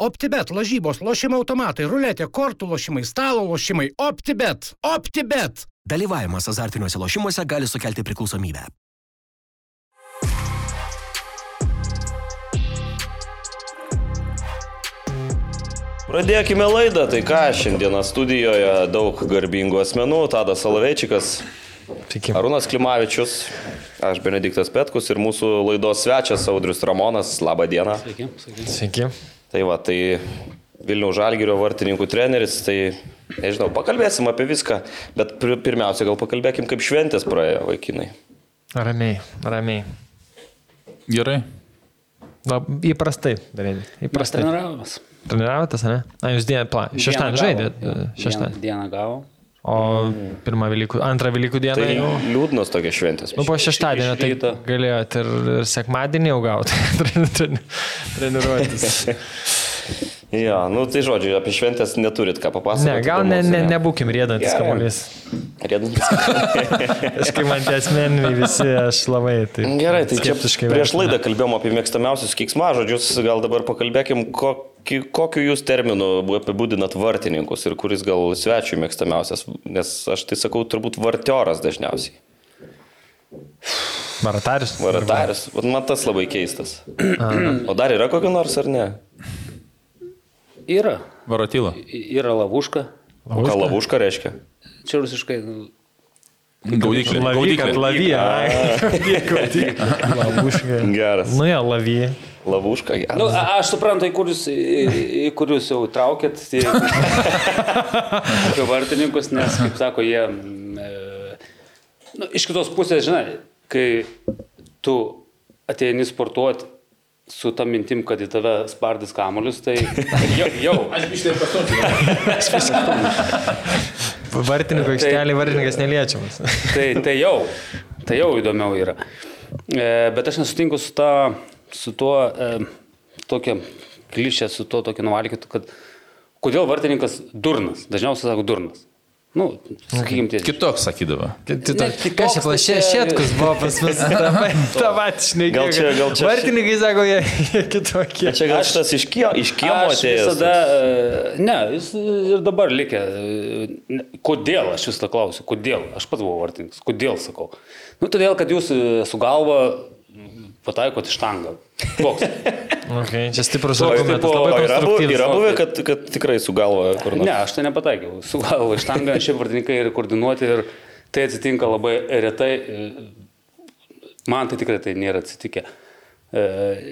OptiBet, lažybos, lošimo automatai, ruletė, kortų lošimai, stalo lošimai. OptiBet. OptiBet. Dalyvavimas azartiniuose lošimuose gali sukelti priklausomybę. Pradėkime laidą, tai ką, šiandieną studijoje daug garbingų asmenų, Tadas Salaveičikas, Sveiki. Arūnas Klimavičius, aš Benediktas Petkus ir mūsų laidos svečias Audrius Ramonas, laba diena. Sveiki, sveiki. Sveiki. Tai va, tai Vilnių Žalgirio vartininkų treneris, tai nežinau, pakalbėsim apie viską, bet pir pirmiausia gal pakalbėkim, kaip šventės praėjo vaikinai. Ramiai, ramiai. Gerai. Lab, įprastai darėte. Įprastai. treniravomės. Treniravotės, ne? Na, jūs dieną, pla, šeštadienį Dieną žaidėt. gavo, jo, Šeštadienį. Dieną, dieną gavo. O pirmą Velykų, antrą Velykų dieną Tai jau. liūdnos tokios šventės. Nu, po šeštadienio tai galėjot ir, ir sekmadienį jau gauti treniruotis. Ja, nu tai žodžiu, apie šventės neturit ką papasakoti. Ne, gal ne, ne, nebūkim rėdantis Gerai. kamuolys. Rėdantis. Kažkaip man tie asmeniniai visi, aš labai tai Gerai, tai čia prieš laidą kalbėjom apie mėgstamiausius kiksmažodžius, gal dabar pakalbėkim, kokį, kokiu jūs terminu apibūdinat vartininkus ir kuris gal svečių mėgstamiausias, nes aš tai sakau turbūt vartioras dažniausiai. Varatarius. Varatarius, Vat man tas labai keistas. O dar yra kokio nors ar ne? Yra. Varatyla. Yra lavuška. O ką lavuška reiškia? Čia rusiškai. nu, Gaudyklė. Gaudyklė. lavija. Lavuška. Geras. Nu jo, lavija. Lavuška, geras. Nu, a- aš suprantu, į kurius, į, į kurius jau traukėt, tai vartininkus, nes, kaip sako, jie, mm, e, nu, iš kitos pusės, žinai, kai tu ateini sportuoti su tą mintim, kad į tave spardys kamuolius, tai jau, jau aš iš Vartininko aikštelė, vartininkas neliečiamas. tai, tai jau, tai jau įdomiau yra. E, bet aš nesutinku su, ta, su tuo e, tokia klišė, su tuo tokia nuvalkytu, kad kodėl vartininkas durnas, dažniausiai sako durnas. Nu, sakykime, tiesiai. Kitoks sakydavo. Kas čia plašė šėtkus buvo pas mus? Ta šnekėjo. Gal čia- gal čia- Vartininkai sako, jie kitokie. Čia gal šitas iš, kie, iš kiemo Aš atėjęs. visada, e, ne, jis ir dabar likę. e, Kodėl, aš visą klausiu, kodėl? Aš pats buvau vartininkas, kodėl sakau? Nu, todėl, kad jūs e, su galva pataikot iš tangą. Koks? Okay, čia stiprus argumentas, labai yra, bu- konstruktyvus. yra buvę, kad, kad tikrai su galva kur nors. Ne, aš tai nepataikiau. Su galva iš tangą, šiaip vartininkai yra koordinuoti ir tai atsitinka labai retai. e, Man tai tikrai tai nėra atsitikę. E,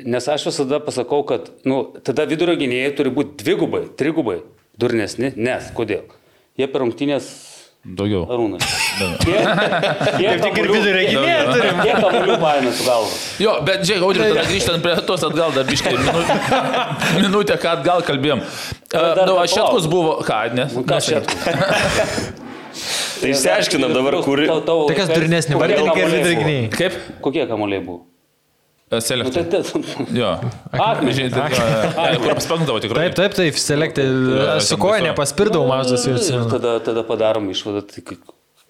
Nes aš visada pasakau, kad nu, tada vidurio gynėjai turi būti dvigubai, trigubai durnesni. Nes, kodėl? Jie per rungtynės Daugiau. arūnai. Kaip Tik ir vidurio gynėjai turim. Kiek kamuolių paėmė su galva? Jo, bet žiūrėk, Audrey, tada grįžtant prie tos atgal, dar biškai minutę, minutę, ką atgal kalbėjom. Na, palauk. Šetkus buvo, ką, ne? Nu, ką čia? Tai išsiaiškinam dabar, kur... Tai kas durnesni, vartininkai ir vidurio gynėjai? Kaip? Kokie kamuoliai buvo? Selektai. tai, Jo. Akmenys. Žinai, jo, jo, jo, kur paspangdavo tikrai. Taip, taip, taip, selektai. Aš su koja nepaspirdau mažas ir Ir tada, tada padarom išvadą, tai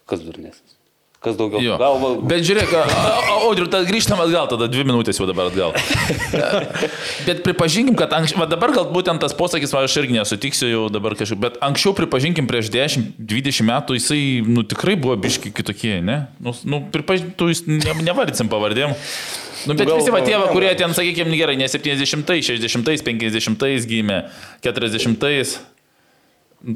kas durnesnis. Kas daugiau? Jo. Galva. Bet žiūrėk, Audriu, tad grįžtam atgal, tada dvi minutės jau dabar atgal. bet pripažinkim, kad anksčiau, dabar gal būtent tas posakis, va, aš irgi nesutiksiu jau dabar kažkaip, bet anksčiau pripažinkim prieš 10-20 metų jisai, nu tikrai buvo biški kitokie, ne? Nu, nu pripažinkim, tu ne, nevardysim pavardėm. Nu, bet Gal- visi va tie, kurie ten, sakykime, gerai, ne 70, 60, 50 gimė, 40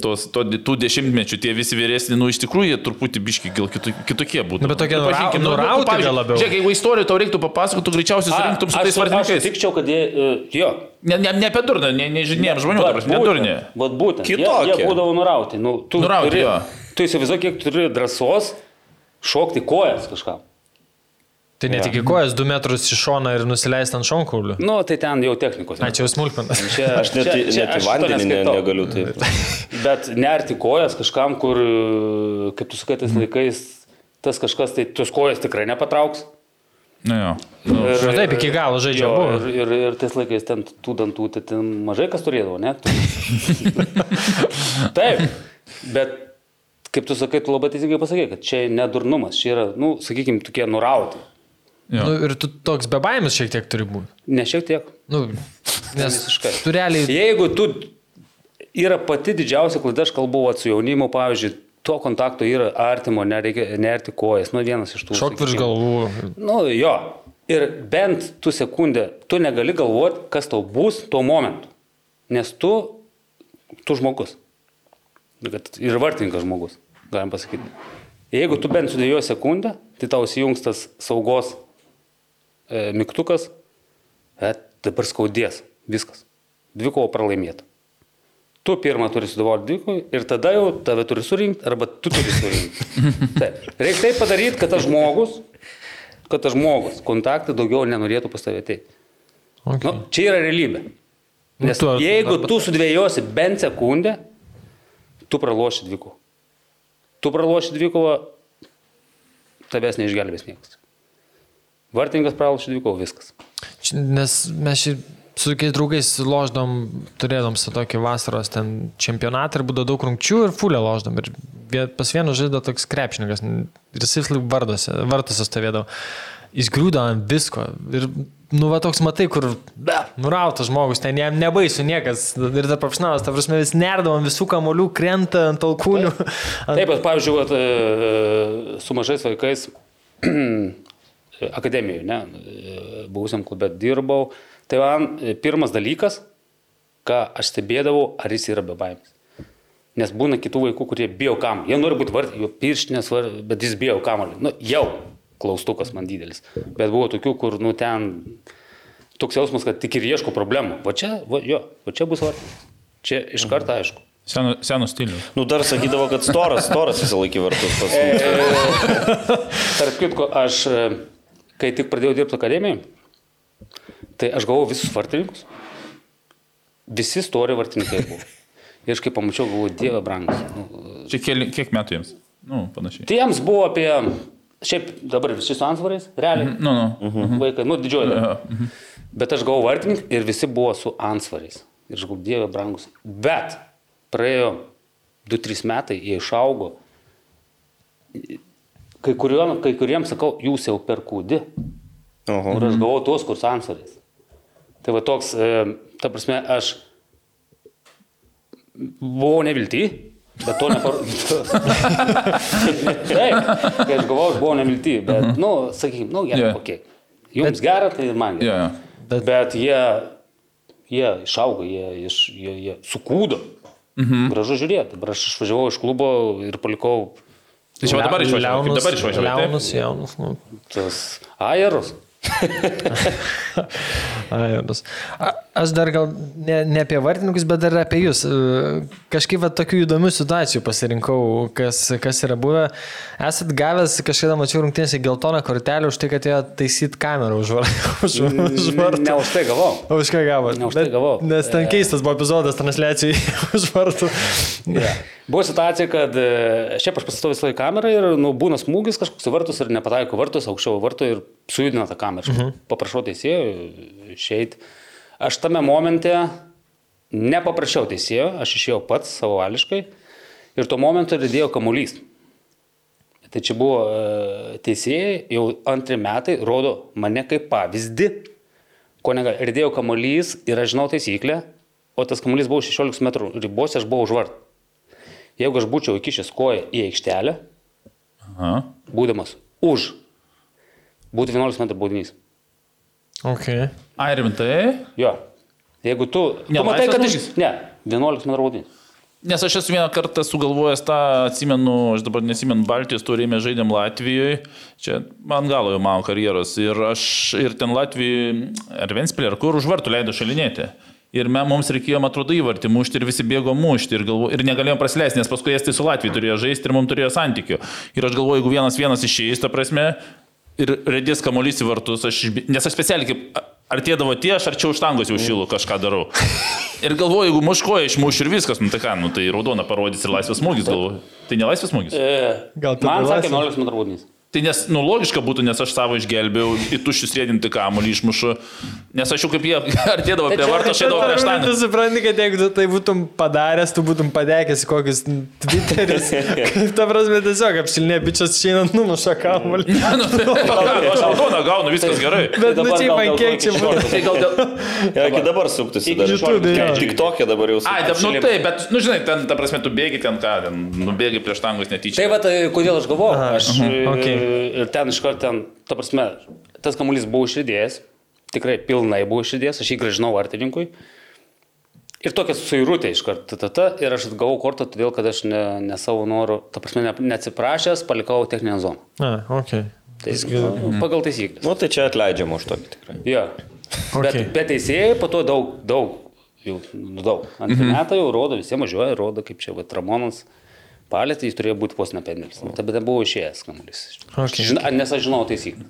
tos, to, tų dešimtmečių, tie visi vyresni, nu iš tikrųjų jie truputį biški gal kitu, kitokie būtų. Nu, bet tokie Pripažinkim, nurau- nurauti pavyzdžiui, gal labiau. Žiūrėk, jeigu istorijų tau reiktų papasakoti, tu greičiausiai surinktum su tais aš vardininkais. sutikčiau, kad jie, e, jo. Ne, ne, ne apie durną, ne, nežinėjom žmonių, ta prasme, ne durnė. Vat būtent. Jie, Kitokie. jie būdavo nurauti. Nu, tu, Nurauti, turi, jo. tu įsivaizduoji, kiek turi drąsos šokti kojas kažkam. Tai ne tik į kojas, du metrus į šoną ir nusileisti ant šonkaulių. Nu, tai ten jau technikos. Na, čia jau smulkmenas. Čia, Aš net, į- net į vandenį ne, negaliu taip. Bet nerti kojas kažkam, kur, kaip tu sakai, tais laikais, tas kažkas, tai tos kojas tikrai nepatrauks. Na jo. Nu, Ir, Na taip, iki galo žaidžia jo, buvo. ir, ir, ir tais laikais ten tų dantų, tai ten mažai kas turėdavo, ne? Taip, bet kaip tu sakai, tu labai teisingai pasakė, kad čia nedurnumas, čia yra, nu, sakykime, tokie nurauti. Jo. Nu, ir tu toks bebaimis šiek tiek turi būti. Ne šiek tiek. Nu, Nes visiškai. tu realiai Jeigu tu yra pati didžiausia klaida, aš kalbu vat, su jaunimu, pavyzdžiui, to kontakto yra artimo, nereikia nerti kojas, nu vienas iš tų. šok virš galvų. Nu jo. Ir bent tu sekundę, tu negali galvoti, kas tau bus tuo momentu. Nes tu, tu žmogus. Kad Ir vartininkas žmogus, galim pasakyti. Jeigu tu bent sudėjai sekundę, tai tau įsijungs tas saugos e, mygtukas, e, dabar skaudės. Viskas. Dvikovo pralaimėta. Tu pirmą turi sudavolti dvikovai ir tada jau tave turi surinkti arba tu turi surinkti. Taip. Reikia taip padaryti, kad tas žmogus, kad tas žmogus kontaktą daugiau nenorėtų pas tave ateiti. Okay. Nu, čia yra realybė. Nes tu- jeigu tu sudvėjosi bent sekundę, tu praloši dvikovą. Tu praloši dvikovą, tavęs neišgelbės niekas. Vartininkas praloši dvikovą, viskas. Nes mes šį su tokiais draugais loždom, turėdom su tokį vasaros ten čempionatą ir būdavo daug rungčių ir fulę loždom. Ir pas vieną žaidė toks krepšininkas ir jis vis laik vartuose stovėdavo. Jis grūdo ant visko. Ir, nu, va toks matai, kur, be, nurautas žmogus, ten jam nebaisu niekas. Ir dar profesionalas, ta prasme, vis nerdavom visų kamolių, krenta ant alkūnių. Taip, aš, pavyzdžiui, vat, e, su mažais vaikais akademijoje, ne, buvusiam klube dirbau. Tai man pirmas dalykas, ką aš stebėdavau, ar jis yra be baimės. Nes būna kitų vaikų, kurie bijo kam. Jie nori būti vartai, jo pirštinės, bet jis bijo kamolį. Nu, jau klaustukas man didelis. Bet buvo tokių, kur, nu, ten toks jausmas, kad tik ir ieško problemų. Va čia, va, jo, va čia bus vartai. Čia iš karto aišku. Seno, seno stilius. Nu, dar sakydavo, kad storas, storas visą laikį vartus pas mus. Tarp kitko, aš, kai tik pradėjau dirbti akademijoje, tai aš gavau visus vartininkus. Visi stori vartininkai buvo. Ir aš kai pamačiau, galvoju, Dieve brangus. Nu, Čia keli, kiek metų jiems? Nu, panašiai. tai jiems buvo apie, šiaip dabar visi su ansvarais, realiai. Nu, nu. Mhm. Vaikai, nu didžioji. Dalis. Bet aš gavau vartininką ir visi buvo su ansvarais. Ir aš galvoju, Dieve brangus. Bet praėjo 2-3 metai, jie išaugo. Kai, kurio, kai kuriems sakau, jūs jau per kūdi. Oho. Ir aš gavau tuos, kur su ansvarais. Tai va toks, e, ta prasme, aš buvau nevilti, bet to neparodžiau. Taip, kai aš gavau, aš buvau nevilti, bet, nu, sakykime, nu, gerai, yeah. ok. Jums bet, gera, tai ir man Jo, gera. jo. Bet, bet jie, jie išaugo, jie, iš, jie, jie sukūdo. Mhm. Gražu žiūrėti. Aš išvažiavau iš klubo ir palikau Tai čia dabar išvažiavau. Kaip dabar išvažiavau. Jaunus, jaunus, nu. tas aerus. Aš dar gal ne, ne apie vartininkus, bet dar apie jūs. E, Kažkaip va, tokių įdomių situacijų pasirinkau, kas, kas yra buvę. Esat gavęs, kažkada mačiau rungtynėse geltoną kortelę už tai, kad ėjo taisyti kamerą už var- už- už vartų. Ne už tai gavau. O už ką gavot? Ne už tai gavau. Nes ten keistas buvo epizodas transliacijai už vartų. Yeah. Buvo situacija, kad e, šiaip aš pasitau visą laiką kamerą ir nu, būna smūgis kažkoks vartus ir nepataiko vartus, aukščiau vartų ir sujudina tą kamerą. Uh -huh. Paprašau teisėjo išeiti. Aš tame momente nepaprašiau teisėjo, aš išėjau pats savavališkai ir tuo momentu rėdėjo kamuolys. Tai čia buvo e, teisėjai, jau antri metai rodo mane kaip pavyzdį, ko negali. Rėdėjo kamuolys ir aš žinau taisyklę, o tas kamuolys buvo 16 metrų ribose, aš buvau už vartų. Jeigu aš būčiau įkišęs koją į aikštelę, Aha. būdamas už, būtų 11 metrų baudinys. Okay. Ai, rimtai? Jo. Jeigu tu... Ne, tu matai, kad iš... Ne, 11 metrų baudinys. Nes aš esu vieną kartą sugalvojęs tą, atsimenu, aš dabar nesimenu, Baltijos turėjome žaidėm Latvijoje, čia man galo jau mano karjeros, ir aš ir ten Latvijoje, ar Ventspilė, ar kur už vartų leido šalinėti. Ir me, mums reikėjo, man atrodo, įvartį mušti ir visi bėgo mušti ir, galvo, ir negalėjom praleisti, nes paskui estai su Latvija turėjo žaisti ir mums turėjo santykių. Ir aš galvoju, jeigu vienas vienas išėjęs, ta prasme, ir redės kamuolys į vartus, aš, nes aš specialiai kaip artėdavo tie, aš arčiau štangos jau šilu kažką darau. Ir galvoju, jeigu muškoja išmuš ir viskas, nu tai ką, nu tai raudona parodys ir laisvės smūgis, galvoju. Tai ne laisvės smūgis. E, Gal tada man sakė laisvas? 11 metrų baudinys. Tai nes, nu, logiška būtų, nes aš savo išgelbėjau, į tuščius sėdinti kamuolį išmušu, nes aš jau kaip jie artėdavo prie varto, aš eidavau prieš tą. Tu supranti, kad jeigu tu tai būtum padaręs, tu būtum padekęs į kokius Twitteris. Kaip ta prasme tiesiog apšilnė bičias šiandien numuša kamuolį. Nu, tai, aš alkoholą gaunu, viskas gerai. Bet nu dabar čia man kiek to čia iki buvo. šortų. Tai gal dėl... Ja, iki dabar suktųsi dar. YouTube. Tik tokia dabar jau Ai, suktųsi. da, nu taip, bet, nu žinai, ten, ta prasme, tu bėgi ten ką, ten, nubėgi prieš tangus netyčia. Tai va, tai kodėl aš galvoju, aš okei. Ir ten iš karto ten, ta prasme, tas kamuolys buvo išridėjęs, tikrai pilnai buvo išridėjęs, aš jį gražinau vartininkui. Ir tokia suirutė iš karto, tata, ir aš atgavau kortą, todėl kad aš ne, ne savo noru, ta prasme, ne, neatsiprašęs, palikau techninę zoną. Na, ok. Tai, nu, pagal taisyklės. Nu, tai čia atleidžiama už tokį tikrai. Jo. Okay. Bet, bet teisėjai po to daug, daug, jau nu, daug. Ant mhm. jau rodo, visiems važiuoja, rodo, kaip čia, va, Ramonas palėtė, jis turėjo būti vos nependelis. Tai bet buvo išėjęs kamuolys. Okay. Žin, nes aš žinau taisyklę.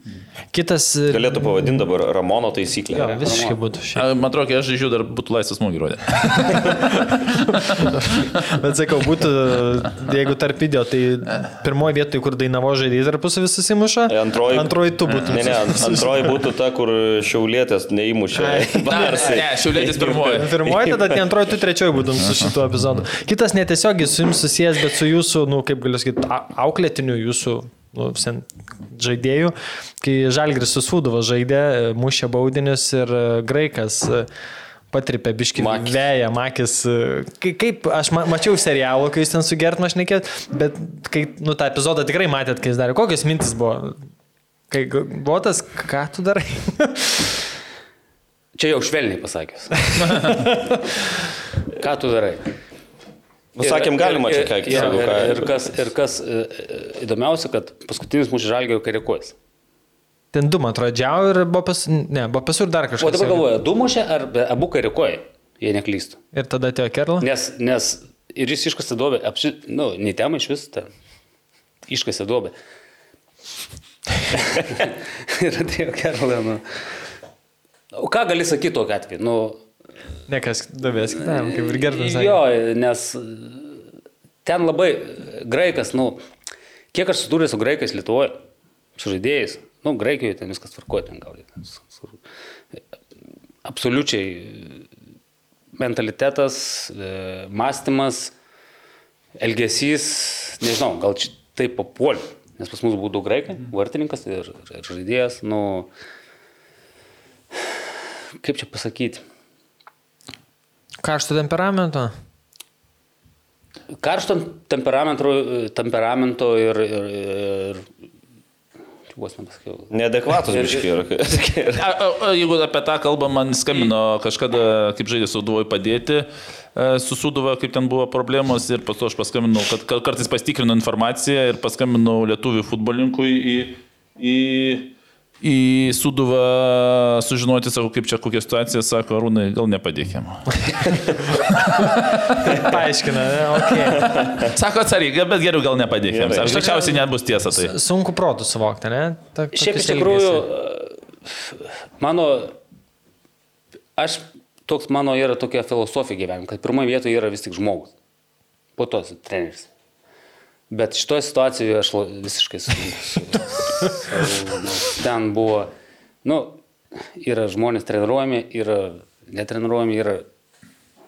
Kitas. e, Galėtų pavadinti dabar Ramono taisyklę. Jo, visiškai būtų šiaip. Man atrodo, kai aš žiūriu, dar būtų laisvas smūgį rodė. Bet sakau, būtų, jeigu tarp video, tai pirmoji vietoje, kur dainavo žaidėjai tarpusavį susimuša, Antroji- antroji tu būtų. Ne, ne, ant- antroji būtų ta, kur šiaulėtės neįmušė. Ne, Barsai. ne, šiaulėtis pirmoji. Pirmoji, tada tai antroji, tu trečioji būtum su šituo epizodu. Kitas netiesiogiai su jums susijęs, bet su jūsų, nu, kaip galiu sakyti, a- auklėtiniu jūsų nu, sen, žaidėjų, kai Žalgris susūdavo žaidė, mušė baudinius ir e, graikas e, patripė biškį Makis. vėją, makis. e, kai- Kaip, aš ma mačiau serialą, kai jūs ten su Gertma šnekėt, bet kai, nu, tą epizodą tikrai matėt, kai jis darė. Kokios mintis buvo? Kai buvo tas, ką tu darai? Čia jau švelniai pasakius. Ką tu darai? Nu, sakėm, galima čia ir, keikti. ir, ir, ką- ir, kas, ir kas e, e, įdomiausia, kad paskutinis mūsų žalgėjo karikuojas. Ten du, man atrodo, džiau ir buvo pas... Ne, buvo pasur dar kažkas. O dabar galvoju, du mušė ar abu karikuoja, jei neklystu. Ir tada atėjo Kerla. Nes, nes ir jis iškasė duobę, apši, nu, nei tema iš vis, ten, iškasė duobę. ir atėjo Kerla, nu. O ką gali sakyti tokiu atveju? Nu, Nekas davės kitam, kaip ir Gertas. Jo, nes ten labai graikas, nu, kiek aš susidūrė su graikais Lietuvoje, su žaidėjais, nu, graikijoje ten viskas tvarkoja, ten gal. Absoliučiai mentalitetas, e, mąstymas, elgesys, nežinau, gal čia taip papuolė, nes pas mus būtų graikai, vartininkas ir, ir žaidėjas, nu, kaip čia pasakyti. Karšto temperamento. Karšto temperamento, temperamento ir... ir, ir čia vos nepasakiau. Neadekvatus Ir- biški yra. A, a, a, jeigu apie tą kalbą man skambino kažkada, kaip žaidė Suduvoj padėti, e, su Suduva, kaip ten buvo problemos ir po to aš paskambinau, kad kar- kartais pasitikrinu informaciją ir paskambinau lietuvių futbolininkui į, į, į Suduvą sužinoti, sako, kaip čia kokia situacija, sako, Arūnai, gal nepadėkėm. Paaiškina, ne? Okay. Sako atsargiai, bet geriau gal nepadėkėm. Aš greičiausiai nebus tiesa tai. Sunku protų suvokti, ne? Ta, Šiaip iš tikrųjų, mano, aš, toks mano yra tokia filosofija gyvenime, kad pirmoje vietoje yra vis tik žmogus, po to treneris. Bet šitoje situacijoje aš visiškai su, su, su, nu, ten buvo, nu, yra žmonės treniruojami, yra netreniruojami, yra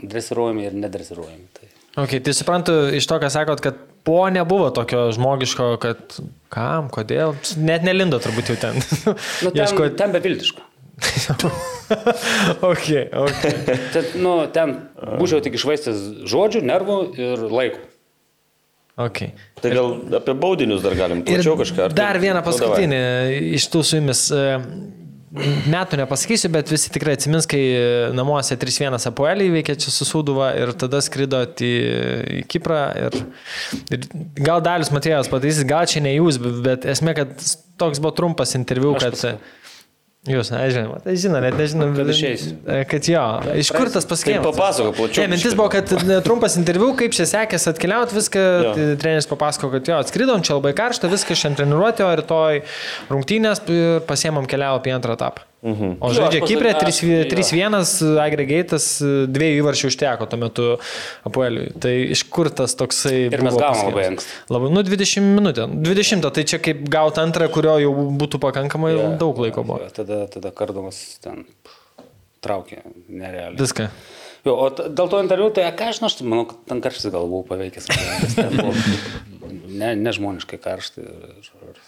dresiruojami ir nedresiruojami. Tai. Okay, tai suprantu iš to, ką sakot, kad po nebuvo tokio žmogiško, kad kam, kodėl, net nelindo turbūt jau ten. Nu, ten, Ieškot- ten beviltiška. ok, ok. Ten, nu, ten būčiau tik išvaistęs žodžių, nervų ir laiko. Okay. Tai gal apie baudinius dar galim plačiau kažką. ar dar taip? vieną Nu, paskutinį iš tų su jumis. e, Metų nepasakysiu, bet visi tikrai atsimins, kai namuose 3-1 apuelį įveikė čia su Sūduva ir tada skridot į, į Kiprą. Ir, ir gal Dalius Matėjas pataisys, gal čia ne jūs, bet esmė, kad toks buvo trumpas interviu, Aš kad... pasakiau. Jūs, nežinau, tai žinau, net nežinau, Kad išeisiu. kad jo, iš kur tas Tai paskėjimas? papasako plačiau. Ne, mintis buvo, kad trumpas interviu, kaip čia sekėsi atkeliauti, viską, tai treneris papasako, kad jo, atskridom, čia labai karšta, viską šiandien treniruoti, o rytoj rungtynės ir pasiemam kelialapį į antrą etapą. Mhm. O žaidžia Kiprė pasak- aš- 3-1 agregatas, dviejų įvarčių užteko tuo metu Apueliui. Tai iš kur tas toksai... Ir mes buvo gavom paskirtas? labai anksti. Labai, nu 20 minutę. 20, tai čia kaip gauti antrą, kurio jau būtų pakankamai Jo, daug laiko buvo. jo, Tada, tada kardamas ten traukė, nerealiai. Viską. Jo, o dėl to interviu, tai ką aš aš tai manau, kad ten karštis gal buvau paveikęs. Ne, nežmoniškai karštai. Ir, ir,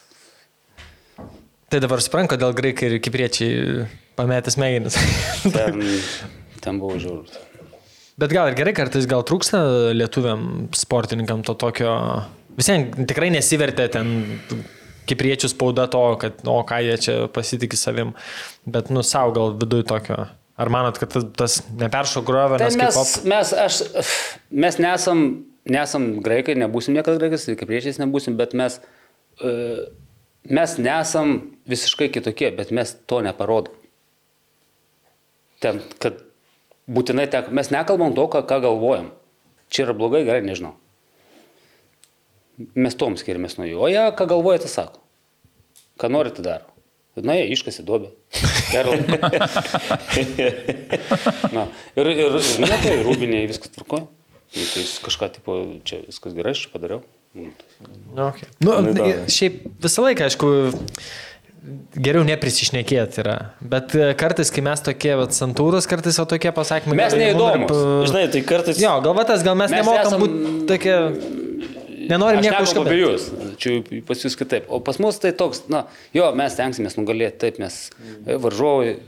Tai dabar suprantu, kodėl graikai ir kipriečiai pametė smegenis. ten, ten buvo žiūrint. Bet gal ir gerai, kartais gal trūksta lietuviam sportininkam to tokio... Visiems tikrai nesivertė ten kipriečių spauda to, kad, o ką jie čia pasitikė savim. Bet, nu, savo gal viduje tokio. Ar manot, kad tas, tas neperšo grovė, Tai nes mes, op... mes, aš, mes nesam, nesam graikai, nebūsim niekada graikas, kaip priešiais nebūsim, bet mes, e, mes nesam visiškai kitokie, bet mes to neparodom. Ten, kad būtinai tek, mes nekalbam to, ką, ką galvojam. Čia yra blogai, gerai, nežinau. Mes tom skiriamės nuo jų. O jie, ką galvoja, tai sako. Ką nori, tai daro. Na, jie iškasi duobę. Gerai. Na, ir, ir, ir ne, tai rūbiniai viskas tvarkoja. Tai kažką, tipo, čia viskas gerai, aš padariau. Nu, tai- Nu, okay. nu, šiaip visą laiką, aišku, geriau neprisišnekėti yra. Bet e, kartais, kai mes tokie, vat, santūrus, kartais jau tokie pasakymai. Mes mum neįdomūs. ir, Žinai, tai kartais... Jo, galvatas, gal mes, Mes nemokam esam- būti tokie... Nenorim nieko nekalbu apie jūs, čia pas jūs kitaip. O pas mus tai toks, na, jo, mes tenksimės nugalėti, taip, mes e, varžovai e,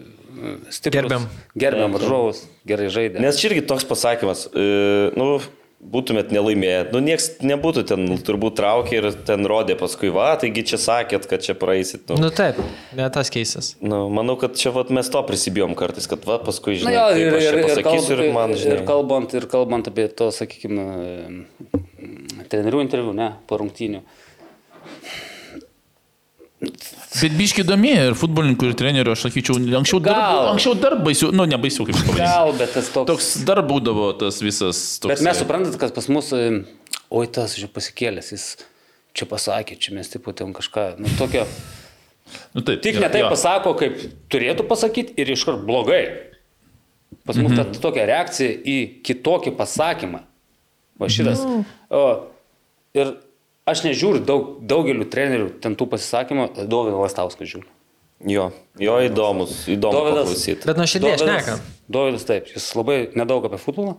stiprus. Gerbiam. Gerbiam varžovus, gerai žaidė. Nes čia irgi toks pasakymas, e, nu, būtumėt nelaimėję, nu, nieks nebūtų ten turbūt traukė ir ten rodė paskui, va, taigi čia sakėt, kad čia praeisit. Nu. Nu taip, ne tas keisas. Nu, manau, kad čia vat, mes to prisibijom kartais, kad va, paskui, Na žinai, jo, kaip ir, ir, ir, pasakysiu ir, kalbant, man, žinai. ir, kalbant, ir kalbant apie to, sakykime, trenerių interviu, ne, po rungtynių. Bet biški įdomi ir futbolininkų, ir trenerių, aš sakyčiau, anksčiau dar, anksčiau dar baisiau, nu, ne baisiau kaip pavadinti. Gal, bet tas toks. Toks dar būdavo tas visas toks. Bet mes suprantat, kad pas mus, oi tas čia pasikėlęs, jis čia pasakė, čia mes taip pat kažką, nu tokio, Nu, taip, tik jo, ne taip jo. pasako, kaip turėtų pasakyti ir iškart blogai. Pas mus Mhm. ta tokia reakcija į kitokį pasakymą. Va šitas. Nu. O, ir aš nežiūriu daug, daugelių trenerių ten tų pasisakymų, Dovydas Lastauskas žiūri. Jo, jo įdomus, įdomu Dovydas- paklausyti. Bet nuo širdies šneka. Dovydas taip, jis labai nedaug apie futbolą,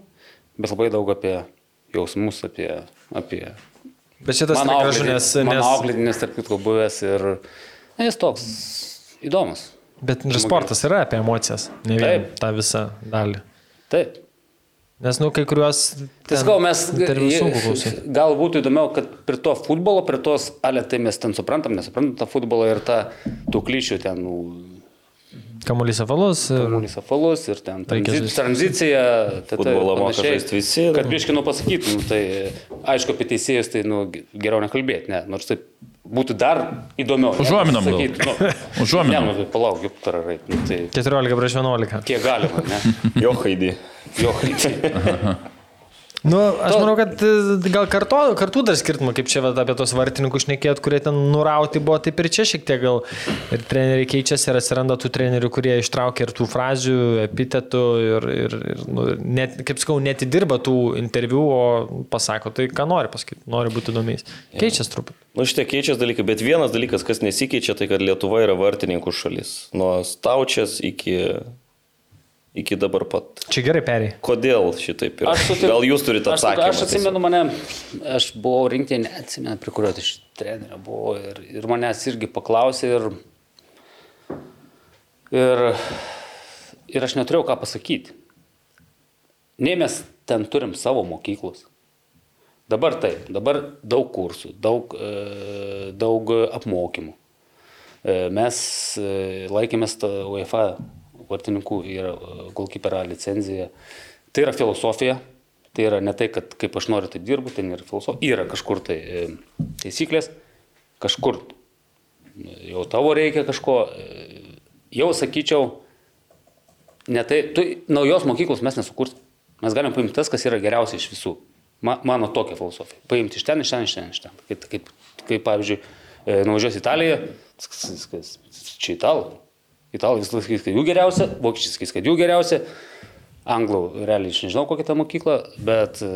bet labai daug apie jausmus, apie... apie Bet šitas mano auklėtinis, nes auklėtinis, tarp kitko, buvęs ir na, jis toks įdomus. bet ir sportas yra apie emocijas, ne vien Taip. tą visą dalį. Taip. Nes, nu, kai kuriuos... Tai sakau, mes gal būtų įdomiau, kad prie to futbolo, prie tos, ale tai mes ten suprantam, nesuprantam tą futbolą ir tą tų klišių ten, nu, Kamuolys apvalus. ir- kamuolys apvalus ir ten Reikia tranzi, žaisti. tranzicija. ta- ta- Futbolą moka žaisti visi. Kad biškinu pasakytų, nu, tai aišku, apie teisėjus tai nu, ge- geriau nekalbėti, ne, nors tai būtų dar įdomiau. gal. sakyt, Nu, Užuominom. Ne, nu, tai palauk, kaip tararai, nu, tai 14 prieš 11. kiek galima, ne? Jo, Haidį. Jo, tai. Nu, aš manau, kad e, gal kartu, kartu dar skirtumą, kaip čia apie tos vartininkus šnekėt, kurie ten nurauti buvo, taip ir čia šiek tiek gal ir treneriai keičiasi ir atsiranda tų trenerių, kurie ištraukia ir tų frazių, epitetų ir, ir, ir nu, net, kaip sakau, netidirba tų interviu, o pasako tai, ką nori pasakyti, nori būti įdomiais. Keičiasi truputį. Nu, šitie keičiasi dalykai, bet vienas dalykas, kas nesikeičia, tai kad Lietuva yra vartininkų šalis. Nuo staučias iki, iki dabar pat. Čia gerai perėjai. Kodėl šitaip yra? Aš sutinku- Gal jūs turite aš, atsakymą? aš atsimenu mane, aš buvau rinktinė, neatsimenu, prie kurio iš trenerio buvo ir, ir manęs irgi paklausė ir, ir, ir aš neturėjau ką pasakyti. Nei mes ten turim savo mokyklos. Dabar taip, dabar daug kursų, daug, e, daug apmokymų. E, Mes e, laikėmės tą UEFA vartininkų ir golkiperio licenciją. Tai yra filosofija, tai yra ne tai, kad kaip aš noriu, taip dirbu, tai nėra filosofija. Yra kažkur tai e, taisyklės, kažkur jau tavo reikia kažko. e, Jau sakyčiau, ne tai, tu, naujos mokyklos mes nesukursim. Mes galim paimti tas, kas yra geriausia iš visų. Ma, mano tokia filosofija. Paimti iš ten, iš ten, iš ten, iš ten. Kaip, kaip, kaip pavyzdžiui, e, nuvažiuos į Italiją, čia italų. Italai vis laik sakys, kad jų geriausia, vokiečiai sakys, kad jų geriausia, anglų realiai aš nežinau kokia ta mokykla, bet e,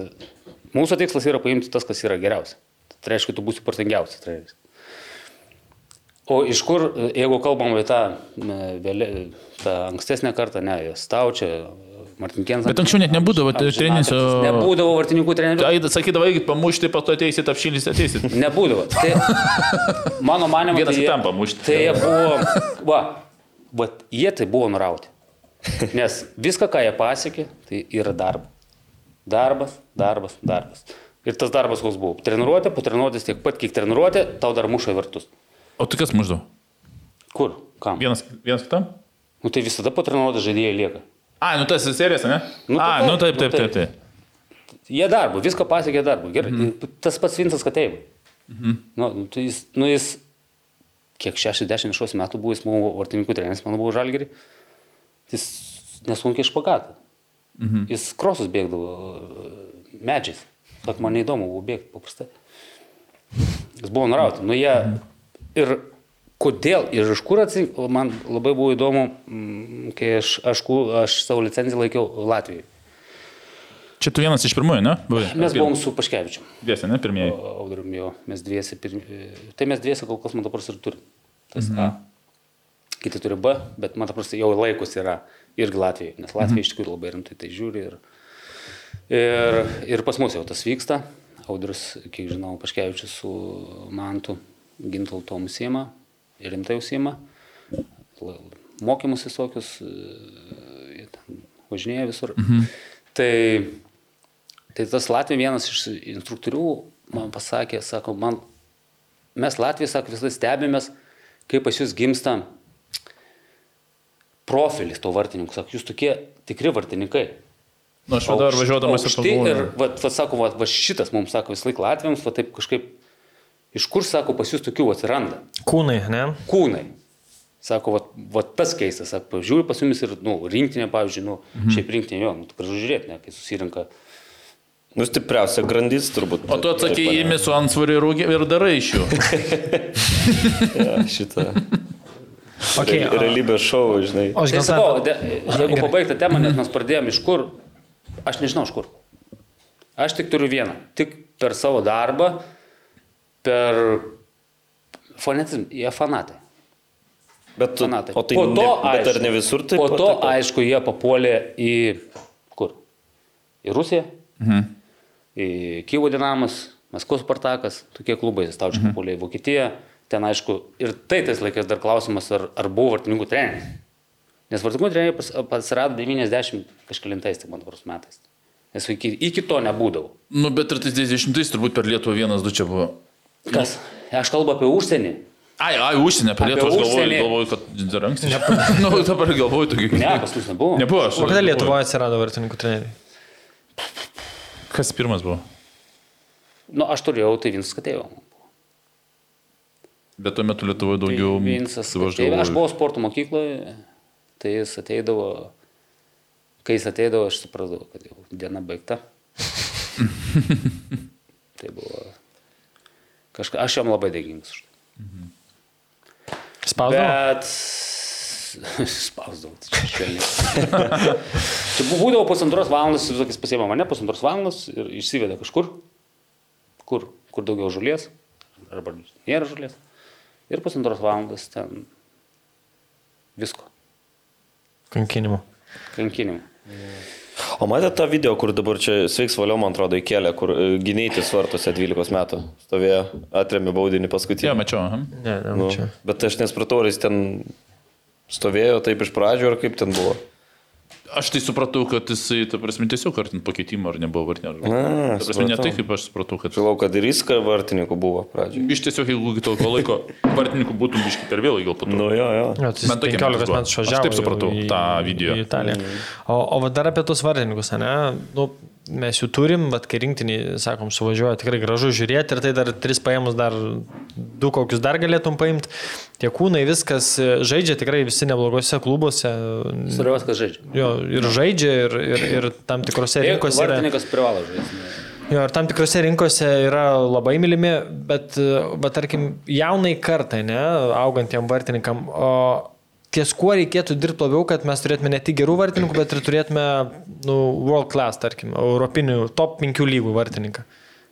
mūsų tikslas yra paimti tas, kas yra geriausia. Tai reiškia, tu būsi protingiausias treneris. O iš kur, e, jeigu kalbam apie tą, e, vėlė, tą ankstesnę kartą, ne, Staučia, Martinkienas. Bet anksčiau net nebūdavo treneris, Nebūdavo vartininkų trenerių. Tai sakydavai, pamušti, po to ateisit, apšylysit, ateisit. Nebūdavo. Tai, mano manimo, Vienas tai kitam pamušti. Tai jie buvo, va, va, jie tai buvo nurauti. Nes viską, ką jie pasiekė, tai yra darbas. Darbas, darbas, darbas. Ir tas darbas koks buvo. Treniruotė, po treniruotės tiek pat, kiek treniruotė, tau dar muša į vartus. O tai kas muždu? Kur? Kam? Vienas, vienas kitam? Nu tai visada po treniruotės žaidėjai lieka. A, nu tas serijas, ne? Nu, A, tai nu taip, taip, taip, taip. taip. taip. Jie darbo, viską pasiekė darbo. Gerai. Mhm. Tas pats Vincas Kateiva. Mhm. Nu, nu, tai jis, nu, jis, kiek 60 iš metų buvo, jis buvo vartininkų treneris, man buvo žalgeri. Jis nesunkiai išpagatą. Mhm. Jis krosus bėgdavo e, medžiais. Sak man neįdomu buvo bėgti paprastai. Jis buvo nurauti. Nu, jie ir kodėl ir iš kur atsirinkti, man labai buvo įdomu, kai aš, aš, aš savo licenciją laikiau Latvijoje. Čia tu vienas iš pirmųjų, ne? Buvai. Mes buvom su Paškevičiu. Dviesi, ne? Pirmieji. Audrium jo, mes dviesi, pirmi, tai mes dviesi kol kas man dabar ir turim. Tas mhm. A. Kiti turi B, bet man dabar jau laikus yra irgi Latvijai, nes Latvija mhm. iš tikrųjų labai rimtai tai žiūri. Ir, ir, ir pas mus jau tas vyksta. Audrius, kiek žinau, Paškevičius su Mantu Gintalto užsima ir rimtai užsima. Mokymus visokius, e, važinėja visur. Mhm. Tai Tai tas Latvija vienas iš instruktorių man pasakė, sako, man, mes Latvijai, sako, visada stebimės, kaip pas jūs gimsta profilis to vartininkų. Sako, jūs tokie tikri vartininkai. Nu, aš dar važiuodamas ir aukšti ir, va, va, sako, va, va šitas mums sako vis laik Latvijams, va taip kažkaip, iš kur, sako, pas jūs tokių atsiranda? Kūnai, ne? Kūnai. Sako, va, va tas keistas, sako, žiūri pas jumis ir, nu, rinktinė, pavyzdžiui, nu, mhm. šiaip rinktinė, jo, nu, gražu žiūrėti, ne, kai susirinka. Nu, stipriausia grandis turbūt. O tu atsakai, įimi su ansvarį ir rūgi- ir darai iš jų. Ja, šitą. Okay, Real- Realybės šou, žinai. O aš Tai gal sakau, sakau, de, jeigu pabaigtą temą, nes mes pradėjome iš kur, aš nežinau iš kur. Aš tik turiu vieną. Tik per savo darbą, per fanatizmą, jie fanatai. Bet, tu, fanatai. o tai ne, bet ar ne visur taip? Po to, taip pat? aišku, jie papuolė į kur? Į Rusiją, Mhm. Kyvo Dinamas, Maskvos Spartakas, tokie klubai, staučiai mhm. papuolė į Vokietiją. Ten, aišku, ir tai tais laikais dar klausimas, ar, ar buvo vartininkų treneris. Nes vartininkų treneriai pas- pasirado 90 kažkėlintais, tai man dabar metais. Nes iki, iki to nebūdavo. Nu, bet ir tais 90-ais turbūt per Lietuvą vienas, du čia buvo. Kas? Aš kalbu apie užsienį. Ai, ai, užsienį, apie Apie Lietuvą aš galvoju, galvoju, kad dar anksti. Nu, dabar galvoju tokį. Ne, pas mus nebuvo. Nebuvo aš. o kada. Lietuvoje atsirado vartininkų treneriai? Kas pirmas buvo? Nu, aš turėjau, tai Vinsas Katėjo. Bet tuo metu Lietuvoje daugiau. Tai Vinsas tai aš Katėjo. Aš buvau sporto mokykloje, tai jis ateidavo, kai jis ateidavo, aš supratau, kad jau diena baigta. tai buvo kažkas, aš jam labai dėkingas už tai. Spausdavo? Bet spausdavau, tai čia čia būdavo pusantros valandos, visokis pasiėmė mane, pusantros valandos ir išsivedė kažkur, kur, kur daugiau žulies, arba nėra žulies. Ir pusantros valandos ten visko, Kankinimo. kankinimų. O matėte tą video, kur dabar čia sveiks valio, man atrodo, įkelė, kur e, gynėtis vartose 12 metų stovėjo, atremė baudinį paskutinį. Jo, mačiau. aha. Ne, ne, Nu, čia. bet aš nespratau, ar jis ten stovėjo taip iš pradžių, ar kaip ten buvo. Aš tai supratau, kad jisai, ta prasme, tiesiog ar ten pakeitimo, ar nebuvo vartinio. A, Ta prasme, ne tai, kaip aš supratau, kad... Žinau, kad ir jis vartininkų buvo pradžioje. Iš tiesiog, jeigu iki tokio laiko vartininkų būtų biški per vėlai, gal po to. Nu jo, jo. Jo, tai Man tokia 15 mintis buvo. metų Aš išvažiavo. taip supratau į- tą video. Į Italiją. O, o dar apie tus vartininkus, ne? Nu, mes jų turim, bet kai rinktinį, sakom, suvažiuoja tikrai gražu žiūrėti ir tai dar tris paėmus dar du kokius dar galėtum paimti. Tie kūnai, viskas e, žaidžia tikrai visi neblogose klubuose. Svarbiausia, kad žaidžia. Jo, ir žaidžia, ir, ir, ir tam tikrose rinkose. Yra... Vartininkas privalo žaisti. Jo, ir tam tikrose rinkose yra labai mylimi, bet, bet tarkim, jaunai kartai, ne, augantiem vartininkam, o ties kuo reikėtų dirbti labiau, kad mes turėtume ne tik gerų vartininkų, bet ir turėtume nu, world class, tarkim, europinių top 5 lygų vartininką,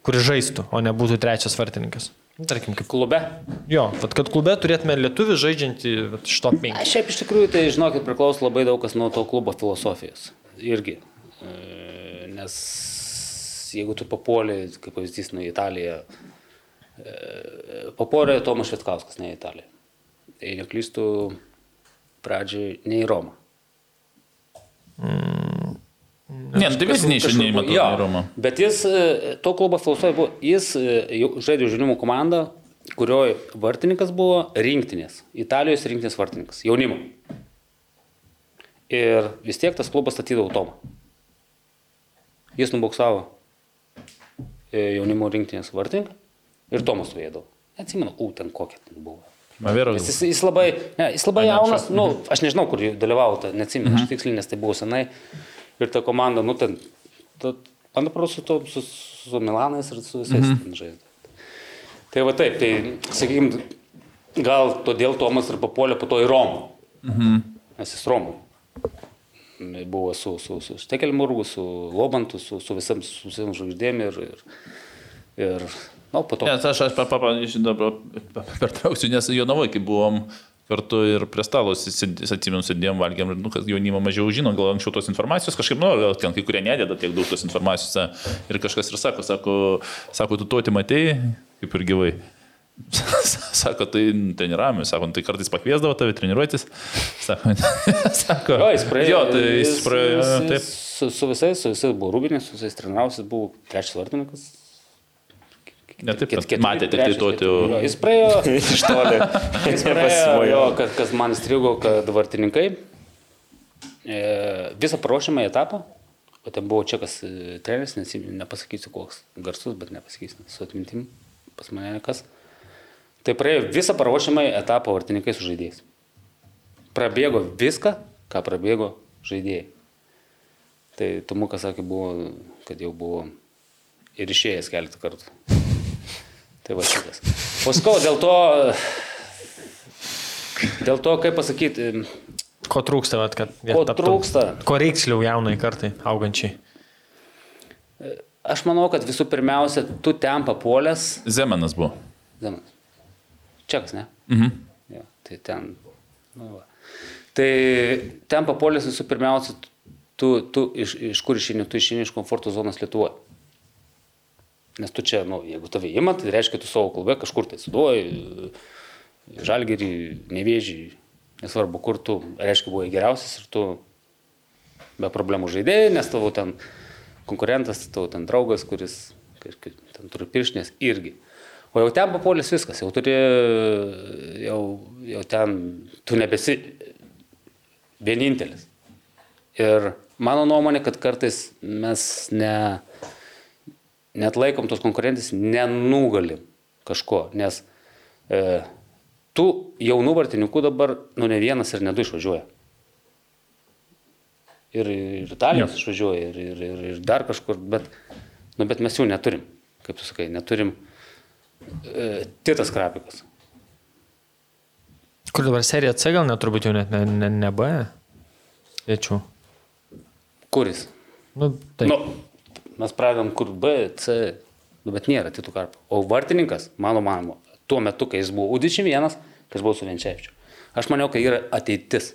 kuris žaistų, o nebūtų trečias vartininkas. Nu, Tarkim, kaip Klube. Jo, bet kad klube turėtume lietuvių žaidžiantį vat, iš top 5. A, šiaip iš tikrųjų, tai žinokit, priklauso labai daug kas nuo to klubo filosofijos. Irgi. E, Nes jeigu tu papuolė, kaip pavyzdys, nuo Italiją, e, papuolė Tomas Švetkauskas, ne į Italiją. Tai neklystų pradžioj ne į Romą. Ne, nu, tai neišinėjai, matau, Jo, į Romą. Bet jis, e, to klubo filosofija buvo, jis e, žaidė žaidimų komandą, kurioje vartininkas buvo rinktinės, Italijos rinktinės vartininkas, jaunimo. Ir vis tiek tas klubas statydavo Tomą. Jis nuboksavo e, jaunimo rinktinės vartininką ir Tomas turėdavo. Neatsimenu, u, ten kokia ten buvo. Mavero. Jis, jis, labai, ne, jis labai Ai, ne, jaunas, čia- nu, aš nežinau, kur jų dalyvavo, ta- neatsimenu, aš tiksliai, nes tai buvo senai. Ir ta komanda, nu, ten, man atrodo, su, to- su, su Milanais ir su visais ten žaidė. Tai va taip, tai, sakykime, gal todėl Tomas ir papuolė po to į Romą. Nes jis Romų. Buvo su, su, su Štekelmurgu, su Lobantu, su, su visam, su visam žvaigždėm ir, ir, ir, na, po to. Nes aš, aš pa, pa, pa, dabar pertrauksiu, nes Jonavoje, kai buvom kartu ir prie stalo, atsimenu, sėdėjom, valgėm, nu, kas jaunimo mažiau žino, gal anksčiau tos informacijos, kažkaip, nu, gal ten kai kurie nedėda tiek daug tos informacijos. Ir kažkas ir sako, sako, sako tu tuoti matėjai, kaip ir gyvai. Sako, tai treniravome, sako, nu, tai kartais pakviesdavo tave treniruotis. Sako, sako Jo, jis praėjo. Jo, tai jis praėjo, jis- taip. Su, su visais, su visais buvo Rūbinės, su visais trenirausias buvo trečias vartininkas. Ne taip, Ket- kad keturi, matė tik tai. Jo, Jis praėjo. Iš toli. Jis praėjo jo, kas, man įstrigo, kad vartininkai e, visą paruošimą etapą, o ten buvo čekas e, treneris, nes nepasakysiu koks garsus, bet nepasakysiu su atmintim, pas mane kas. Tai praėjo visą paruošimą etapą vartininkai su žaidėjais. Prabėgo viską, ką prabėgo žaidėjai. Tai Tomukas sakė, buvo, kad jau buvo ir išėjęs keletą kartų. Tai va šitas. O skau, dėl to, dėl to, kaip pasakyti, Ko trūksta, vat, kad jie ko taptų- trūksta. Ko reiksliau jaunai kartai, augančiai. Aš manau, kad visų pirmiausia, tu ten papuolęs. Zemanas buvo. Zemas. Čekas, ne? Mhm. Jo, tai ten. Nu, va. tai ten papuolęs visų pirmiausia, tu, tu iš, iš kur išeini, tu išeini iš komforto zonos Lietuvoje. Nes tu čia, nu, jeigu tave įima, tai reiškia, tu savo klube kažkur tai suduoji, žalgerį, nevėžį, nesvarbu, kur tu, reiškia, buvai geriausias ir tu be problemų žaidėjai, nes tavo ten konkurentas, tavo ten draugas, kuris kažkaip ten turi pirštinės irgi. O jau ten papuolės viskas, jau turi, jau, jau ten tu nebesi vienintelis. Ir mano nuomonė, kad kartais mes ne, net laikom tos konkurentės, nenugalim kažko, nes e, tų jaunų vartininkų dabar, nu ne vienas ir ne du išvažiuoja. Ir, ir Italijos išvažiuoja, ir, ir, ir, ir dar kažkur, bet, nu, bet mes jų neturim, kaip tu sakai, neturim e, Titas Krapikas. Kur dabar serija C gal net turbūt jau net ne, ne, ne B. Viečių. Kuris? Nu, taip. Nu, mes pradedam kur B, C, nu, bet nėra Titų Karpo. O vartininkas, mano manimo, tuo metu, kai jis buvo U21, kai jis buvo su Venčiavičiu. Aš maniau, kad yra ateitis.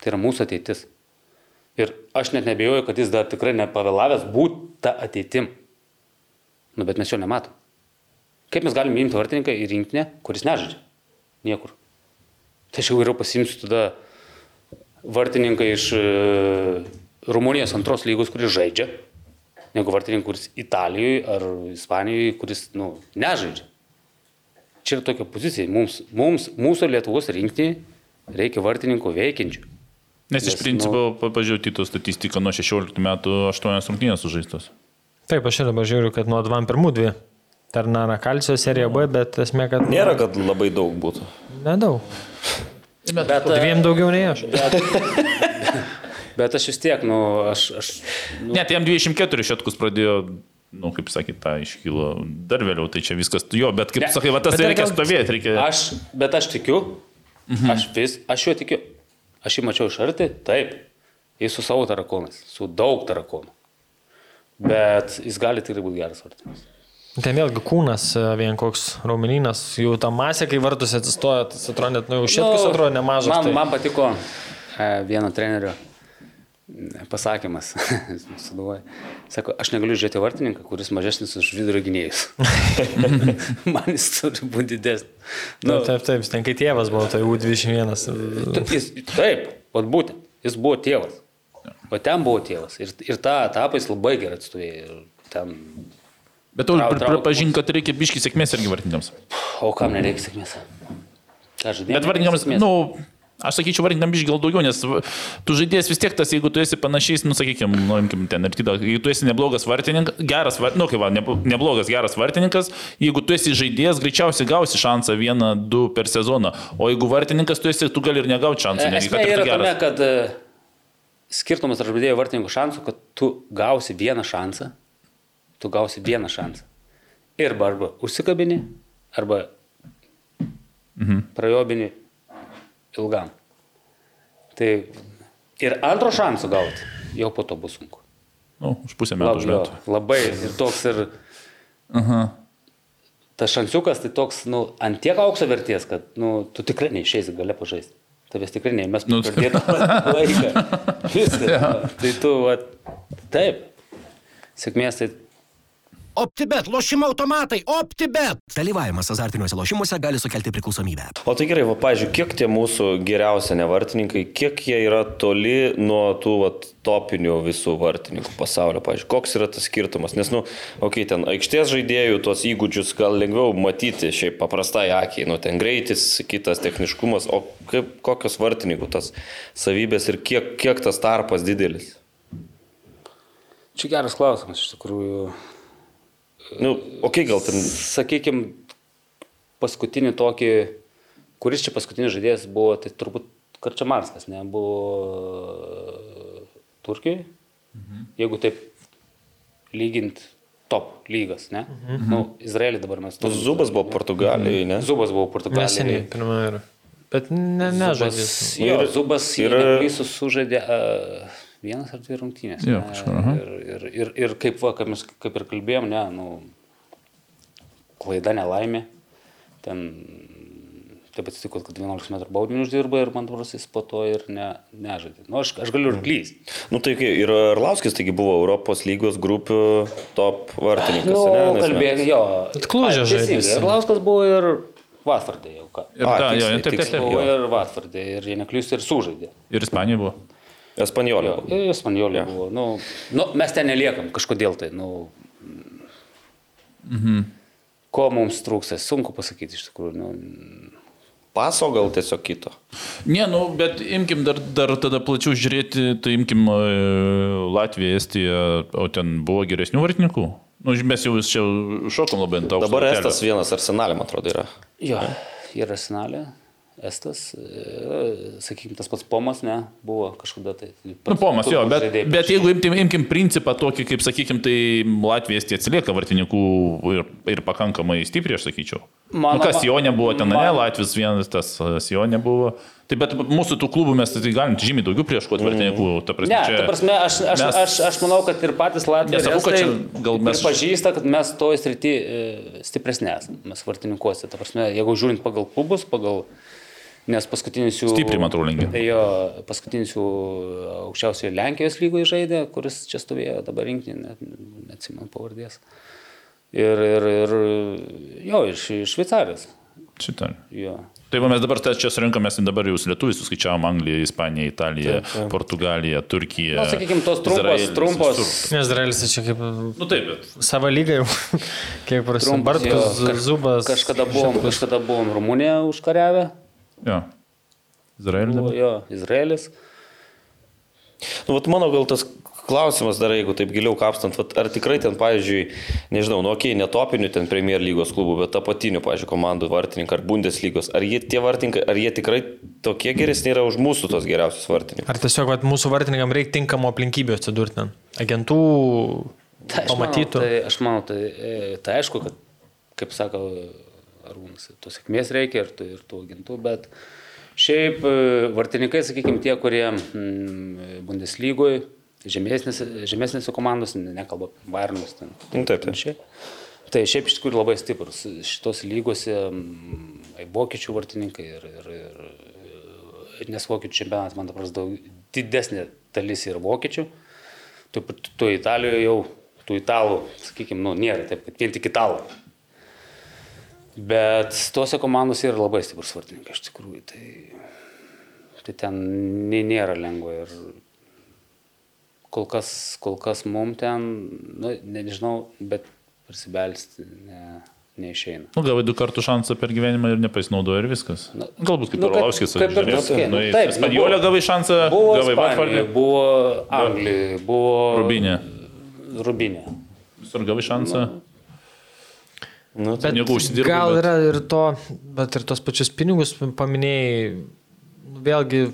Tai yra mūsų ateitis. Ir aš net nebejoju, kad jis dar tikrai nepavėlavęs būti tą ateitim. Nu, bet mes jo nematom. Kaip mes galime imti vartininką į rinkinę, kuris nežaidžia? Niekur. Tai aš jau geriau pasimsiu tada vartininką iš e, Rumunijos antros lygos, kuris žaidžia, negu vartininką, kuris Italijoje ar Ispanijoje, kuris nu, nežaidžia. Čia yra tokia pozicija. Mums, mums mūsų Lietuvos rinkti reikia vartininkų veikiančių. Nes iš Nes, principo, nu... pažiūrėjau Tito statistiką, nuo 16 metų 8 rungtynės sužaistos. Taip, aš ir dabar žiūriu, kad nuo 21 dvi. Tarnara kalcio serija B, bet esmė, kad... Nėra, kad labai daug būtų. Nedaug. Bet, Dviem daugiau nei aš. bet aš vis tiek, nu, aš, aš nu, Net jam 24 šetkus pradėjo, nu, kaip sakyt, tą iškilo dar vėliau, tai čia viskas jo, bet kaip Ne, sakai, va tas bet dar reikia gal- stovėti, reikia... Aš, bet aš tikiu, Mhm. Aš vis, aš juo tikiu. Aš jį mačiau iš arti, taip. Jis su savo tarakonais, su daug tarakonų. Bet jis gali tikrai būti geras vartininkas. Ten vėlgi kūnas, e, vien koks raumeninas, jų ta masė, kai vartus atsistoja, tas atrodo net, nu, jau šitkas Nu, atrodo nemažas. Man, tai... man patiko e, vieno trenerio pasakymas, suduoja. Sako, aš negaliu žiūrėti vartininką, kuris mažesnis už vidurio gynėjus. man jis turi būti didesnis. Nu, Nu, taip, taip, ten kai tėvas buvo, tai U21. tu- jis, taip, vat būtent, jis buvo tėvas. O ten buvo tėvas. Ir, ir tą etapą jis labai gerai atstovėjo. Ir Ten... Bet tu pripažink, kad reikia biški sėkmės irgi vartininkams. O kam nereikia sėkmės? Ką žadėjai? Bet vartininkams, nu, aš sakyčiau, vartininkams biški gal daugiau, nes tu žaidėjas vis tiek tas, jeigu tu esi panašiais, nu, sakykime, nu, imkim ten ir tada, jeigu tu esi neblogas vartininkas, geras, nu, kaip va, ne- neblogas, geras vartininkas, jeigu tu esi žaidėjas, greičiausiai gausi šansą vieną, du per sezoną. O jeigu vartininkas tu esi, tu gali ir negauti šansų, netgi Esmė kad yra tame, kad e, skirtumas tarp žaidėjo vartininkų šansų, kad tu gausi vieną šansą, tu gausi vieną šansą. Ir arba užsikabini, arba mhm. prajobini ilgam. Tai ir antro šansų gauti jau po to bus sunku. Nu, už pusę metų, metų. labai ir toks ir Aha. tas šansiukas tai toks, nu, ant tiek aukso verties, kad, nu, tu tikrai neišeisi gale pažaisti. Tavęs tikrai neįmes Nu, nu, pradėti laiką. Viskas. ja. Tai tu, va, taip. Sėkmės tai OptiBet, lošimo automatai, OptiBet. Dalyvavimas azartiniuose lošimuose gali sukelti priklausomybę. O tai gerai, va, pažiūrėjau, kiek tie mūsų geriausi nevartininkai, kiek jie yra toli nuo tų vat, topinių visų vartininkų pasaulio, pažiūrėjau, koks yra tas skirtumas, nes, nu, okei, okay, ten aikštės žaidėjų tos įgūdžius gal lengviau matyti šiaip paprastai akiai, nu, ten greitis, kitas techniškumas, o kaip, kokios vartininkų tas savybės ir kiek, kiek tas tarpas didelis. čia geras klausimas, iš tikrųjų. Nu, okay, gal ten Sakykime, paskutinį tokį, kuris čia paskutinis žaidėjas buvo, tai turbūt Karčiamarskas, ne, buvo Turkijai. Mhm. Jeigu taip lygint top lygas, ne? Mhm. Nu, Izraelį dabar mes nu, Zubas buvo Portugalijoje, ne? Zubas buvo Portugalijoje. Neseniai, pirmą ir. Bet ne. Zubas, jo, Ir- Zubas ir- Lysus sužaidė uh, vienas ar dvi rungtynės. Jo, ne? kažkur, ir, ir, ir, ir kaip, va, kaip, mes, kaip ir kalbėjom, ne, nu, klaida nelaimė. Ten taip atsitiko, kad 11 metrų baudinį uždirba ir man atrodo, jis po to ir ne, nežaidė. Nu, aš, aš galiu ir klysti. Nu, tai kai ir Arlauskis, taigi buvo Europos lygos grupių top vartininkas. Nu, nes kalbėk, jo. Bet Klužė Ai, teisingai, žaidė jisai. Ir Lauskas buvo ir Vatfordė jau ką. Ir, A, ta, jo, tiksliai, taip, taip, tiksliai. taip. Buvo jo. ir Vatfordė ir jie neklysti ir sužaidė. Ir Ispanija buvo. Espanjolė. Jo, ir Ispanijolė Jo. buvo. Nu, nu, mes ten neliekam kažkodėl tai. Nu, mhm. Ko mums trūksta, sunku pasakyti iš tikrųjų. Nu, Paso gal tiesiog kito. Ne, nu, bet imkim dar, dar tada plačiau žiūrėti, tai imkim e, Latviją, Estiją, o ten buvo geresnių vartininkų. Nu, mes jau čia šokom labai ant to. Dabar Estas vienas arsenalė, man atrodo, yra. jo, yra Arsenalė, Estas, e, sakykime, tas pats Pomas, ne, buvo kažkada tai. Nu, pomas, jo, bet, bet jeigu imkim, imkim principą tokį, kaip sakykim, tai Latvija Estija atsilieka vartininkų ir, ir pakankamai stipriai, aš sakyčiau. Mano- nu, kas Sionė buvo ten, ne, man- Latvijas vienas, tas e, Sionė buvo. Tai bet mūsų tų klubų mes tai galim žymiai daugiau prieškoti vartininkų. Ta prasme, Ne, čia- ta prasme, aš, aš, mes- aš, aš manau, kad ir patys Latvijos gal mes- pripažįsta, kad mes toj srity e, stipresnė esame, mes vartininkuose. Ta prasme, jeigu žiūrint pagal klubus, pagal... Nes paskutinis jų... Stipriai, man atrodo, lenkia. Jo, paskutinis jų aukščiausioje Lenkijos lygoje žaidė, kuris čia stovėjo dabar rinkinį, net neatsimenu pavardės. Ir, ir, ir jo, iš, iš Šveicarijos. Šitą. Jo. Tai va, mes dabar čia surinkomės, dabar jau lietuvius suskaičiavom Angliją, Ispaniją, Italiją, Portugaliją, Turkiją. Na, sakykime, tos trumpos, Izraelis, trumpos, visur. Izraelis čia kaip Nu taip, bet. savo lyga jau. Kiek prasidėjo. Trumpas, jo, Bartkus, kaž- Zubas. Kažkada buvom, kažkada buvom Rumuniją užkariavę. Jo. Izraelis jo, Izraelis. Nu, vat mano gal tas klausimas dar, jeigu taip giliau kapstant, vat, ar tikrai ten, pavyzdžiui, nežinau, nu, okei, okay, netopinių ten Premier lygos klubų, bet apatinių, pavyzdžiui, komandų vartininkai ar Bundeslygos, ar jie tie vartininkai, ar jie tikrai tokie geresni yra už mūsų tos geriausius vartininkus? Ar tiesiog vat, mūsų vartininkam reikia tinkamų aplinkybių atsidurti ten? Agentų Tai aš pamatytų. Manau, tai, aš manau, tai, e, tai aišku, kad, kaip sako Arūnas, tos sėkmės reikia ir tų, ir tų agentų, bet Šiaip e, vartininkai, sakykime, tie, kurie mm, Bundeslygoje, žemesnėse, žemesnėse komandose, ne- nekalba Varnus ten. Nu, taip, panašiai. Tai šiaip iš tikrųjų labai stiprus. Šitos lygose vokiečių vartininkai ir, ir, ir nes vokiečių čempionatas, man dabar daug didesnė dalis yra vokiečių. Tu, tu Italijoje jau, tų italų, sakykime, nu, nėra taip, kad vien tik italų. Bet tuose komandose yra labai stiprus vartininkai, iš tikrųjų. Tai, tai ten nė- nėra lengva ir kol kas, kol kas mum ten, nu, nežinau, bet prisibelsti ne, neišeina. Nu, gavai du kartų šansą per gyvenimą ir nepasinaudojo ir viskas. Nu, Galbūt kaip nu, nu, Orlovskis kaip ir pasakei, nu, taip, nu, Spadijolio buvo- gavai šansą, Buvo gavai Vatfordį, buvo Anglija, buvo Rubinė. Rubinė. Visur gavai šansą. Nu, Bet Pinigų užsidirbai, gal bet- yra ir to, bet ir tos pačius pinigus paminėjai, nu, vėlgi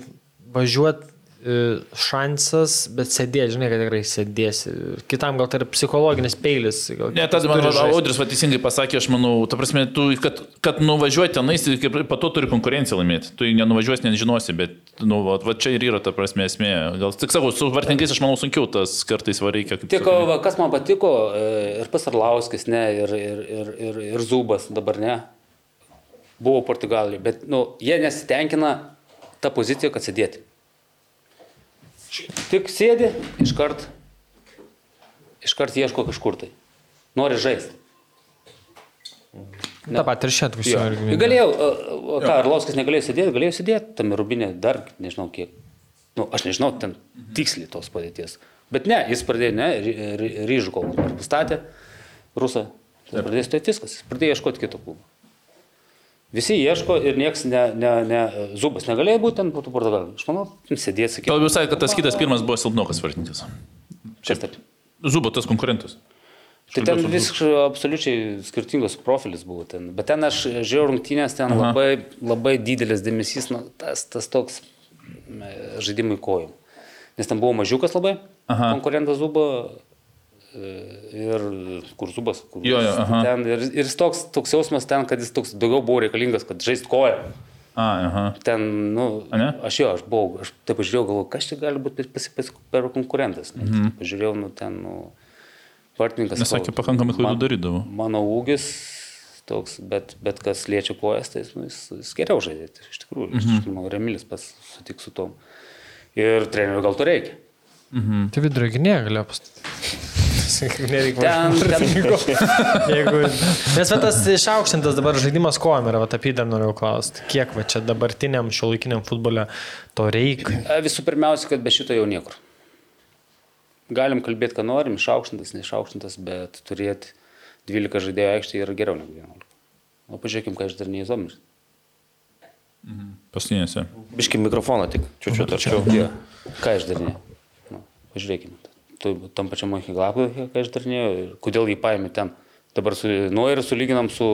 važiuoti šansas, bet sėdėti, žinai, kad tikrai sėdėsi. Kitam gal tai yra psichologinis peilis. gal Ne, tas man atrodo. Audris va teisingai pasakė, aš manau, ta prasme, tu, kad, kad nuvažiuoti tenais, kaip po to turi konkurenciją laimėti. Tu nenuvažiuosi, nežinosi, bet, nu, va, va čia ir yra ta prasme esmė. Gal tik sakau, su vartininkais aš manau sunkiau tas kartais va reikia. kaip Tik, va, kas man patiko, e, ir pas Arlauskis, ne, ir, ir, ir, ir, ir Zubas dabar ne, buvo Portugalijoje, bet nu, jie nesitenkina tą poziciją, kad sėdėti. Tik sėdi, iškart, iškart ieško kažkur tai. Nori žaisti. Ta pat ir šiandien užsienio. Galėjau, o ką, Arlauskas negalėjo sėdėti, galėjo sėdėti tame rubinė dar, nežinau kiek. Nu, aš nežinau ten tiksliai tos padėties. Bet ne, jis pradėjo, ne, Ry- Ry- ryžų kol pastatė, rusą. Pradėjo stovėti viskas, jis pradėjo ieškoti kito klubo. Visi ieško ir niekas ne, ne, ne, Zubas negalėjo būti ten, būtų Portugalija. Aš manau, sėdėti, sakyti. Gal visai, kad tas kitas pirmas buvo silpnokas vartininkas. Čia taip. Zubo tas konkurentas. Tai ten visiškai absoliučiai skirtingas profilis buvo ten. Bet ten aš žiūrėjau rungtynės, ten Aha. labai, labai didelis dėmesys, nu, tas, tas toks e, žaidimui kojom. Nes ten buvo mažiukas labai, Aha. konkurentas Zubo ir kur Zubas. Kur Jo, jo, ten, ir, ir toks, toks jausmas ten, kad jis toks daugiau buvo reikalingas, kad žaist koją. A, aha. Ten, nu, A, ne? aš jo, aš buvau, aš taip pažiūrėjau, galvoju, kas čia gali būti per konkurentas. Mhm. Pažiūrėjau, nu, ten, nu, vartininkas. Nes sakė, pakankamai klaidų man- darydavo. Mano ūgis toks, bet, bet kas liečia kojas, tai nu, jis, jis geriau žaidė. tai Iš tikrųjų, mhm. aš manau, Remilis pas sutiks su tom. Ir treneriui gal to reikia. Tai vidurio gynėja galėjo pastatyti. Nereikia Ten, ten, Jeigu... Nes va, tas išaukštintas dabar žaidimas kojom yra, va, apie dar norėjau klausti. Kiek va, čia dabartiniam šio laikiniam futbole to reikia? Visų pirmiausia, kad be šito jau niekur. Galim kalbėti, ką norim, išaukštintas, neišaukštintas, bet turėti 12 žaidėjų aikštėje yra geriau negu 11. O pažiūrėkime, ką išdarinėjai Zomis. Paskutinėse. Biški mikrofoną tik, čiūčiu tarčiau. Ką išdarinėjai? Nu, pažiūrėkime. Tam pačiam Mohiglapui, ką išdarinėjo ir kodėl jį paėmė ten. Dabar su Noiriu sulyginam su,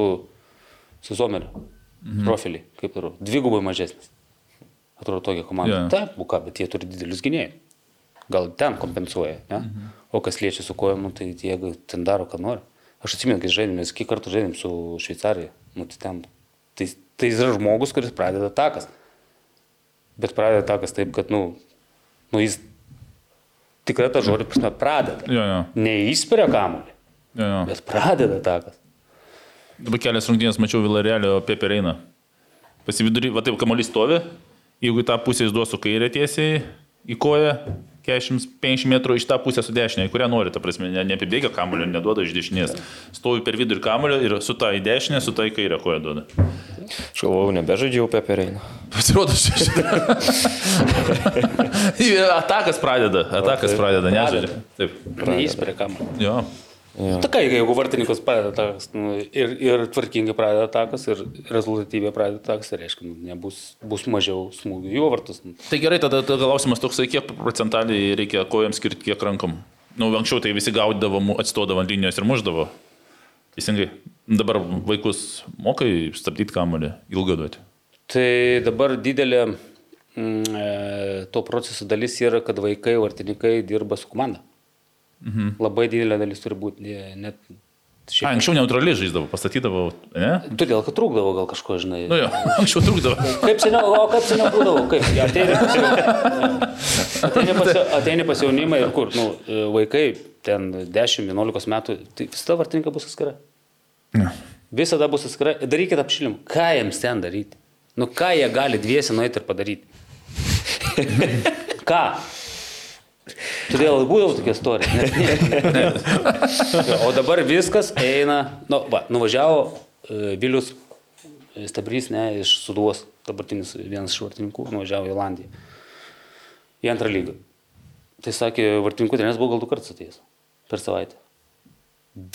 su Zomeriu. Mhm. Profilį, kaip ir dvigubai mažesnis. Atrodo tokia komanda. Jo. Taip, buka, bet jie turi didelius gynėjus. Gal ten kompensuoja, ne? Mhm. O kas liečia su kojom, nu, tai jie ten daro, ką nori. Aš atsimenu, kai žaidėm, mes kiek kartų žaidėm su Šveicarija. Nu, tai, ten, tai, tai yra žmogus, kuris pradeda takas. Bet pradeda takas taip, kad, nu, nu jis tikrai tą žodį prasme pradeda. Jo, jo. Neįspiria kamuolį, bet pradeda takas. Dabar kelias rungtynės mačiau Vilarealio Pepe Reina. Pasividurį, va taip kamuolys stovi, jeigu tą pusę jis duos su kairė tiesiai į koją, 40-50 metrų iš tą pusę su dešinė, kurią nori, ta prasme, ne, neapibėgia kamuolio, neduoda iš dešinės. Stovi per vidurį kamuolio ir su tą į dešinę, su tą į kairę koją duoda. Aš galvojau, nebežaidžiau pepereiną. Pasirodo, šitą. atakas pradeda, atakas pradeda, nežaidžia. Taip. Neįspiria kamuolį. Jo. Ja. Tai ką, jeigu vartininkas pradeda takas nu, ir, ir tvarkingai pradeda takas ir rezultatyviai pradeda takas, tai reiškia, nu, nebus bus mažiau smūgių į jo vartus. Nu, Tai gerai, tada, klausimas toksai, kiek procentaliai reikia kojams skirti, kiek rankom. Nu, anksčiau tai visi gaudavo, atstodavo ant linijos ir muždavo. Teisingai. Dabar vaikus mokai stabdyti kamuolį, ilgą duoti. Tai dabar didelė mm, e, to proceso dalis yra, kad vaikai, vartininkai dirba su komanda. Mhm. Labai didelė dalis turi būti, ne- net A, Šiaip, anksčiau neutraliai žaisdavau, pastatydavau, ne? todėl, kad trūkdavo gal kažko, žinai. Nu jo, anksčiau trūkdavo. Kaip seniau, o kaip seniau būdavo, kaip? Ateini pas, ateini pas, ateini pas jaunimą ir kur, nu, vaikai ten 10-11 metų, tai visada vartininkai bus atskira. Ne. Visada bus atskira. Darykit apšilimą. Ką jiems ten daryti? Nu, ką jie gali dviesi nueiti ir padaryti? ką? Todėl būdavo tokia istorija. O dabar viskas eina, nu, va, nuvažiavo e, Vilius e, Stabrys, ne, iš Suduvos, dabartinis vienas iš vartininkų, nuvažiavo į Olandiją. Į antrą lygą. Tai sakė, vartininkų treneris buvo gal du kartus atėjęs per savaitę.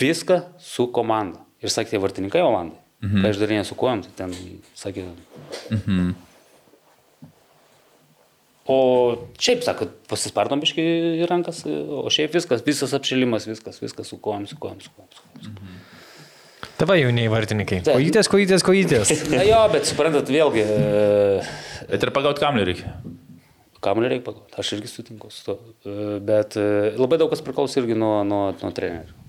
Viską su komanda. Ir sakė, vartininkai Olandai. Mhm. Kai aš darinėjau su kojom, tai ten sakė. Mhm. O šiaip, sako, pasispardom biškai į rankas, o šiaip viskas, visas apšilimas, viskas, viskas su kojom, su kojom, su kojom. Kojom. Tava jauniai vartininkai. Taip. Kojytės, kojytės, kojytės. Na jo, bet suprantat, vėlgi, e, Bet ir pagauti kamlį reikia. kamuolį reikia pagauti, aš irgi sutinku su to. E, Bet e, labai daug kas priklauso irgi nuo, nuo, nuo trenerių.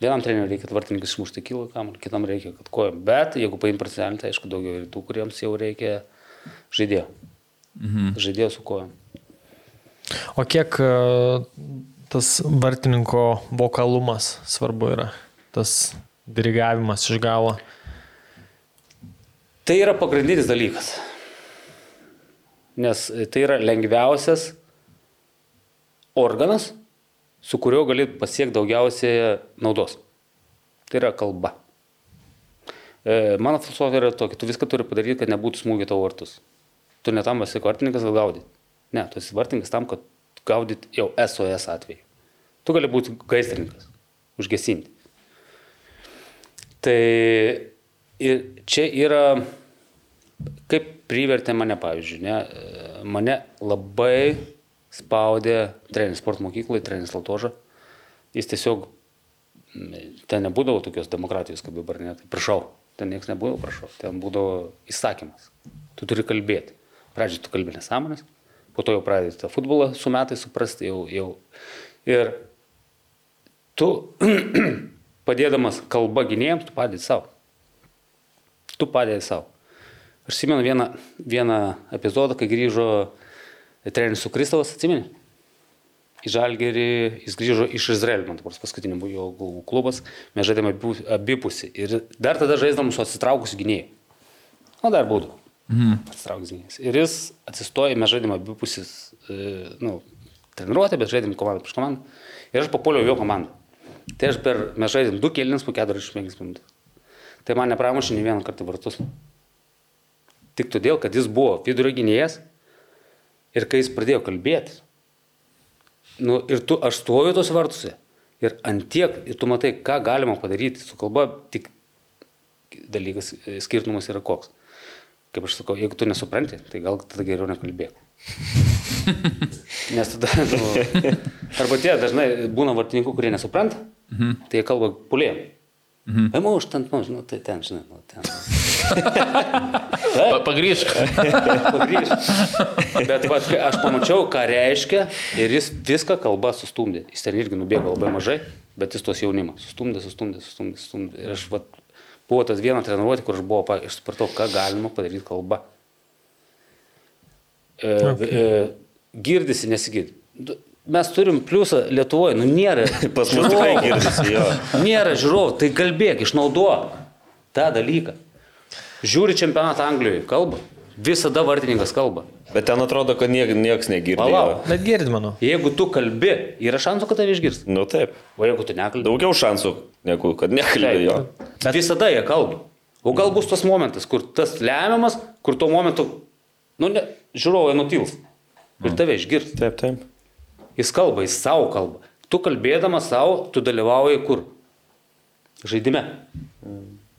Vienam treneriui reikia, kad vartininkas išmuštų kilų kamuolį, kitam reikia, kad kojom. Bet jeigu paim prasidėlį, tai aišku daugiau ir tų, kuriems jau reikia žaidėjo. Mhm. Žaidėjo su kojom. O kiek e, tas vartininko vokalumas svarbu yra? Tas dirigavimas iš galo. Tai yra pagrindinis dalykas. Nes tai yra lengviausias organas, su kuriuo gali pasiekti daugiausiai naudos. Tai yra kalba. E, Mano filosofija yra tokia, tu viską turi padaryti, kad nebūtų smūgio tavo vartus. Tu ne tam esi vartininkas, kad gaudyt. Ne, tu esi vartininkas tam, kad gaudyt jau SOS atveju. Tu gali būti gaisrininkas, užgesinti. Tai ir čia yra, kaip privertė mane, pavyzdžiui, ne, mane labai spaudė treneris sporto mokykloje, treneris Latoža. Jis tiesiog, ten nebūdavo tokios demokratijos kaip dabar, ne, tai prašau, ten niekas nebūdavo, prašau, ten būdavo įsakymas. Tu turi kalbėti. Pradžioje tu kalbė nesąmonės, po to jau pradedi tą futbolą su metais suprasti, jau, jau. Ir tu padėdamas kalba gynėjams, tu padedi savo. Tu padedi savo. Aš atsimenu vieną, vieną epizodą, kai grįžo treneris su Kristovas, atsimeni? Į Žalgerį, jis grįžo iš Izraelio, man dabar paskutinį buvo jo klubas, mes žaidėme abipu- abipusį. Ir dar tada žaidėm su atsitraukusiu gynėju. O dar būdavo. Mhm. Atsitraukus gynėjas. Ir jis atsistojo, mes žaidėme abipusis, e, nu, treniruotę, bet žaidėm komandą prieš komandą. Ir aš papuoliau jo komandą. Tai aš per, mes žaidėm du kėlinius po 45 minutės. Tai man nepramušė nei vieną kartą vartus. Tik todėl, kad jis buvo vidurio gynėjas ir kai jis pradėjo kalbėti, nu, ir tu, aš stoju tos vartuose ir antiek, ir tu matai, ką galima padaryti su kalba, tik dalykas, e, skirtumas yra koks. Kaip aš sakau, jeigu tu nesupranti, tai gal tada geriau nekalbėk. Nes tada, nu, arba tie dažnai būna vartininkų, kurie nesupranta, mhm. tai jie kalba pulėjom. Mhm. Emu, aš ten, nu, žinau, tai ten, žinai, nu, ten. Pa, Pagryžk. Pagrįžt. Bet kai aš pamačiau, ką reiškia ir jis viską kalbą sustumdė. Jis ten irgi nubėgo labai mažai, bet jis tos jaunimą sustumdė, sustumdė, sustumdė, sustumdė. Ir aš vat, buvo tas viena treniruotė, kur aš buvau, pa- aš supratau, ką galima padaryti kalba. E, okay. e, girdisi, nesigirdi. Mes turim pliusą Lietuvoje, nu nėra. Pas mus tikrai girdisi jo. Nėra žiūrovų, tai kalbėk, išnaudok tą dalyką. Žiūri čempionatą Anglijoje, kalba. Visada vartininkas kalba. Bet ten atrodo, kad niek, nieks negirdi. jo. Palauk. Bet girdi, manau. Jeigu tu kalbi, yra šansų, kad tave išgirs. Nu taip. O jeigu tu nekalbi, Daugiau šansų, negu kad nekalbėjo. bet visada jie kalba. O gal bus tas momentas, kur tas lemiamas, kur tuo momentu, nu, ne, žiūrovai nutils. Ir tave išgirs. Taip, taip. Jis kalba, jis savo kalba. Tu kalbėdamas savo, tu dalyvauji kur? Žaidime.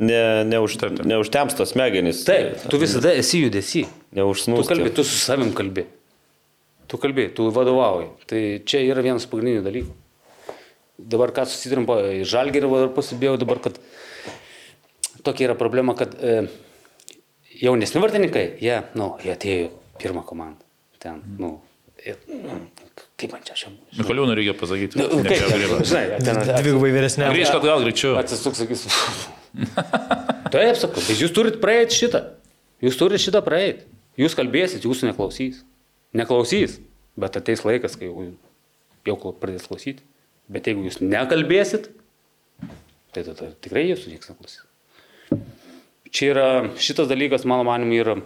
Ne, neuž, neužtemstos smegenys. Taip, tu visada esi judesi. Tu Neužsnūsti. kalbi, tu su savim kalbi. Tu kalbi, tu vadovauji. Tai čia yra vienas pagrindinių dalykų. Dabar ką susidurėm, po žalgerį dar pasibėjau dabar, kad tokia yra problema, kad e, jaunesni vartininkai, jie, nu, jie atėjo pirmą komandą. Ten, nu, jie, Kaip man čia šiam? Mikoliūnų reikia pasakyti. Nu, Ne, kaip, žinai, ten Dvigubai vyresnė. Grįžk atgal greičiau. atsisuks, sakys. Taip, sakau, bet jūs turit praeiti šitą. Jūs turit šitą praeiti. Jūs kalbėsit, jūsų neklausys. Neklausys, bet ateis laikas, kai jau, jau pradės klausyti. Bet jeigu jūs nekalbėsit, tai tada tikrai jūsų niekas neklausys. Čia yra, šitas dalykas, mano manimu, yra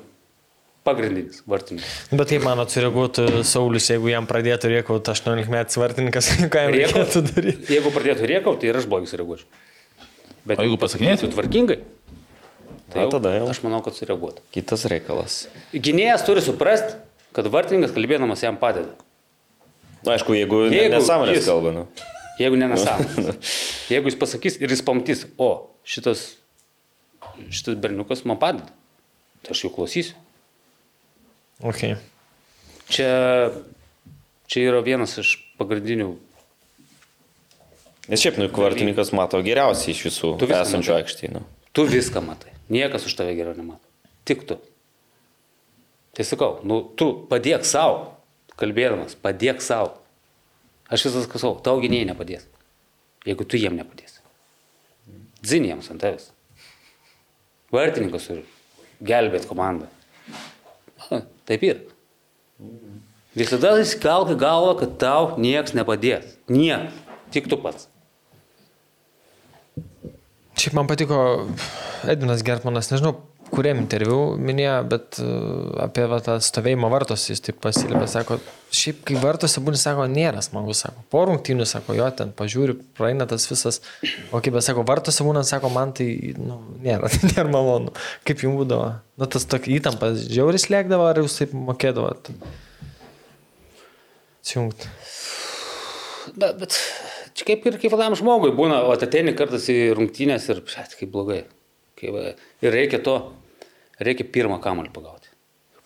pagrindinis vartininkas. Bet kaip manot, sureaguotų Saulis, jeigu jam pradėtų rėkauti 18 metų vartininkas, ką jam reikėtų daryti? Jeigu pradėtų rėkauti, tai ir aš blogai sureaguočiau. Bet O jeigu pasakinėtų? tvarkingai, tai jau, tada jau. aš manau, kad sureaguotų. Kitas reikalas. Gynėjas turi suprasti, kad vartininkas kalbėdamas jam padeda. Na, aišku, jeigu, jeigu nesąmonės jis- kalba, nu. Jeigu nenesąmonė. Jeigu jis pasakys ir jis pamatys, o šitas, šitas berniukas man padeda, tai aš jau klausysiu. Okay. Čia, čia yra vienas iš pagrindinių. Nes šiaip, nu, kvartininkas mato geriausiai iš visų esančių aikštėje. Nu. Tu viską matai. Niekas už tave geriau nemato. Tik tu. Tai sakau, nu, tu padėk savo, kalbėdamas, padėk savo. Aš visas kasau, tau gynėjai nepadės. Jeigu tu jiem nepadėsi. Dzin jiems ant tavęs. Vartininkas turi gelbėti komandą. Na, taip ir. Visada įskalk į galvą, kad tau nieks nepadės. Niekas. Tik tu pats. Šiaip man patiko Edvinas Gertmanas, nežinau, kuriam interviu minėjo, bet uh, apie va, tą stovėjimą vartos jis taip pasilipė, sako, šiaip kai vartose būni, sako, nėra smagu, sako, po rungtynių, sako, jo ten pažiūri, praeina tas visas, o kaip bet sako, vartose būnant, sako, man tai, nu, nėra, tai nėra malonu. Kaip jums būdavo? Nu, tas tokia įtampa, žiauris lėkdavo, ar jūs taip mokėdavot? Sijungti. Bet, bet čia kaip ir kiekvienam žmogui būna, o ateini kartais į rungtynės ir, šet, kaip blogai. Kaip, ir reikia to, reikia pirmą kamalį pagauti.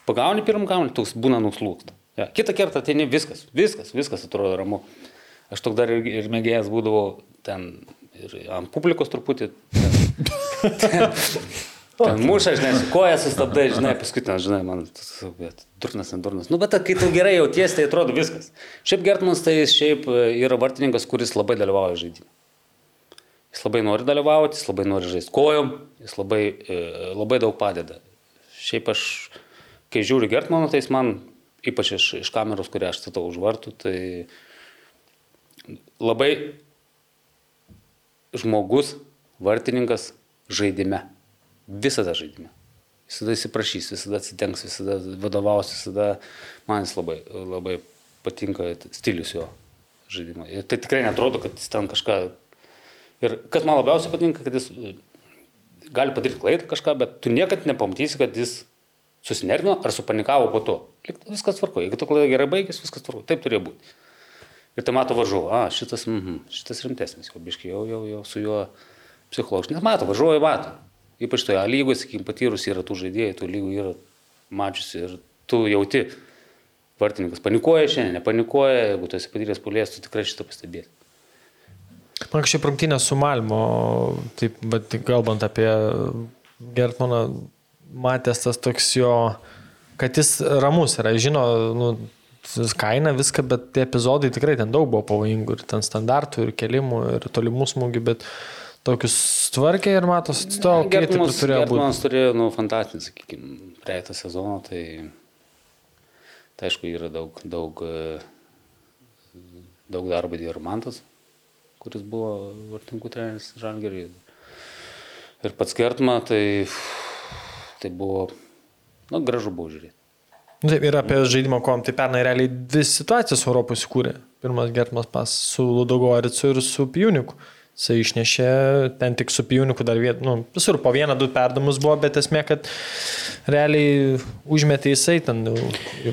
Pagauni pirmą kamalį, toks būna nuslūksta. Ja, kitą kartą ateini viskas, viskas, viskas atrodo ramu. Aš toks dar ir, ir mėgėjas būdavau ten ir ant publikos truputį. Ten, ten muša, žinai, su koja sustabdai, žinai, paskui ten, žinai, man, bet durnas, nedurnas. Nu, bet kai tu gerai jauties, tai atrodo viskas. Šiaip Gertmanas tai šiaip e, yra vartininkas, kuris labai dalyvauja žaidime. Jis labai nori dalyvauti, jis labai nori žaisti kojom, jis labai, e, labai daug padeda. Šiaip aš, kai žiūriu Gertmaną, tai jis man, ypač iš, iš kameros, kurią aš statau už vartų, tai labai žmogus, vartininkas žaidime. Visada žaidime. Visada įsiprašys, visada atsitenks, visada vadovaus, visada man jis labai, labai patinka stilius jo žaidimo. Ir tai tikrai netrodo, kad jis ten kažką... Ir kas man labiausiai patinka, kad jis e, gali padaryti klaidą kažką, bet tu niekad nepamatysi, kad jis susinervino ar supanikavo po to. Viskas tvarko. Jeigu tu klaida gerai baigės, viskas tvarko. Taip turėjo būti. Ir tai mato varžovą, a, šitas, mhm, šitas rimtesnis, jau biškai, jau, jau, jau su juo psichologiškai. Nes mato, varžovai mato. Ypač toje lygoje, sakykime, patyrus yra tų žaidėjų, tų lygų yra mačiusi ir tu jauti, vartininkas panikuoja šiandien, nepanikuoja, jeigu tu esi patyręs pulės, tu tikrai šitą pastebėsi. Man kažkaip rungtynė su Malmo, taip, bet kalbant apie Gertmaną, matęs tas toks jo, kad jis ramus yra, žino, nu, kaina viską, bet tie epizodai tikrai ten daug buvo pavojingų ir ten standartų, ir kelimų, ir tolimų smūgių, bet tokius tvarkė ir matos, atstovo, kaip ir turėjo būti. Gertmanas turėjo, nu, fantastinį, sakykime, praeitą sezoną, tai, tai aišku, yra daug, daug, e, daug darbo įdėjo ir Mantas, kuris buvo vartininkų treneris Žalgerį. Ir pats Gertma, tai, tai buvo, nu, gražu buvo žiūrėti. Nu, Taip, ir apie žaidimo kom, tai pernai realiai dvi situacijas Europoje įsikūrė. Pirmas Gertmas pas su Ludogoricu ir su Pijuniku. Jis išnešė ten tik su Pijuniku dar vieną, nu, visur po vieną, du perdamus buvo, bet esmė, kad realiai užmetė jisai ten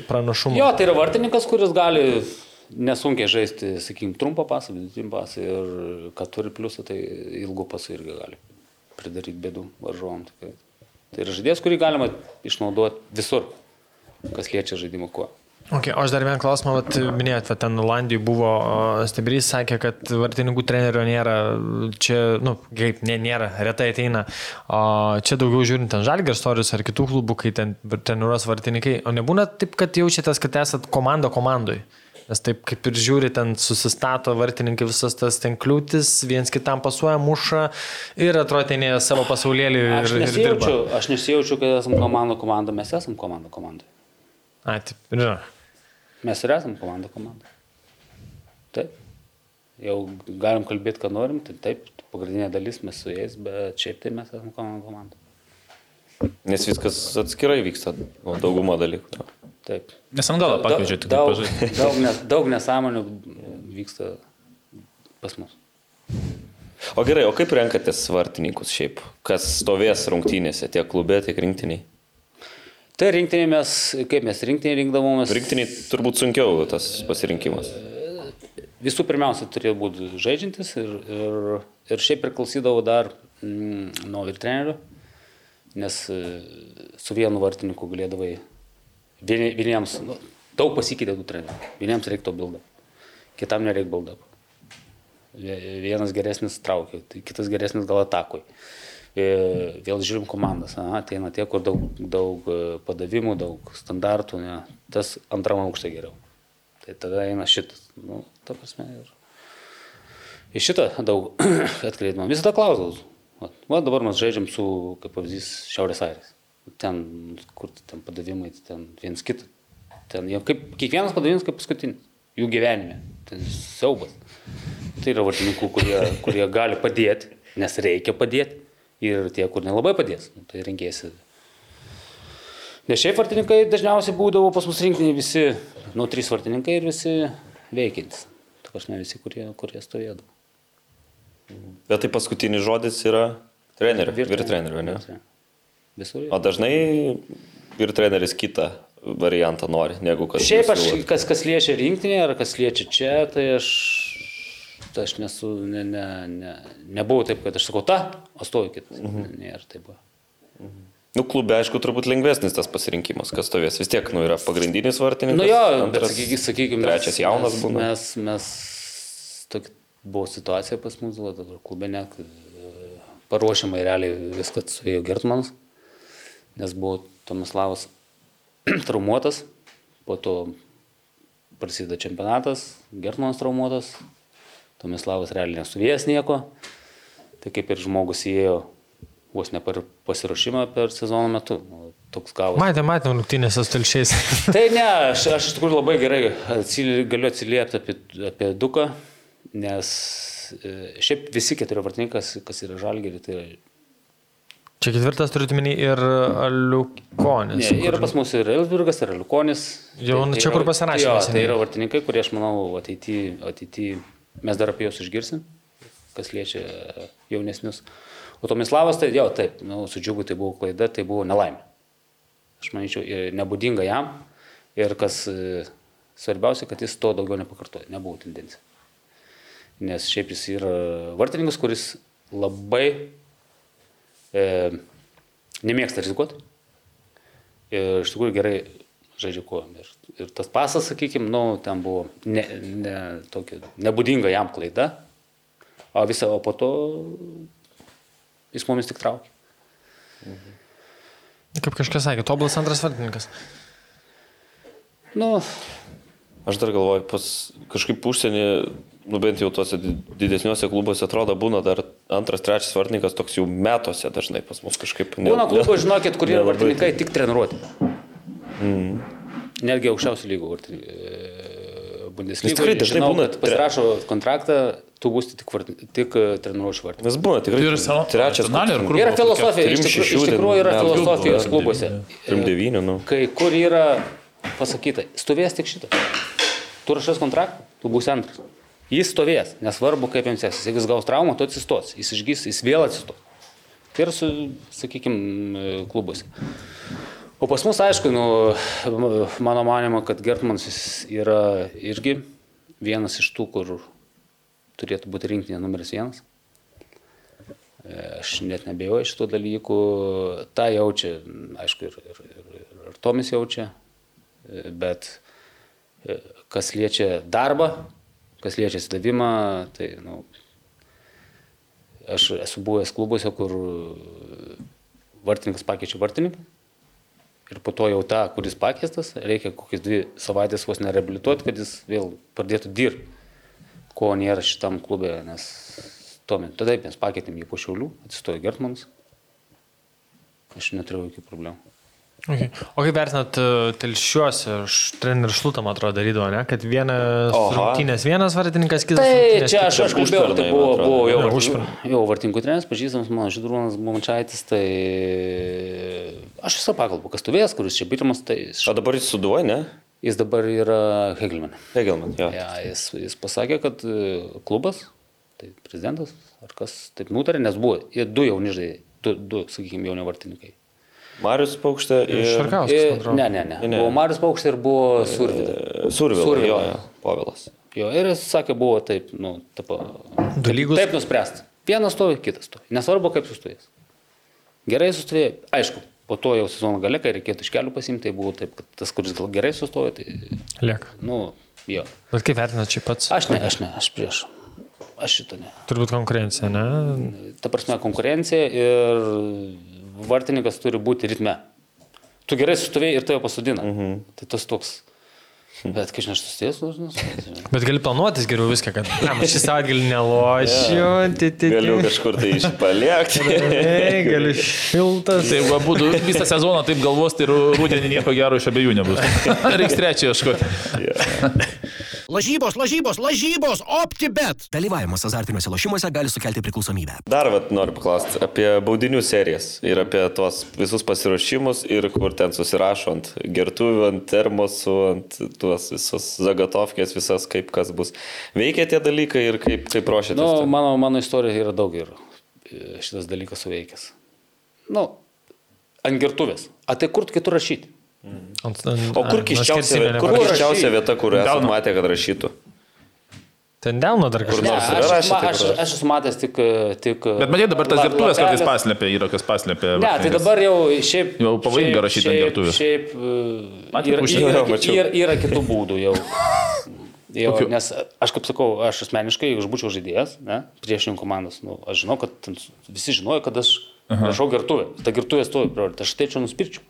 pranašumą. Jo, tai yra vartininkas, kuris gali nesunkiai žaisti, sakykime, trumpą pasą, vidutinį pasą ir kad turi pliusą, tai ilgų pasų irgi gali pridaryti bėdų varžovom. Tai, tai yra žaidėjas, kurį galima išnaudoti visur, kas liečia žaidimo kuo. Okay, o aš dar vieną klausimą, vat, minėjot, vat, ten Olandijoje buvo, Stebrys sakė, kad vartininkų trenerio nėra, čia, nu, kaip, ne, nėra, retai ateina. O čia daugiau žiūrint ten Žalgers istorijos ar kitų klubų, kai ten treniruos vartininkai, o nebūna taip, kad jaučiatės, kad esat komanda komandai. Nes taip kaip ir žiūri, ten susistato vartininkai visas tas ten kliūtis, viens kitam pasuoja, muša ir atrodo tenėje savo pasaulėlį ir, Aš ir dirba. nesijaučiu, aš nesijaučiu, kad esame komandų komanda, mes esame komandų komanda. Ir yra. Mes ir esame komandų komanda. Taip. Jau galim kalbėti, ką norim, tai taip, pagrindinė dalis mes su jais, bet šiaip tai mes esame komandų komanda. Nes viskas atskirai vyksta, o dauguma dalykų. Taip. Nes ant galo pakeičiu, tik daug, daug, nes, daug nesąmonių vyksta pas mus. O gerai, o kaip renkatės vartininkus šiaip? Kas stovės rungtynėse, tiek klube, tiek rinktiniai? Tai rinktinė mes, kaip mes rinktinė rinkdavomės. Rinktiniai turbūt sunkiau tas pasirinkimas. Visų pirmiausia, turėjo būti žaidžiantis ir, ir, ir šiaip priklausydavo dar mm, nuo ir trenerių, nes e, su vienu vartininku galėdavai, vieni, vieniems, nu, daug pasikeitė tų trenerių, vieniems reiktų bildą, kitam nereik bildą. Vienas geresnis traukia, tai kitas geresnis gal atakui. E, Vėl žiūrim komandas, aha, ateina tie, kur daug, daug e, padavimų, daug standartų, ne, tas antram aukšte geriau. Tai tada eina šitas. Nu, ta prasme. Ir... Į šitą daug atkreipimą. Visada klausau. Va, va dabar mes žaidžiam su, kaip pavyzdys, Šiaurės Airės. Ten, kur ten padavimai, ten viens kitą. Ten jau kaip, kiekvienas padavimas kaip paskutinis. Jų gyvenime. Tai siaubas. Tai yra vartininkų, kurie, kurie gali padėti, nes reikia padėti. Ir tie, kur nelabai padės. Nu, tai rinkėsi Nes šiaip vartininkai dažniausiai būdavo pas mus rinkiniai visi, nu, trys vartininkai ir visi veikiantis. Tu kažne visi, kurie, kurie stovėdavo. Bet tai paskutinis žodis yra trenerio, vyr trenerio, ne? Visur. O dažnai vyr treneris kitą variantą nori, negu kad... Šiaip aš, kas, kas liečia rinkinį ar kas liečia čia, tai aš, tai aš nesu, ne, ne, ne, nebuvau taip, kad aš sakau, ta, o stovykit. Mhm. Nėra taip. buvo. Nu, klube, aišku, turbūt lengvesnis tas pasirinkimas, kas stovės. Vis tiek, nu, yra pagrindinis vartininkas. Nu jo, bet antras, sakykime, sakykime trečias jaunas būna. Mes, mes tokia buvo situacija pas mus, dabar klube net e, paruošiamai realiai viskas suėjo Gertmanas, nes buvo Tomislavas traumuotas, po to prasideda čempionatas, Gertmanas traumuotas, Tomislavas realiai nesuvėjęs nieko, tai kaip ir žmogus įėjo vos ne per pasiruošimą per sezono metu. Nu, Toks gavosi. Matė, matė, rungtynėse su telšiais. Tai ne, aš, aš iš tikrųjų labai gerai atsili, galiu atsiliepti apie, apie Duką, nes e, šiaip visi keturi vartininkas, kas yra žalgeri, tai yra... Čia ketvirtas turite minį ir Liukonis. Ne, yra pas mus ir Elsburgas, ir Liukonis. Jau, nu, čia yra- kur pasirašė Jo, neseniai. tai yra vartininkai, kurie aš manau ateityje, ateity, mes dar apie juos išgirsim, kas liečia jaunesnius. O Tomislavas, tai jo, taip, nu, su džiugu tai buvo klaida, tai buvo nelaimė. Aš manyčiau, nebūdinga jam ir kas e, svarbiausia, kad jis to daugiau nepakartoja, nebuvo tendencija. Nes šiaip jis yra vartininkas, kuris labai e, nemėgsta rizikuoti. Ir iš tikrųjų gerai žaidžia kojom. Ir, ir tas pasas, sakykime, nu, ten buvo ne, ne, tokia, nebūdinga jam klaida, o visą, o po to jis mumis tik traukė. Kaip kažkas sakė, tobulas antras vartininkas. Nu, Aš dar galvoju, pas kažkaip užsienį, nu bent jau tuose di- didesniuose klubuose atrodo būna dar antras, trečias vartininkas toks jau metuose dažnai pas mus kažkaip. ne- būna klubų, žinokit, kur yra nelabai. vartininkai tik treniruoti. Mm. Netgi aukščiausių lygų vartininkai. Bundesliga. Nes tikrai dažnai žinau, būna Pasirašo kontraktą, tu būsi tik, tik e, treniruočių vartininkas. Nes būna tikrai Ir savo- trečias. kur- Yra filosofija, iš šešių iš tikrųjų yra metų filosofijos buvo, klubuose. Trim devynių, nu. Kai kur yra pasakyta, stovės tik šitą. Tu rašas kontraktą, tu būsi antras. Jis stovės, nesvarbu kaip jam seksis. Jeigu jis gaus traumą, tu atsistos. Jis išgys, jis vėl atsistos. Tai yra su, sakykime, klubuose. O pas mus, aišku, nu, mano manimo, kad Gertmanas yra irgi vienas iš tų, kur turėtų būti rinktinė numeris vienas. E, Aš net nebejoju šito dalykų. Ta jaučia, aišku, ir, ir, ir, ir Tomis jaučia, E, bet e, kas liečia darbą, kas liečia įsidavimą, tai, nu, aš esu buvęs klubuose, kur vartininkas pakeičia vartininką Ir po to jau tą, kuris pakeistas, reikia kokias dvi savaitės vos nereabilituoti, kad jis vėl pradėtų dirbti, ko nėra šitam klube, nes tuomet, tada mes pakeitėm jį po šiaulių, atsistojo Gertmanas. Aš neturėjau jokių problemų. Okay. O kaip vertinat uh, telšiuose, treneris Šlutą, man atrodo, darydavo, ne? kad vienas Oha. rungtynės vienas vartininkas, kitas Tai čia aš, aš kalbėjau, tai buvo, buvo jau, Ne, vartin- užpernai. jau vartinkų treneris, pažįstamas mano Židrūnas Bumančaitis, tai aš visą pakalbą, kas tuvės, kuris čia pirmas, tai jis, O dabar jis suduoja, ne? jis dabar yra Hegelman. Hegelman, jo. Ja, jis, jis pasakė, kad e, klubas, tai prezidentas, ar kas taip nutarė, nes buvo du jauni žaidėjai, du, du sakykime, jauni vartininkai. Marius Paukštė ir... Šarkauskas, man atrodo. ne, ne, ne. Ne. Buvo Marius Paukštė ir buvo Survida. Survila, Survila. jo, jo, Povilas. Jo, ir jis sakė, buvo taip, nu, taip, Du lygus. taip nuspręsta. Vienas stovi, kitas stovi. Nesvarbu, kaip sustojęs. Gerai sustojai, aišku, po to jau sezono gale, kai reikėtų iš kelių pasimti, tai buvo taip, kad tas, kuris gal gerai sustojo, tai, Lieka. nu, jo. Bet kaip vertinat čia pats? Aš ne, aš ne, aš prieš. Aš šito ne. Turbūt konkurencija, ne? Ta prasme, konkurencija ir vartininkas turi būti ritme. Tu gerai sustovėjai ir tave pasodina. Mhm. Tai tas toks. Bet kai aš nesustojęs, nu, žinai. Bet gali planuotis geriau viską, kad na, šį savaitgalį nelošiu, ti. Galiu kažkur tai išpaliekti. Galiu šiltas. Tai jeigu būtų visą sezoną taip galvos, tai ru- rudenį nieko gero iš abiejų nebus. Reiks trečią ieškoti. Lažybos, lažybos, lažybos, OptiBet. Dalyvavimas azartiniuose lošimuose gali sukelti priklausomybę. Dar vat, noriu paklausti apie baudinių serijas ir apie tuos visus pasiruošimus ir kur ten susirašo ant gertuvių, ant termosų, ant tuos visus zagatovkės, visas kaip kas bus. Veikia tie dalykai ir kaip, kaip ruošiatės? Nu, tam? mano, mano istorija yra daug ir e, šitas dalykas suveikęs. Nu, ant gertuvės. A tai kur kitur rašyti? Ant, ant, o kur kiščiausia, skersinio kur kiščiausia vieta, kur esate matę, kad rašytų? Ten delno dar Kur kažkas. Ne, aš, tai aš, kur- aš esu matęs tik... tik Bet matai, dabar tas gertuvės kartais paslėpia, yra kas paslėpia. Ne, tai dabar jau šiaip... Jau pavojinga rašyti ant gertuvės. Šiaip yra, yra, yra, yra kitų būdų jau. Jau, nes aš kaip sakau, aš asmeniškai, jeigu aš būčiau žaidėjas, ne, priešininkų komandos, nu, aš žinau, kad ten visi žinojo, kad aš rašau gertuvę. Ta gertuvė stovi, tai aš teičiau nuspirčiau.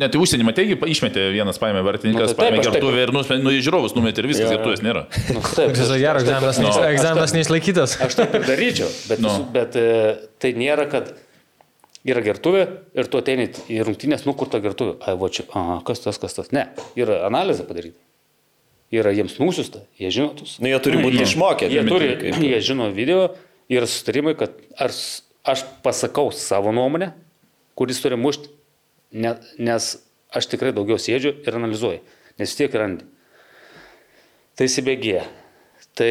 Ne, tai užsienį matė, išmetė vienas paėmė vartininkas, Nu, tai paėmė gertuvę ir nuspė- nu, į žiūrovus numetė ir viskas, Jo. gertuvės nėra. Nu, taip, Viso gero, egzaminas, aš no. taip- egzaminas neišlaikytas. Aš taip ir daryčiau, bet, Nu. no. bet e, tai nėra, kad yra gertuvė ir tu ateini į rungtynės, nu kur ta gertuvė. Ai, va čia, aha, kas tas, kas tas. Ne, yra analizė padaryta. Yra jiems nusiusta, jie žino tus. Nu, jie turi būti jie, išmokę, Jie, turi, jie žino video, yra sustarimai, kad ar aš pasakau savo nuomonę, kuris turi mušti, ne, nes aš tikrai daugiau sėdžiu ir analizuoju, nes vis tiek randi. Tai įsibėgėja. Tai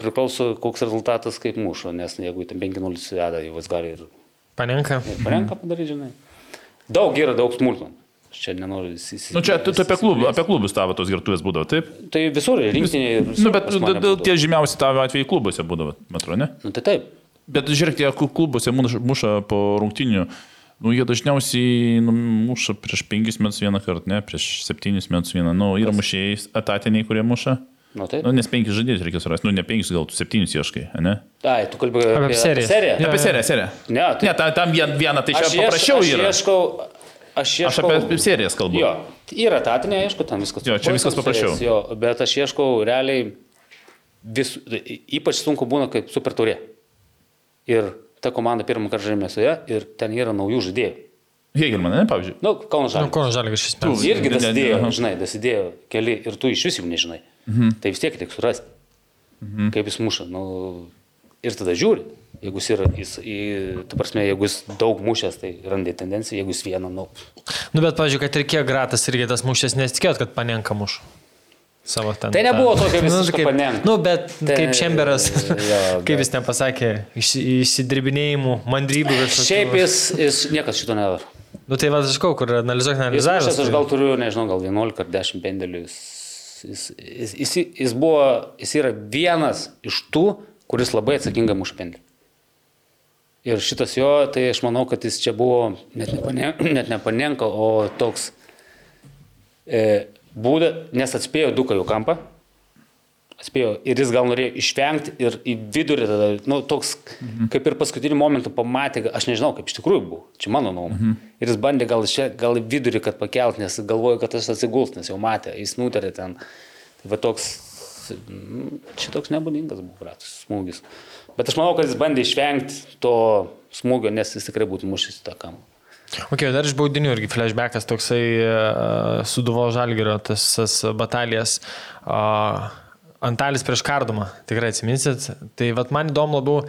priklauso, koks rezultatas kaip mušo, nes jeigu ten 5-0 veda, jau jis gali ir, Panenka. ir parenka padaryti, žinai. Daug yra, daug smulkmenų. Aš čia nenoriu įsisipinti. Nu, čia tu, tu apie, klub, apie klubus tavo tos gertuvės būdavo, taip? Tai visur, rinktinėje. Nu, bet tie žymiausi tavo atveju klubuose būdavo, matau, ne? Nu, tai taip. Bet žiūrėk, tie klubuose muša, muša po rungtinių. Nu, jie dažniausiai nu, muša prieš penkis metus vieną kartą, ne, prieš septynis metus vieną. Nu, yra mušėjai etatiniai, kurie muša. Nu, taip. Nu, nes penkis žaidėjus reikia surasti. Nu, ne penkis, gal tu septynis ieškai, ne? Ai, tu kalbėjai Apie apie, seriją. seriją. Jo, Apie seriją, seriją. Ne, tai- ne tam, tam vien, vieną, tai čia Aš, paprasčiau aš yra. ieškau. Aš Aš ieškau. apie serijas kalbu. Jo, yra tatinė, aišku, ten viskas. Jo, čia viskas paprasčiau. Jo, bet aš ieškau realiai, vis, ypač sunku būna kaip super turė. Ir ta komanda pirmą kartą žaidė mėsoje ir ten yra naujų žaidėjų. Hegelman, ne, pavyzdžiui. Nu, Kauno Nu, žalė. ko žalė šis metas? Irgi dasidėjo, žinai, dasidėjo keli ir tu iš vis jų nežinai. Mhm. Tai vis tiek reikia surasti, mhm. kaip jis muša. Nu, ir tada žiūri. Jeigu jis yra, jis, į, tu prasme, jeigu jis daug mušęs, tai randi tendenciją, jeigu jis vieną, nu, Nu, bet, pažiūrėjau, kad ir kiek gratas irgi tas mušės, nesitikėjot, kad panenka muš. Savo ten. Tai nebuvo tokio Nu, visiško kaip, Panenka. nu, bet Tai- kaip Čemberas, jo, kaip jis nepasakė, išsi- išsidirbinėjimų, mandrybų kažkokių. Šiaip jis, jis niekas šito nedaro. Nu, tai va, aš sakau, kur analizuok, neanalizavęs. mušęs, aš tai- gal turiu, nežinau, gal 11 ar 10 pendelių. Jis, jis, jis, jis, jis, buvo, jis yra vienas iš tų, kuris labai atsakingai muša pendelį. Ir šitas jo, tai aš manau, kad jis čia buvo net, nepane, net nepanenka, o toks e, būda, nes atspėjo duką jų kampą. Atspėjau, ir jis gal norėjo išvengti ir į vidurį tada, nu, toks, mhm. kaip ir paskutiniu momentu pamatė, aš nežinau, kaip iš tikrųjų buvo, čia mano nuomonė. Mhm. Ir jis bandė gal, čia, gal į vidurį, kad pakelt, nes galvojo, kad aš atsiguls, nes jau matė, jis nutarė ten. Tai va toks, nu, čia toks nebūdingas buvo, bratas, smūgis. Bet aš manau, kad jis bandė išvengti to smūgio, nes jis tikrai būtų mušęs tą kamą. Ok, dar iš baudinių irgi flashbackas toksai uh, suduvo žalgerio, tas, tas batalijas. Uh, Antalis prieš kardomą, tikrai atsiminsit. Tai vat, man įdomu labiau,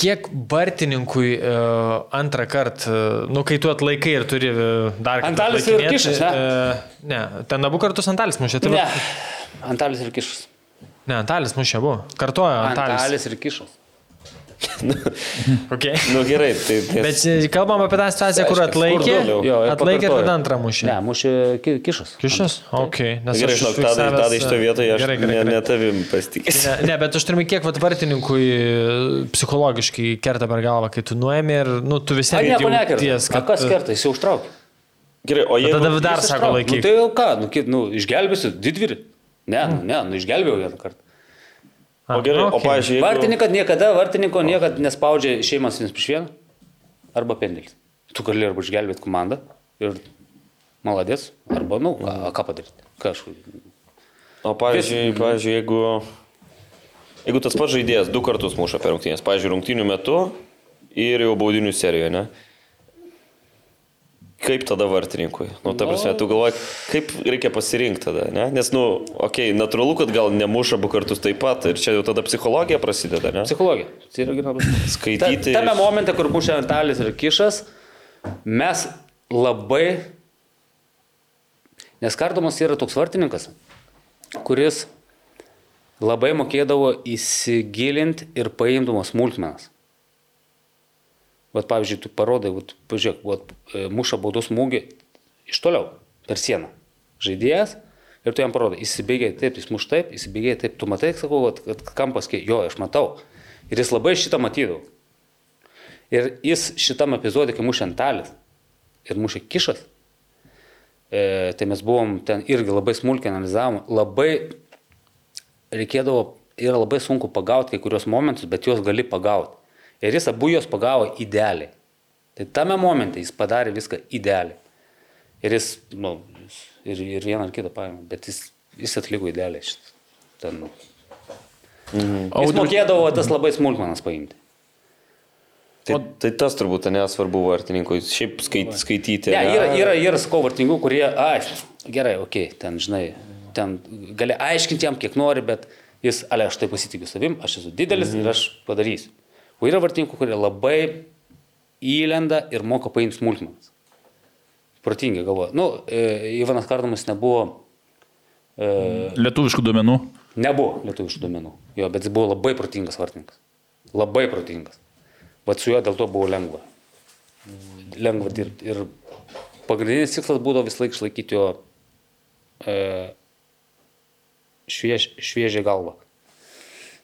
kiek vartininkui uh, antrą kartą, uh, nu kai tu atlaikai ir turi uh, dar kartą. Antalis ir kišas, ne? Uh, ne, ten abu kartus Antalis mušė. Tai Ne, Antalis ir kišas. ne, Antalis mušė abu. Kartojo Antalis. Antalis ir kišas. Okay. Nu gerai, tai... tai Bet e, kalbam apie tą situaciją, kur atlaikė, jo, atlaikė tada antrą mušė. Ne, mušė ki- kišas. Kišas? Ok. Nes Gerai, aš žinok, tada, tada iš to vietoje aš gerai, gerai, ne, gerai. ne tavim pasitikėsiu. Ne, ne, bet aš turiu kiek vartininkui e, psichologiškai kerta per galvą, kai tu nuėmė ir nu, tu vis A, tiek nieko nekerta. jauties, Kad... Kas kerta, jis jau užtraukė. Gerai, o jeigu... Tada dar sako ištraukė. Nu, laikyk. tai jau ką, nu, kit, nu išgelbėsiu, didvirį. Ne, nu, ne, nu išgelbėjau vieną kartą. O gerai, o okei. pažiūrėjau... Vartininkas niekada, vartininko niekada nespaudžia šeimas vienas prieš vieną arba pendelis. Tu gali arba išgelbėti komandą ir maladės, arba, nu, ką, ką padaryti. Kažkaip. O pavyzdžiui, pavyzdžiui jeigu, jeigu tas pats žaidėjas du kartus muša per rungtynės, pavyzdžiui, rungtynių metu ir jau baudinių serijoje, ne? Kaip tada vartininkui? Nu, ta prasme, tu galvoji, kaip reikia pasirinkti tada, ne? Nes, nu, okei, okay, natūralu, kad gal nemuša abu kartus taip pat ir čia jau tada psichologija prasideda, ne? Psichologija. Tai yra geras. Skaityti. Ta, tame momente, kur mušė Antalis ir Kišas, mes labai... Nes Kardomas yra toks vartininkas, kuris labai mokėdavo įsigilinti ir paimdamas smulkmenas. Vat pavyzdžiui, tu parodai, vat, pažiūrėk, vat, e, muša baudos smūgį iš toliau, per sieną. Žaidėjas ir tu jam parodai, įsibėgiai taip, jis muš taip, įsibėgiai taip, tu matai, sakau, vat, kad kampas, jo, aš matau. Ir jis labai šitą matydavo. Ir jis šitam epizodė, kai mušė Antalis ir mušė Kišas, e, tai mes buvom ten irgi labai smulkiai analizavom, labai reikėdavo, yra labai sunku pagauti kai kurios momentus, bet juos gali pagauti. Ir jis abu juos pagavo idealiai. Tai tame momente jis padarė viską idealiai. Ir jis, nu, ir, ir vieną ar kitą paėmė, bet jis, jis atliko idealiai šitą. Ten, mhm. Jis mokėdavo tas labai smulkmenas paimti. Tai, tai tas turbūt nesvarbu vartininkui, šiaip skait, skaityti. Ne, yra, yra, yra sakau, vartingų, kurie, ai, gerai, okei, okay, ten, žinai, ten gali aiškinti jam, kiek nori, bet jis, ale, aš tai pasitikiu savim, aš esu didelis mm. ir aš padarysiu. O yra vartingų, kurie labai įlenda ir moka paimti smulkmenas. Protingai galvoja. Nu, e, Ivanas Kardamas nebuvo, e, Lietuviškų duomenų. nebuvo lietuviškų duomenų, jo, bet jis buvo labai protingas vartininkas. Labai protingas. Vat su juo dėl to buvo lengva. Lengva dirbti. Ir pagrindinis tikslas būdavo vis laik išlaikyti jo e, šviež, šviežią galvą.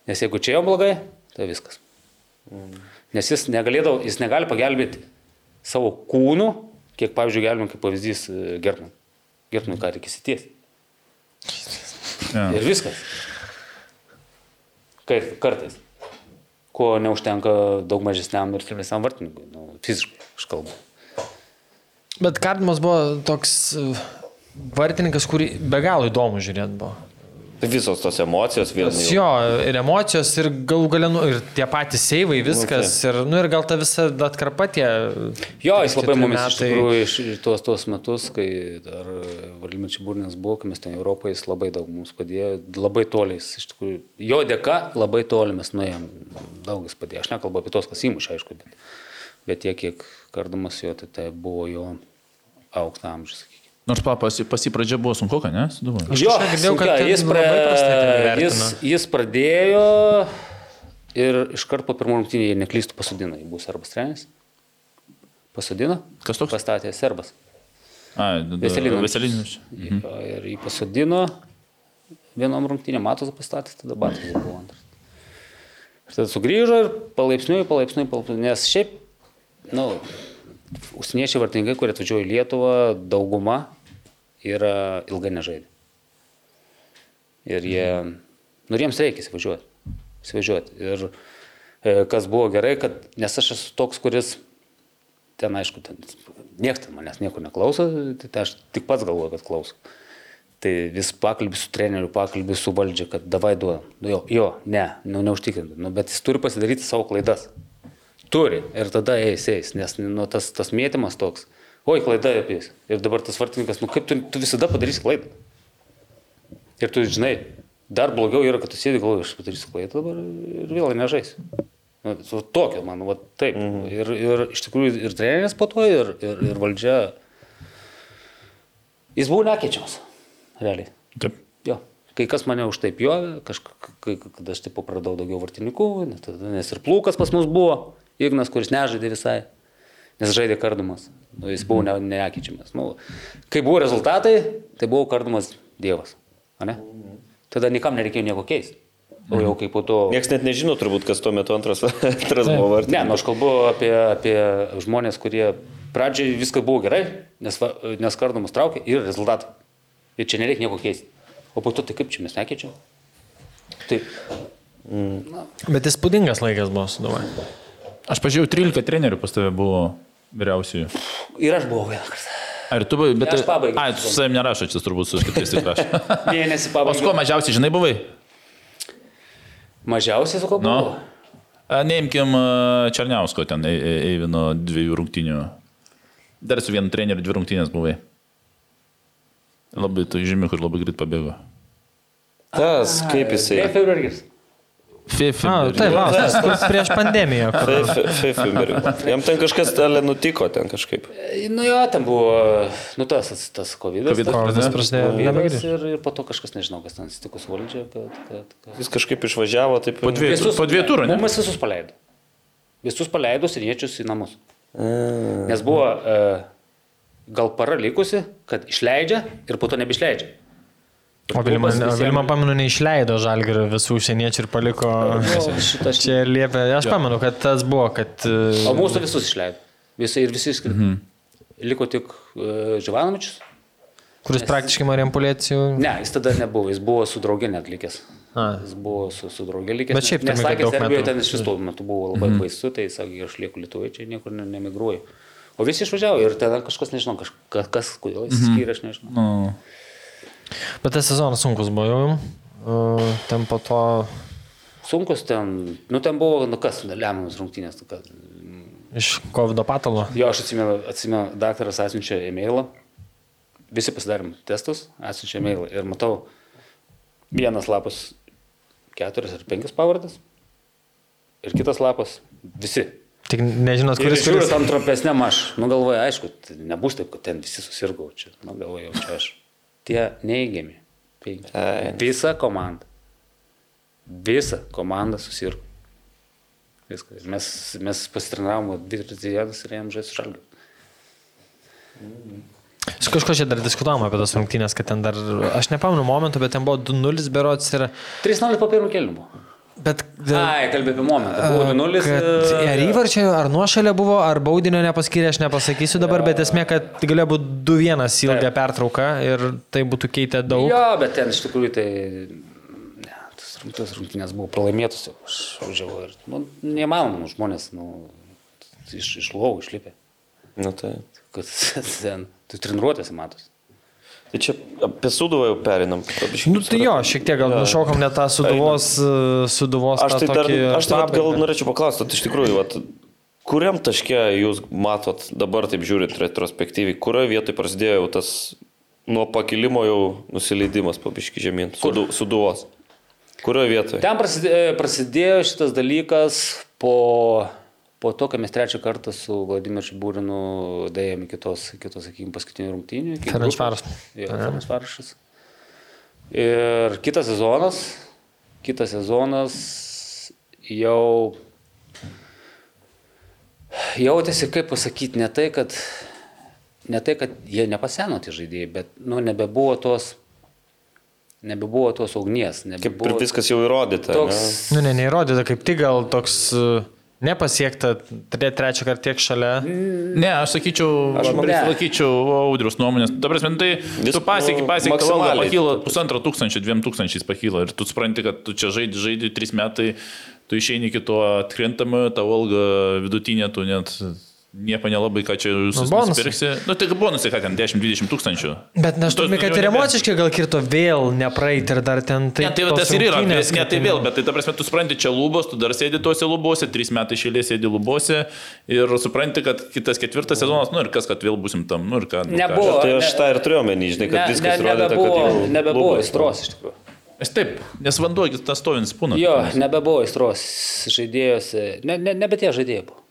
Nes jeigu čia jau blogai, tai viskas. Nes jis jis negali pagelbėti savo kūnų, kiek, pavyzdžiui, galima kaip pavyzdys Gertman. Gertman ką reikia įsities. Ja. Ir viskas. Kaip kartais. Ko neužtenka daug mažesniam ir silpnesniam vartininkui. Nu, fiziškai, aš kalbu. Bet Kardimas buvo toks e, vartininkas, kurį be galo įdomu žiūrėti buvo. Tai visos tos emocijos vėl. Nes Jo, ir emocijos, ir galų galę, nu, ir tie patys seivai, viskas, ir, nu, ir gal ta visa atkarpa tie. Jo, jis labai mumis iš metai- tikrųjų iš tuos, tuos metus, kai dar Vladimiras Čiburnas buvo, kai mes ten Europoje, jis labai daug mums padėjo, labai toliai, iš tikrųjų, jo dėka labai toli mes nuėjom, daug jis padėjo. Aš nekalbu apie tos, kas įmušė, aišku, bet, bet tiek, kiek kardamas jo, tai, tai buvo jo aukštą amžių, sakykime. Nors papas pas į pradžią buvo sunku, ne? Suduvoju. Aš Jo, girdėjau, kad jis, pra, ten jis, jis pradėjo ir iškart po pirmų rungtynių, jei neklystų, pasodino. Jis buvo serbas treneris. Pasodino. Kas toks? Pastatė serbas. Veselinis. Mhm. Ir jį pasodino. Vienom rungtynėm matos pastatė, tada batas buvo antras. Ir tada sugrįžo ir palaipsniui, palaipsniui, palaipsniui. Nes šiaip, na, nu, užsieniečiai vartininkai, kurie atvažiuoja į Lietuvą, dauguma yra ilgai nežaidė. Ir jie, Nu, jiems reikia įsivažiuoti. Įsivažiuoti. Ir e, kas buvo gerai, kad, nes aš esu toks, kuris ten, aišku, ten, niekas ten manęs nieko neklauso, tai aš tik pats galvoju, kad klauso. Tai vis pakalbį su treneriu, pakalbį su valdžia, kad davai duoda. Nu, jo, jo, ne, nu, neužtikrinti. Nu, bet jis turi pasidaryti savo klaidas. Turi. Ir tada eis, eis. Nes nu, tas, tas mėtymas toks. Oi, klaida apie jis. Ir dabar tas vartininkas, nu kaip tu, tu visada padarysi klaidą. Ir tu žinai, dar blogiau yra, kad tu sėdi galvoji, aš padarysiu klaidą dabar ir vėl nežais. Nu, tokio, man, va, taip. Mhm. Ir, ir iš tikrųjų ir treneris po to, ir, ir, ir valdžia. Jis buvo nekeičiamas, realiai. Taip. Jo. Kai kas mane už tai pjovė, kažkai, kada aš taip pradėjau daugiau vartininkų, nes ir plūkas pas mus buvo, Ignas, kuris nežaidė visai, nes žaidė kardumas. Nu, jis buvo ne, nekeičiamas. Nu, kai buvo rezultatai, tai buvo kardumas Dievas. Ane? Tada nikam nereikėjo nieko keisti. O jau kaip po to... Niekas net nežino turbūt, kas tuo metu antras, antras buvo Ne, vartininkas. nu aš kalbu apie, apie žmonės, kurie pradžiai viskas buvo gerai, nes, nes kardumas traukė ir rezultatai. Ir čia nereikia nieko keisti. O po to tai kaip čia mes nekeičiam? Tai Bet įspūdingas laikas buvo su Duvai. Aš pažiūrėjau, 13 trenerių pas tave buvo vyriausiųjų. ir aš buvau vieną kartą. Ar tu buvai, bet... Ne, aš pabaigiau. Ai, tu su savimi nerašai, čia turbūt su kitais tik rašai. Mėnesį O su kuo pabaigiau. mažiausiai, žinai, buvai? Mažiausiai su kuo Nu. buvau. A, Neimkim Černiausko ten, Ei- Ei- Eivino dviejų rungtinių. Dar su vienu treneriu dvi rungtinės buvai. Labai tu žymi, kur labai greit pabėgo. Tas, kaip jisai. Kaip Eurargis. Fifi. Na, taip, va, tas kur prieš pandemiją. Fifimeriu. Jam ten kažkas ale nutiko ten kažkaip. Nu jo, ten buvo, nu tas, tas COVID. Covidas Kovidas prasidėjo. Ir, ir po to kažkas nežinau, kas ten atsitiko su valdžia, kad... kad, kad... Jis kažkaip išvažiavo taip. Po dviejų, po dviejų turų, ne? Mums visus paleido. Visus paleido siriečius į namus. Nes buvo e, gal para likusi, kad išleidžia ir po to nebeišleidžia. O Vilma, o Vilma pamenu, neišleido žalgių visų užsieniečių ir paliko. Nu, šitas- Čia liepia. Aš pamenu, kad tas buvo, kad... e, O mūsų visus išleido. Visi ir visi išskrido. Mhm. Liko tik uh, Živanovičius. Kuris praktiškai Marijampolėcijų. Ne, jis tada nebuvo, jis buvo su draugė net likęs. A. Jis buvo su, su draugė likęs. Bet šiaip nes sakė, Serbijoje ten iš vis tuo metu buvo labai mhm. baisu, tai sakė, aš lieku Lietuvoje, čia niekur ne- nemigruoju. O visi išvažiavo ir ten kažkas, nežinau, kažkas, kas, kodėl jis skyrė, aš nežinau. Nu, Bet tas sezonas sunkus buvo jau. E, Ten po to... Sunkus ten, nu ten buvo, nu kas, lemiamas rungtynės. Nu, kas. Iš COVID patalo. Jo, aš atsimenu, atsimenu, daktaras atsiunčia e-mailą, visi pasidarėm testus, atsiunčia e-mailą ir matau, vienas lapas keturias ar penkias pavardės ir kitas lapas visi. Tik nežinot, kuris žiūriu kuris. tam trumpesniam aš, nu galvoju, aišku, nebus taip, kad ten visi susirgau čia, nu galvoju, čia aš. Tie neįgiami. penki. Visa komanda. Visa komanda susirgo. Viskas. Mes, mes pasitrinavom dvi dienas ir jam žaisti žalgiu. Su kažko čia dar diskutavom apie tas rungtynės, kad ten dar, aš nepamenu momentų, bet ten buvo 2-0 berots ir... 3-0 po pirmų kelnių. Bet... Ai, kalbėjau apie momentą. Buvo 2-0. Kad ar įvarčio, ar nuošalė buvo, ar baudinio nepaskyrė, aš nepasakysiu dabar, bet esmė, kad galėjo būti 2-1 ilgą Taip. pertrauką ir tai būtų keitę daug. Jo, bet ten iš tikrųjų tai... Ne, tas, rung- tas rungtynės buvo pralaimėtos jau. Aš važiavau ir... Nu, neįmanoma, nu, žmonės, nu, iš, iš lovų išlipė. Nu, tai. Kad ten, tu treniruotėsi matos. Tai čia apie suduvą jau perinam. Nu, tai jo, šiek tiek gal nušokam net tą suduvos, suduvos Aš tą tai, dar, tokį aš tai vat gal norėčiau paklausti, tai iš tikrųjų, vat, kuriam taške jūs matot dabar taip žiūrint retrospektyviai, kurioje vietoje prasidėjo jau tas nuo pakilimo jau nusileidimas pabiški žemyn, sudu, suduvos. Kurioje vietoje? Ten prasidėjo šitas dalykas po, po to, kai mes trečią kartą su Vladimiru Čibūrinu dėjome kitos, kitos sakykime, paskutinių rungtynių. Jo, Ferencvarošas. Ir kitas sezonas, kitas sezonas jau jautėsi, kaip pasakyti, ne tai, kad, ne tai, kad jie nepaseno tie žaidėjai, bet nu, nebebuvo tos, nebebuvo tos ugnies. Kaip ir Nebebuvo viskas jau įrodyta. toks, ne? Nu, ne, neįrodyta, kaip tik gal toks, e, nepasiekta tre, trečią kartą tiek šalia. Ne, aš sakyčiau, aš palaikyčiau audrius nuomonės. Dabar mes, tai Vis- tu pasieki, nu, pasieki, tavo alga pakyla pusantro tūkstančio, dviem tūkstančiais pakyla ir tu supranti, kad tu čia žaidži, žaidži tris metai, tu išeini iki to atkrintamojo, tavo alga vidutinė, tu net nieko nelabai, ką čia bonusai. nusipirksi. Nu, tai bonusai, ką ten 10-20 tūkstančių. Bet Tu- turime, kad ir emociškai gal kirto vėl nepraeiti ir dar ten tai. Ne, tai tas ir yra, rungtynės, ne, kad tai vėl, bet tai ta prasme, tu supranti, čia lubos, tu dar sėdi tuose lubose, trys metai šėlė sėdi lubose ir supranti, kad kitas ketvirtas sezonas, nu ir kas, kad vėl busim tam, nu ir ką. Nu, Nebuvo. Ką, Tai aš Ne- tą ir turėjau menį, žinai, kad Ne, viskas ne, rodė, kad nebebuvo, jau nebebuvo įstros iš tikrųjų. Nes taip, nes vanduo tas stovins būna. Jo, nebebuvo įstros žaidėjose, ne, ne, nebe tie žaidėjai buvo.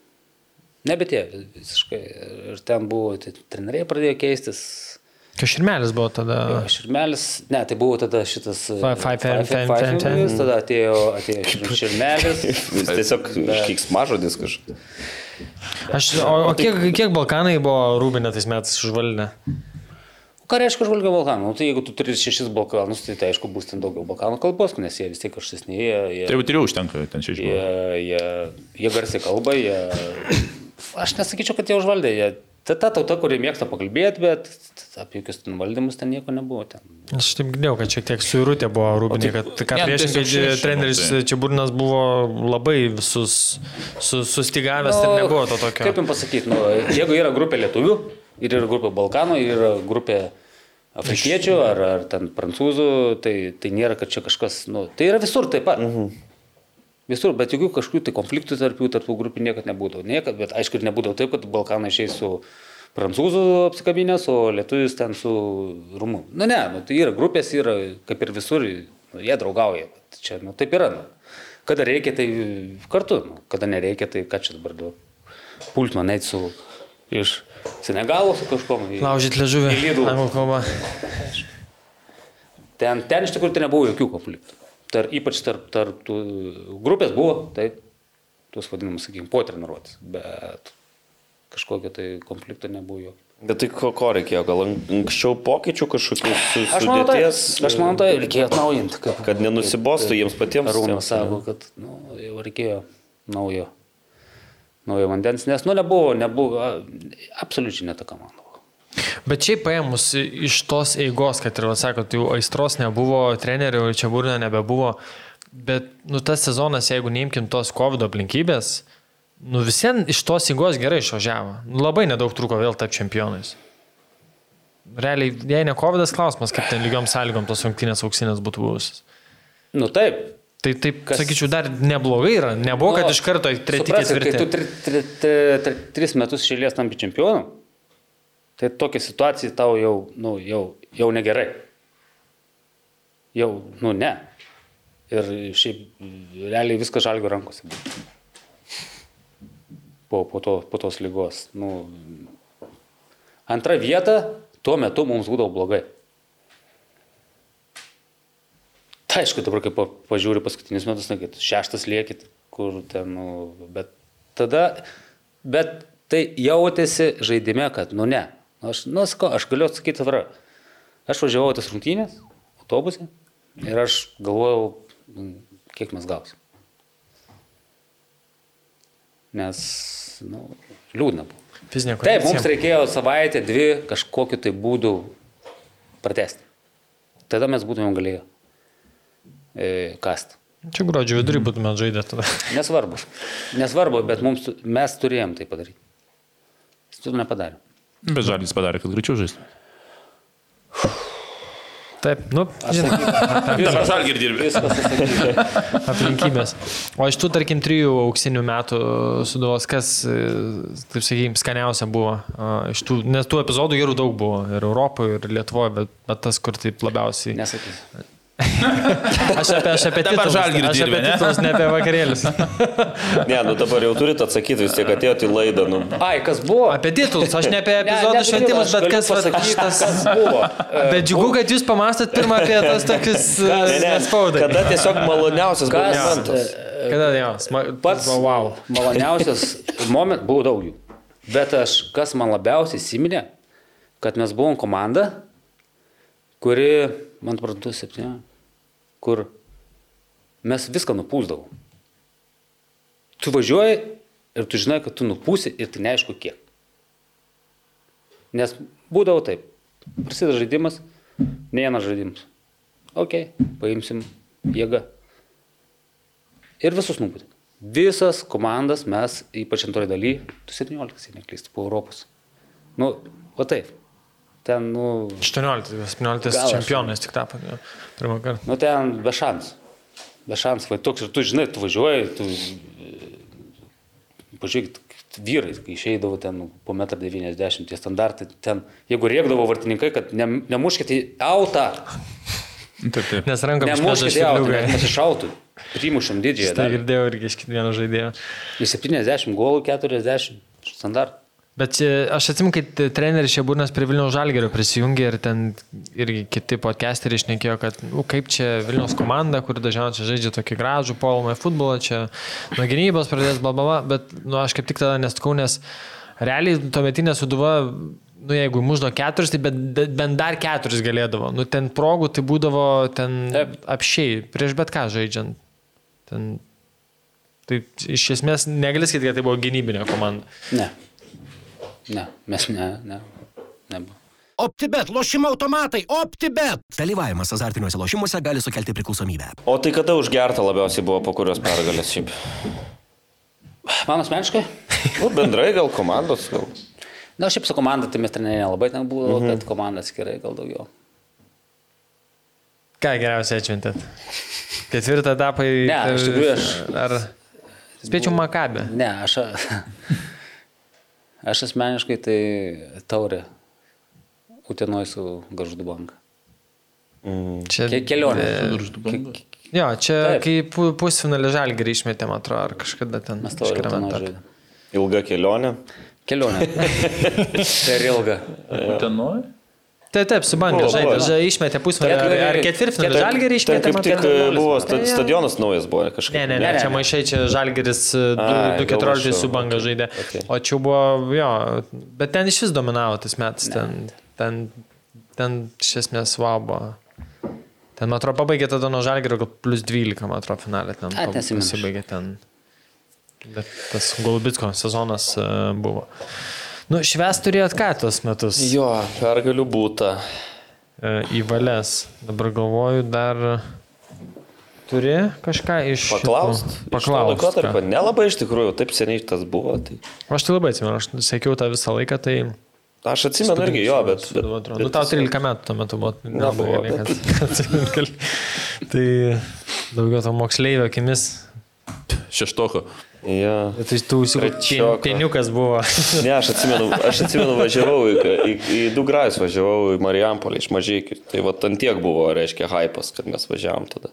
Nebe tie visiškai. Ir ten buvo, tai treneriai pradėjo keistis. Kažirmelis buvo tada. Širmelis, ne, tai buvo tada šitas. e, Five- five- Five- ten- five- ten- ten- five- Tada atėjo, atėjo Šir- Širmelis. Jis tiesiog kiksmažodis kažkoks. Aš, o, o kiek, kiek Balkanai buvo Rūbinė tais metais užvaldę? Ką reiškia žvalgio Balkanų? Nu, tai jeigu tu turi šešis Balkanus, tai, tai aišku bus ten daugiau Balkanų kalbos, nes jie vis tiek kažkesni, jie, jie, Tai jau trijų užtenka ten šešių. jie, jie, jie garsiai kalba, jie... Aš nesakyčiau, kad jie užvaldė, jie... Ta, ta tauta, kuri mėgsta pakalbėti, bet apie jokius ten valdymus ten nieko nebuvo. Ten. Aš taip girdėjau, kad šiek tiek suirutė buvo Rūbinė, kad ką priešingai treneris tai. Čiaburnas buvo labai visus su, sustigavęs ir nebuvo to tokio. Kaip jums pasakyti, nu, jeigu yra grupė lietuvių ir yra grupė Balkanų, ir yra grupė afrikiečių ar, ar ten prancūzų, tai, tai nėra, kad čia kažkas, nu, tai yra visur taip pat. Mhm. Visur, bet jokių kažkokių tai konfliktų tarp jų, tarp tų grupių niekad nebūdavo. Niekad, bet aišku, ir nebūdavo taip, kad Balkanai išeis su prancūzų apsikabinės, o lietuvis ten su rumu. Nu ne, nu, tai yra grupės, yra kaip ir visur, nu, jie draugauja. Čia, nu, taip yra. Nu. Kada reikia, tai kartu, nu. kada nereikia, tai ką čia dabar du. Pult man eit su iš Senegalo su kažkom. Laužyti liežuvį. į Lidl. Anglų kalba. Ten, ten iš tikrųjų tai nebuvo jokių konfliktų. Tar, ypač tarp, tarp tų grupės buvo, tai tuos vadinamus, sakykime, po treniruotės, bet kažkokio tai konflikto nebuvo jokio. Bet tai ko, ko reikėjo? Gal an- anksčiau pokyčių kažkokių su, Aš manau, tai, sudėties? aš manau, tai reikėjo atnaujinti. Kaip, Kad nenusibostų jiems patiems Rūnas sako, kad nu, jau reikėjo naujo, naujo vandens, nes nu nebuvo, nebuvo, absoliučiai ne ta komanda. buvo. Bet šiaip paėmus iš tos eigos, kad ir, sakot, jau aistros nebuvo, trenerių čia būrna nebebuvo, bet, nu, tas sezonas, jeigu neimkim tos COVID aplinkybės, nu, visiems iš tos eigos gerai išvažiavo. Nu, labai nedaug truko vėl tapti čempionais. Realiai, jei ne COVID klausimas, kaip ten lygiom sąlygom tos rungtynės auksinės būtų buvusios. Nu taip. Tai taip, Kas- sakyčiau, dar neblogai yra. Nebuvo, kad Nu, iš karto treti suprasit, Kai tu ketvirti. tri, tri, tri, tri, tris metus šėlės tampi čempionu, tai tokia situacija tau jau, nu, jau, jau negerai. Jau, nu ne. Ir šiaip realiai viskas žalgo rankose. Po, po, to, po tos lygos. Nu, antra vieta tuo metu mums būdavo blogai. Tai aišku, dabar kaip pa- pažiūri paskutinius metus, na, kad šeštas liekit, kur ten, nu, bet tada, bet tai jautėsi žaidime, kad, nu ne, aš, nu, sakau, aš galiu atsakyti atvirą. Aš važiavau tas rungtynės, autobusė, ir aš galvojau, nu, kiek mes gausim. Nes, nu, liūdna buvo. Fizinė Taip, mums kondicija. reikėjo savaitę, dvi kažkokiu tai būdu pratesti. Tada mes būtumėm galėję e, kast. Čia gruodžio vidurį būtume žaidę tada. Nesvarbu. Nesvarbu, bet mums, mes turėjom tai padaryti. Mes to nepadarėm. Bet žalis padarė, kad greičiau žaistų. Taip, nu, žinai, Dabar žalgį ir dirbi. Viskas aplinkybės. O iš tų, tarkim, trijų auksinių metų suduvos, kas, e, taip sakykime, skaniausia buvo? a, Iš tų, nes tų epizodų gerų daug buvo ir Europoje, ir Lietuvoje, bet, bet tas, kur taip labiausiai. Nesakysiu. Aš apie, aš apie Dabar Žalgirį aš dirbi, apie ne? titulus, ne apie vakarėlius. Ne, nu dabar jau turite atsakyti, vis tiek atėjote į laidą. Nu. Ai, kas buvo? Apie titulus, aš ne apie Ne, epizodų ne, šventimus, bet kas šitas. Kas buvo? E, Bet džiugu, kad jūs pamastat pirmą apie tas tokius Ne, ne, spaudai. kada tiesiog maloniausias buvo momentas. e, Kada jo, sma... Pats wow. maloniausias momentas, buvo daug jų. Bet aš, kas man labiausiai įsiminė, kad mes buvom komanda, kuri, man pradėtų septyni, kur mes viską nupūsdavom. Tu važiuoji Ir tu žinai, kad tu nupūsi ir tai neaišku kiek. Nes būdavo taip. Prasideda žaidimas, ne vienas žaidimas. Ok, paimsim jėgą. Ir visus nupūtė. Visas komandas mes, ypač antroji daly, tu 17, jei neklystu, po Europos. Nu, o taip. Ten, nu, 18, 17 Gal aš- čempionais tik tapo. Pirmą kartą. nu ten be šansų. Be šansų, va toks ir tu žinai, tu važiuoji, tu... Pažiūrėk, vyrai, kai išeidavo ten nu, po 1,90 m, tie standartai, ten, jeigu rėkdavo vartininkai, kad ne, nemuškite į autą, Taip, taip. Nes rankom nemuškite į autą, kad pasišautų. Primušam didžiąją. Tai girdėjau irgi iš kiekvieno žaidėjo. Į 70 golų 40 standartų. Bet čia, aš atsimenu, kai treneris Šeburnas prie Vilniaus Žalgerio prisijungė ir ten irgi kiti podcasteriai išnekėjo, kad nu, kaip čia Vilniaus komanda, kur dažniausiai žaidžia tokį gražų polomą futbolą, čia nuo gynybos pradės blabava, bet nu, aš kaip tik tada nestkau, nes realiai tuometinė suduva, nu jeigu muždo keturis, tai bet, bet bent dar keturis galėdavo. Nu ten progų tai būdavo ten Taip. apšiai, prieš bet ką žaidžiant. Ten, tai iš esmės negali sakyti, kad tai buvo gynybinė komanda. Ne. Ne, mes ne, ne. Nebuvo. OptiBet, lošimo automatai, OptiBet. Dalyvavimas azartiniuose lošimuose gali sukelti priklausomybę. O tai kada užgerta labiausiai buvo po kurios pergalės šiaip? Man asmeniškai? Nu, bendrai gal komandos, gal. Na, šiaip su komanda, tai mes treneriai nelabai ten buvo, mhm. bet komanda skirai gal daugiau. Ką geriausiai atšventėt? Ketvirtą etapą į... Ne, iš tikrųjų aš- Ar... Spėčiau Makabė. Ne, aš, aš asmeniškai tai taurė Utenoj su Garždu banka. Čia... Ke kelionė. Ke- Jo, čia Taip. kai pu- pusfinalį žalgerį išmetė, man atrodo, ar kažkada ten. Mes etape. žaidėme. Ilga kelionė. Kelionė. per ilga. Utenoj? Taip, taip, su banga žaidė, išmetė pusfinalį. Ar, ar ketvirtfinalį žalgerį išmetė, kaip man tik e, buvo Tai, stadionas naujas buvo kažkaip. Ne, ne, ne, čia maišai, čia Žalgeris e, du- Ai, 2-14 gal su banga žaidė. okay. O čia buvo, jo, bet ten iš vis dominavo tas metas, ten, ten, ten iš esmės buvo. Ten, man atrodo, pabaigė tada nuo Žalgerio, gal plus 12, man atrodo, finalė ten. Neatsimenu. Pasibaigė ten. Bet tas Golubitsko sezonas e, buvo. Nu, šves turėjot ką tos metus? Jo, pergalių būta. E, Į valės. Dabar galvoju, dar turi kažką iš... šitų- Paklaust. Paklaust. Paklaust. ką. Nelabai iš tikrųjų, taip seniai tas buvo. Tai... Aš tai labai atsimenu, aš sekiau tą visą laiką, tai... Aš atsimenu irgi jo, bet... bet, bet nu, tau 13 metų tuo metu buvo. Nebuvo, gali. Tai daugiau to moksleivio akimis. Šeštoko. Ja. Tai Trečioko. pieniukas buvo. Ne, aš atsimenu, aš atsimenu važiavau į, į, į du grajus, važiavau į Marijampolį iš mažykių. Tai va ant tiek buvo, reiškia, hypas, kad mes važiavom tada.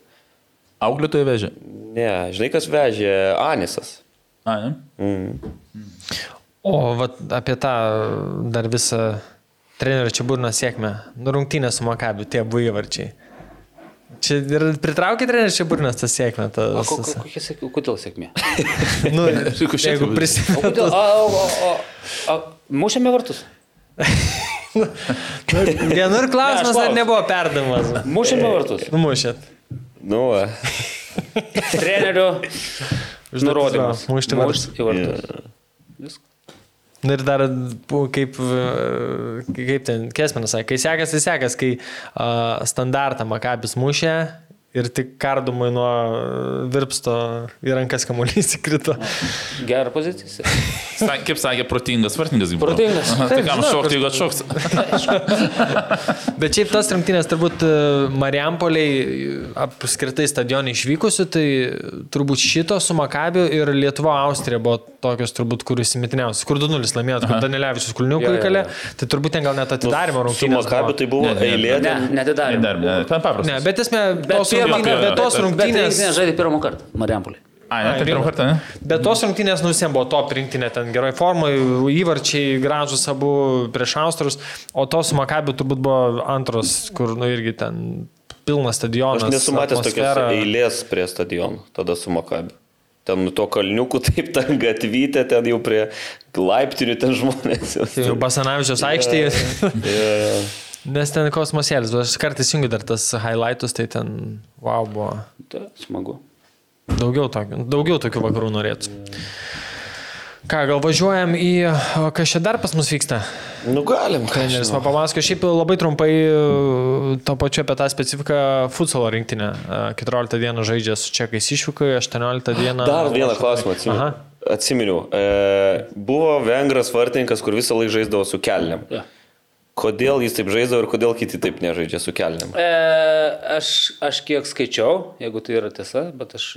Auklėtoje vežė. Ne, žinai, kas vežė Anisas. A, ne? Mm. O vat, apie tą dar visą trenerių čia burną sėkmę. Nu, rungtynė su Makabiu, tie abu įvarčiai. Čia ir pritraukė trenerių čia burnas tą sėkmę. O Tas, ko- ko- kokia sėkmė? Kodėl sėkmė? nu, jeigu O prisimenu. kodėl? O, o, o, o, mušėme vartus. Vienur klausimas, ar klausiu. nebuvo perdavimas. Mušėme vartus. Numušėt. Nu, va. Trenerio nurodymas. mušti vartus. Mušti vartus. Viskas. Ir dar, kaip, e, kaip ten Kesminas sakė, kai sekas, tai sekas, kai uh, standartą Makabis mušė ir tik kardumai nuo virpsto į rankas kamuolys įkrito. Gerą poziciją. Sa- Kaip sakė, protingas vartininkas. Protingas. Aha, Tai kam šokti, jeigu atšoks? Bet šiaip tas rungtynės turbūt e, Mariampoliai apskritai stadionai išvykusių, tai turbūt šito su Makabiu ir Lietuvo Austrija buvo tokios turbūt, kur įsimitiniausios. Kur 2-0 laimėjo, kur Danilevičius Kulniukų įkalė, tai turbūt ten gal net atidarimo Su rungtynės. Makabiu buvo. tai buvo Ne, ne, eilė. Ne. Dar, ne, bet esmė, tos rungtynės, žaidė pirmą kartą Mariampolį. A, ne, tai pirmą kartą, ne? bet tos rungtynės nu visiems buvo top rinktinė, ten gerai formai, įvarčiai gražus abu prieš Austrus, o tos su Makabiu turbūt buvo antros, kur nu irgi ten pilnas stadionas. Aš nesu matęs tokios eilės prie stadionų, tada su Makabiu. Ten nu to kalniukų, taip, ten gatvytė, ten jau prie laiptinių ten žmonės. jau. Jau Basanavičiaus aikštėje. Jo, jo. Nes ten kosmosėlis, aš kartais jungiu dar tas highlightus, tai ten, wow, buvo. Tai smagu. Daugiau tokių, daugiau tokių vakarų norėtų. Ką, gal važiuojam į, kas čia dar pas mus vyksta? Nu galim. Treneris man papasako, šiaip labai trumpai e, to pačiu apie tą specifiką futsalo rinktinę. E, 14 dieną žaidžia su čekais išvykai, 18 dieną. Dar vieną klausimą atsiminiau. Aha. Atsiminiau. E, buvo vengras vartininkas, kur visą laiką žaisdavo su kelniam. Jo. Kodėl jis taip žaisdavo ir kodėl kiti taip nežaidžia su kelniam? E, aš, aš kiek skaičiau, jeigu tai yra tiesa, bet aš...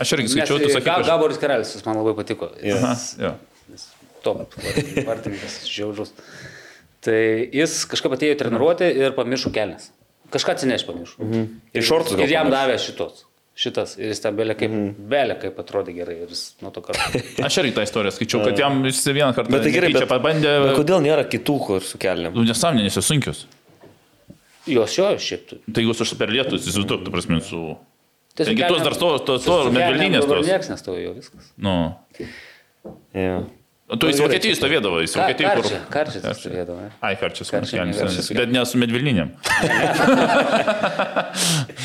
Aš irgi skaičiau, tu sakai, Ga, kad- Gaboris Karelis, jis man labai patiko. Jis Aha, jo. top vartininkas, žiaurus. Tai jis kažkaip atėjo treniruoti ir pamiršo kelnes. Kažką atsineš pamiršo. Mhm. Ir šortus Ir jam davė šitos. Šitas. Ir jis ten belė kaip, mhm. belė kaip atrodė gerai. Ir jis nuo to karto. Aš irgi tą istoriją skaičiau, kad jam jis vieną kartą Bet tai gerai, bet, pabandė. bet kodėl nėra kitų, kur su kelniam? Nu, Nesąmonė, nes jos sunkius. Jos jo, šiaip. Tai per lietus, įsivaizduok, tu prasme, su... Tiesiog kelnėm- dar to, to, to, dabar tos. Niekas nestojo viskas. Nu. Yeah. Tu į Vokietiją stovėdavo, į Vokietiją kur... Karčia, karčia stovėdavo. ne? Ai, karčias, karčias, karčias. bet ne su medvilninėm.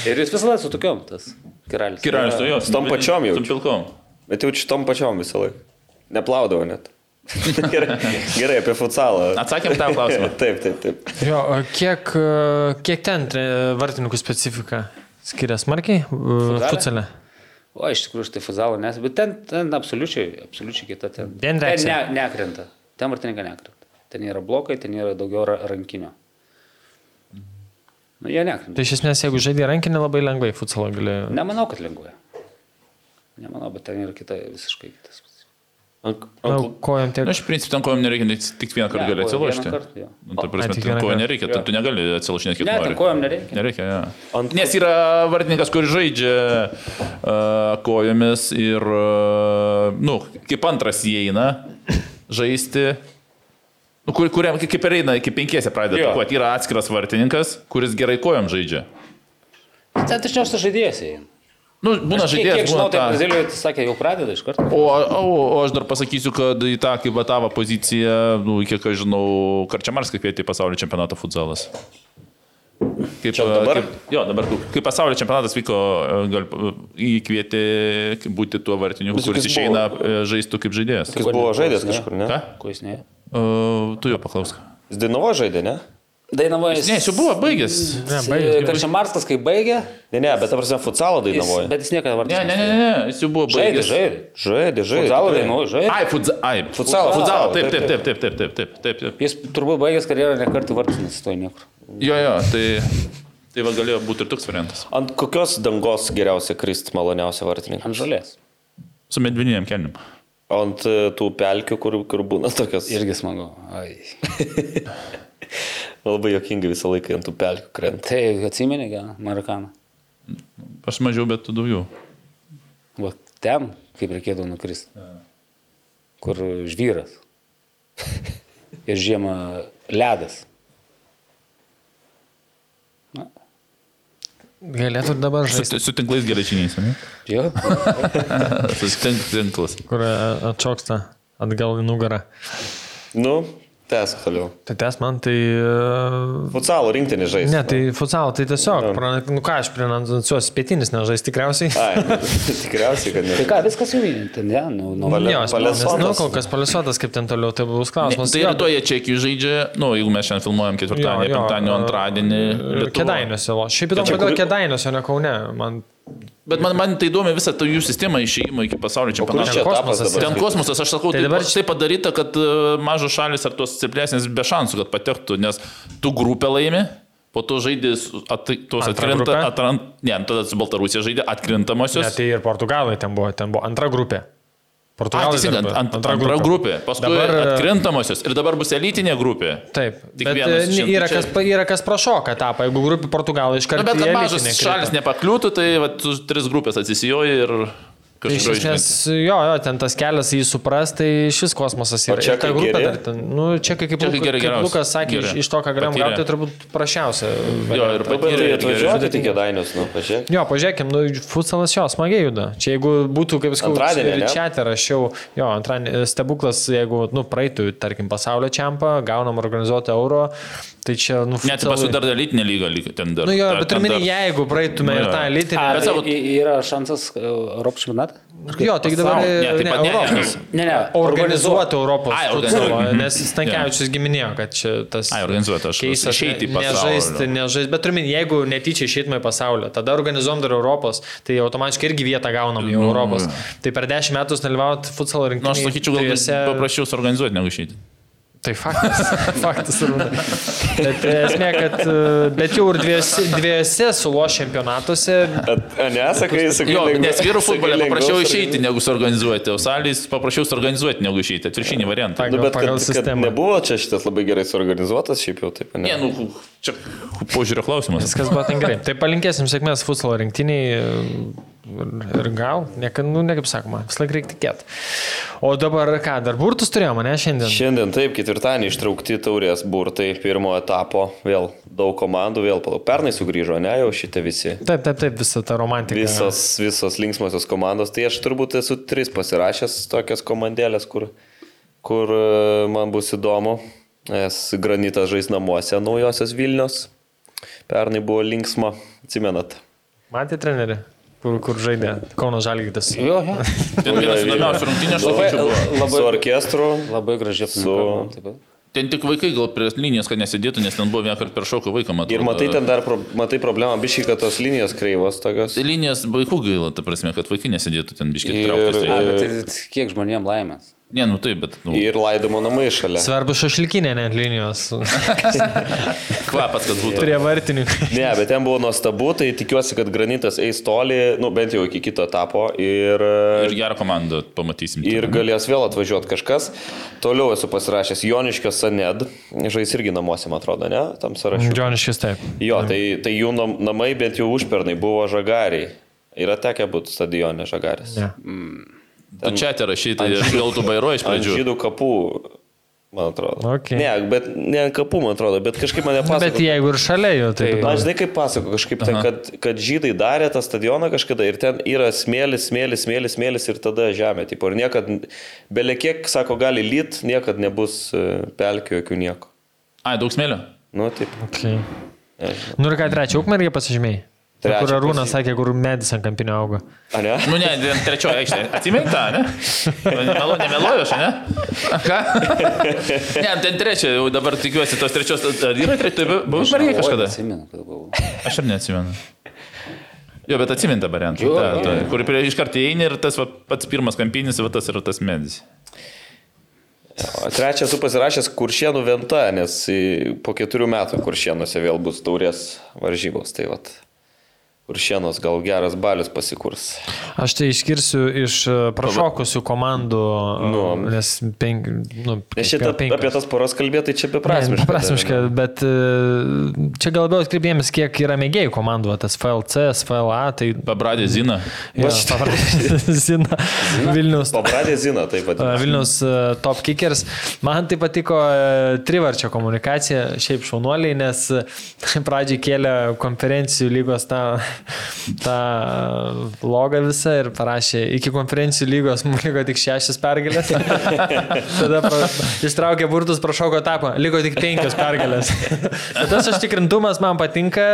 Ir jis visą laiką su tokiom, tas kiralis. Kiralis stovėjo. Su tom pačiom jau. Su pilkom. Bet jau šitom pačiom visą laiką. Neplaudavo net. gerai, gerai, apie futsalą. Atsakėm tą klausimą. taip, taip, taip. Jo, o kiek, kiek ten vartininkų specifika skiria smarkiai futsale? O, iš tikrųjų, tai fuzavo, nes, bet ten, ten absoliučiai, absoliučiai kita. Ten, ten ne, nekrenta. Ten vartininkai nekrenta. Ten yra blokai, ten yra daugiau ra- rankinio. Nu, jie nekrenta. Tai iš esmės, jeigu žaidė rankinį, labai lengvai futsalą gali. Nemanau, kad lengvai. Nemanau, bet ten yra kita, visiškai kitas. Ant, Na, ant, kojom tiek. Na, iš principo, ten kojom nereikia, tik vieną kartą Ne, gali atsilošti. kartą, jo. Nu, tai prasme, ten kartą. nereikia, Jo. tu, negali atsilošinėti kaip Ne, ten nori. kojom nereikia. Nereikia, ja. Ant- Nes yra vartininkas, kuris žaidžia uh, kojomis ir, uh, nu, kaip antras įeina žaisti. Nu, kur, kuriam, kaip ir eina, iki penkiese pradeda atakuoti. Yra atskiras vartininkas, kuris gerai kojom žaidžia. Ten dažniausiai žaidėjas eina. Nu, būna Aš kiek- žaidėjas, Kiek žinau, būna tai ta... Brazilijoje, sakė, jau pradeda iš karto. O, o, o aš dar pasakysiu, kad į tą kaip Vatavo poziciją, nu, kiek aš žinau, Karčiamarskas kvietė į pasaulio čempionatą futsalas. Kaip, Čia dabar? Kaip, jo, dabar, kai pasaulio čempionatas vyko, e, gal, įkvietė būti tuo vartininku, kuris išeina e, žaistų kaip žaidėjas. jis buvo žaidęs Ne. kažkur, ne? Ką? Ko jis ne? Uh, tu jo paklausk. Jis Dainavo žaidė, ne? Dainavojas. Ne, jis jau buvo baigęs. Ne, baigęs. Karčiamarskas, kai baigė, Ne, ne, bet ta prasme futsalą jis, dainavoja. bet jis niekada Ne, vardė. ne, ne, ne, ne, jis jau buvo baigęs. žaidė. Žaidė, žaidė. Tikrai. dainuoju, žaidė. Ai, futza, ai, Futsalą, futsalo, taip, taip, taip, taip, taip, taip, taip, taip, taip. Jis turbūt baigęs karjerą ne kartą vartus nestojo niekur. Jo, jo, tai, tai va galėjo būti ir toks variantas. Ant kokios dangos geriausia krist maloniausia vartininkai? Ant žolės. Su medvininiam kelniam. Ant e, tų pelkių, kur, kur būna tokios. Irgi smagu. Ai. Labai jokingai visą laiką ant tų pelkių krenta. Tai atsimeni, gal, Marakaną. Aš mažiau, bet tu daugiau. Va ten, kaip reikėdavo nukristi. Kur žvyras. Ir žiemą ledas. Galėtų ir dabar Su, žaisti, su tinklais geležiniais, ne? Jo. Su tink, tinklas. kur e, atšoksta atgal į nugarą. Nu, tęsk toliau. Tai tes man tai... e, Futsalo rinktinį žaisti. Ne, tai futsal, tai tiesiog, pra, nu ką aš prinansuosiu, pietinis nežais tikriausiai. Ai, nu, tikriausiai, kad Tai ne. ką, viskas jau ten, ne? Nu, nu, Pale- Jo, palesuotas. nes, nu, kol kas palesuotas, kaip ten toliau, tai bus Ne, klausimas. tai Jo, ir to jie čekiai žaidžia, nu, jeigu mes šiandien filmuojam ketvirtadienį, penktadienį, e, antradienį. Lietuvoj. Kėdainiuose, o šiaip įdomu, kodėl o ne kaune. Man Bet man, man tai įdomi visą tą jų sistemą išėjimo iki pasaulio čempionato. etapas kosmosas? Ten kosmosas, aš sakau, Tai tai, dabar tai padaryta, kad e, mažos šalis ar tos stipresnės be šansų, kad patektų, nes tu grupę laimi, po to žaidė at, tos Antra atkrinta, grupė? atrant, ne, tada su Baltarusija žaidė atkrintamosios. Ne, tai ir portugalai ten buvo, ten buvo antra grupė. A, Portugalai teisingai, dar buvo, ant, antra, antra grupė, paskui Dabar, e, atkrintamosios ir dabar bus elitinė grupė. Taip, Tik bet vienas e, yra, čia. kas, yra kas prašoka etapą, jeigu grupė portugalai iš Na, karto. bet į kad elitinę šalis nepakliūtų, tai va, tu tris grupės atsisijoji ir iš kažkaip esmės, jo, jo, ten tas kelias jį supras, tai šis kosmosas yra. O čia Ir ta grupė geri? dar ten, nu, čia kaip, Čekai Luka- geri kaip. Lukas sakė, iš, iš to, ką galėjom gauti, tai turbūt prašiausia. Jo, ir Bet tai patyrė. atvažiuoti tik kėdainius, nu, pažiūrėk. Jo, pažiūrėkim, nu, futsalas jo, smagiai juda. Čia jeigu būtų, kaip sakau, ir čia tai rašiau, jo, antradienį stebuklas, jeigu, nu, praeitų, tarkim, pasaulio čempą, gaunam organizuotą euro, tai čia, nu, Net tai paskui dar elitinė lyga, ten dar. Nu jo, dar- bet ten turiu dar- minį, jeigu praeitume Nu ir tą elitinę. A, Bet bet savo- yra šansas e, Europos čempionatą? Jo, tai dabar ne, taip ne, pat ne, Europos. Ne, ne. Organizuoti Europos Ai, organizuoti. nes Stankiavičius giminėjo, kad čia tas... Ai, organizuoti, aš keistas, išeiti į ne- Nežaisti, pasaulį. nežaisti, bet turime, jeigu netyčia išeitume į pasaulio, tada organizuom dar Europos, tai automatiškai irgi vietą gaunam į Nu, Europos. Tai per dešimt metų dalyvauti futsalo Na, rinktinėje. aš sakyčiau, gal paprasčiau suorganizuoti negu išeiti. Tai faktas, faktas. Bet esmė, kad e, bet jau ir dviejose, dviejose sulo čempionatuose Nesakai, sakai. Jo, lengviau- nes vyrų futbole suorganizuoti. išeiti negu suorganizuoti, o salės paprasčiau suorganizuoti negu išeiti. Atviršinį variantą. Pagal- Nu, bet pagal kad, kad sistemą. nebuvo čia šitas labai gerai suorganizuotas, šiaip jau taip, ne? Ne, nu, čia požiūrio klausimas. viskas buvo ten gerai. Tai palinkėsim sėkmės futsalo rinktiniai ir, ir gal, ne, nu, ne kaip sakoma, vis laik reikia tikėti. O dabar ką, dar burtus turėjome, ne šiandien? Šiandien taip, ketvirtadienį ištraukti taurės burtai pirmo etapo, vėl daug komandų, vėl palauk. Pernai sugrįžo, ne jau šitie visi. Taip, taip, taip, visa ta romantika. Visos, visos linksmosios komandos. Tai aš turbūt esu tris pasirašęs tokias komandėlės, kur, kur e, man bus įdomu. Nes granitas žais namuose naujosios Vilnius. Pernai buvo linksma, atsimenat. Matė treneri, kur, kur žaidė Kauno Žalgytis. Jo, jo. Ten vienas įdomiausių rungtynių, aš Labai, buvo. labai, Su orkestru. labai gražiai Su-. Ten tik vaikai gal prie linijos, kad nesėdėtų, nes ten buvo vieną kartą per šoką vaiką matyti. Ir matai ten dar, pro, matai problemą, biškai, kad tos linijos kreivos tokios. Linijas vaikų gaila, ta prasme, kad vaikai nesėdėtų ten biškiai Ir- trauktis. A, Tai... bet tai kiek žmonėms laimės? Ne, nu taip, bet nu, Ir laidimo namai šalia. Svarbu šašlikinė net linijos. kvapas, kad būtų. Prie vartininkų. Ne, bet ten buvo nuostabu, tai tikiuosi, kad granitas eis toli, nu bent jau iki kito etapo ir, Ir gerą komandą pamatysim. ir galės vėl atvažiuoti kažkas. Toliau esu pasirašęs Joniškio Saned, žais irgi namuose, man atrodo, ne, tam sąrašui. Džioniškis taip. Jo, tai, tai jų nam- namai bent jau užpernai buvo žagariai. Yra tekę būti stadione žagaris. Ne. Tu čia te rašyti, aš gal tu bairo iš pradžių. žydų kapų, man atrodo. Okay. Ne, bet ne ant kapų, man atrodo, bet kažkaip mane Bet pasakė. jeigu ir šalia jų, tai... Na, įdomu. žinai, kaip pasako, kažkaip ten, kad, kad žydai darė tą stadioną kažkada ir ten yra smėlis, smėlis, smėlis, smėlis ir tada žemė. Tipo, ir niekad, belekiek, sako, gali lyt, niekad nebus e, pelkių, jokių nieko. Ai, daug smėlio. Nu, taip. Okay. nežinau. Nu ir ką, trečią ukmergį pasižymėjai? Trečią Kur Arūnas pasi- sakė, kur medis ant kampinio auga. A ne? Nu ne, ten trečioje aikštė. Atsimink tą, ne? Nemelo, nemeluoju aš, ne? Ką? Ne, ten trečia, jau dabar tikiuosi tos trečios. Ar yra trečia? Tai buvo margiai kažkada. Atsimenu, kad buvau. Aš ir neatsimenu. Jo, bet atsimint tą variantą. Jo, Ta, ta, kur prie iš karto įeini ir tas va, pats pirmas kampinis, va tas yra tas medis. Trečią esu pasirašęs Kuršienų Venta, nes po keturių metų Kuršienuose vėl bus taurės varžybos. Tai vat. Kuršienos gal geras balius pasikurs. Aš tai išskirsiu iš e, prašokusių komandų, e, Nu. nes penk, nu, Nes šitą penkios. apie tas poras kalbėti, tai čia beprasmiška. Beprasmiška, bet e, čia gal labiau atkreipėmės, kiek yra mėgėjų komandų, tas FLC, FLA, tai... Pabradė Zina. Ja, Zina, Vilnius. Pabradė Zina, taip pat. Vilnius Top Kickers. Man tai patiko trivarčio komunikacija, šiaip šaunuoliai, nes pradžiai kėlė konferencijų lygos tą, tą logą visą ir parašė, iki konferencijų lygos mums liko tik šešias pergalės. Tada pra, ištraukė burtus, prašoko etapą, liko tik penkios pergalės. Bet tas užtikrintumas man patinka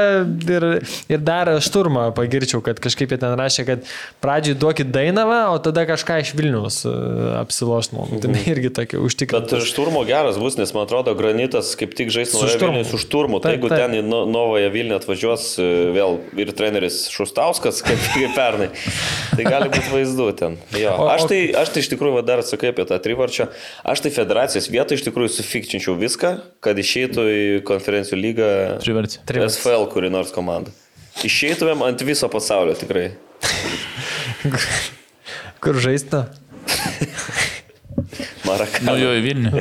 ir, ir dar šturmą pagirčiau, kad kažkaip jie ten rašė, kad pradžiai duokit Dainavą, o tada kažką iš Vilnius e, apsiloštumom. Tai irgi tokia Bet užtikrinta. šturmo geras bus, nes man atrodo, granitas kaip tik žais Šturmu. Vilniuje su šturmu. Tai jeigu taip. ten į No- Novąją Vilnių atvažiuos e, vėl ir treneris Šustauskas, kaip, kaip pernai, tai gali būti vaizdu ten. Jo. Aš, tai, aš tai iš tikrųjų va, dar sakai apie tą trivarčią. Aš tai federacijos vietą iš tikrųjų sufikčinčiau viską, kad išeitų į konferencijų lygą. Trivertį. SFL kuri nors komanda. Išeitumėm ant viso pasaulio tikrai. Kur žaisti? Maraka. Jo į Vilnių.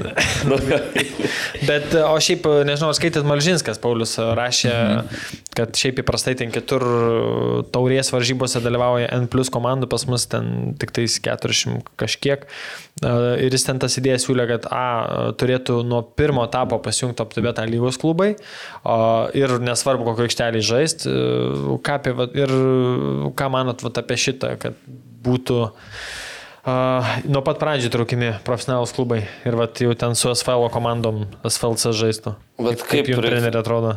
Bet, o šiaip, nežinau, ar skaitėt Malžinskas, Paulius rašė, kad šiaip įprastai ten kitur taurės varžybose dalyvauja N plus komandų, pas mus ten tik tais 400 kažkiek. E, Ir jis ten tas idėjas siūlė, kad A, turėtų nuo pirmo etapo pasijungti aptibėtą lygos klubai o, ir nesvarbu, kokio aikštelį žaisti. Ką apie, ir ką manot vat, apie šitą, kad būtų Uh, nuo pat pradžių traukimi profesionalus klubai ir vat, jau ten su SFL komandom SFLC žaistų. Bet kaip, kaip jums treneriai atrodo?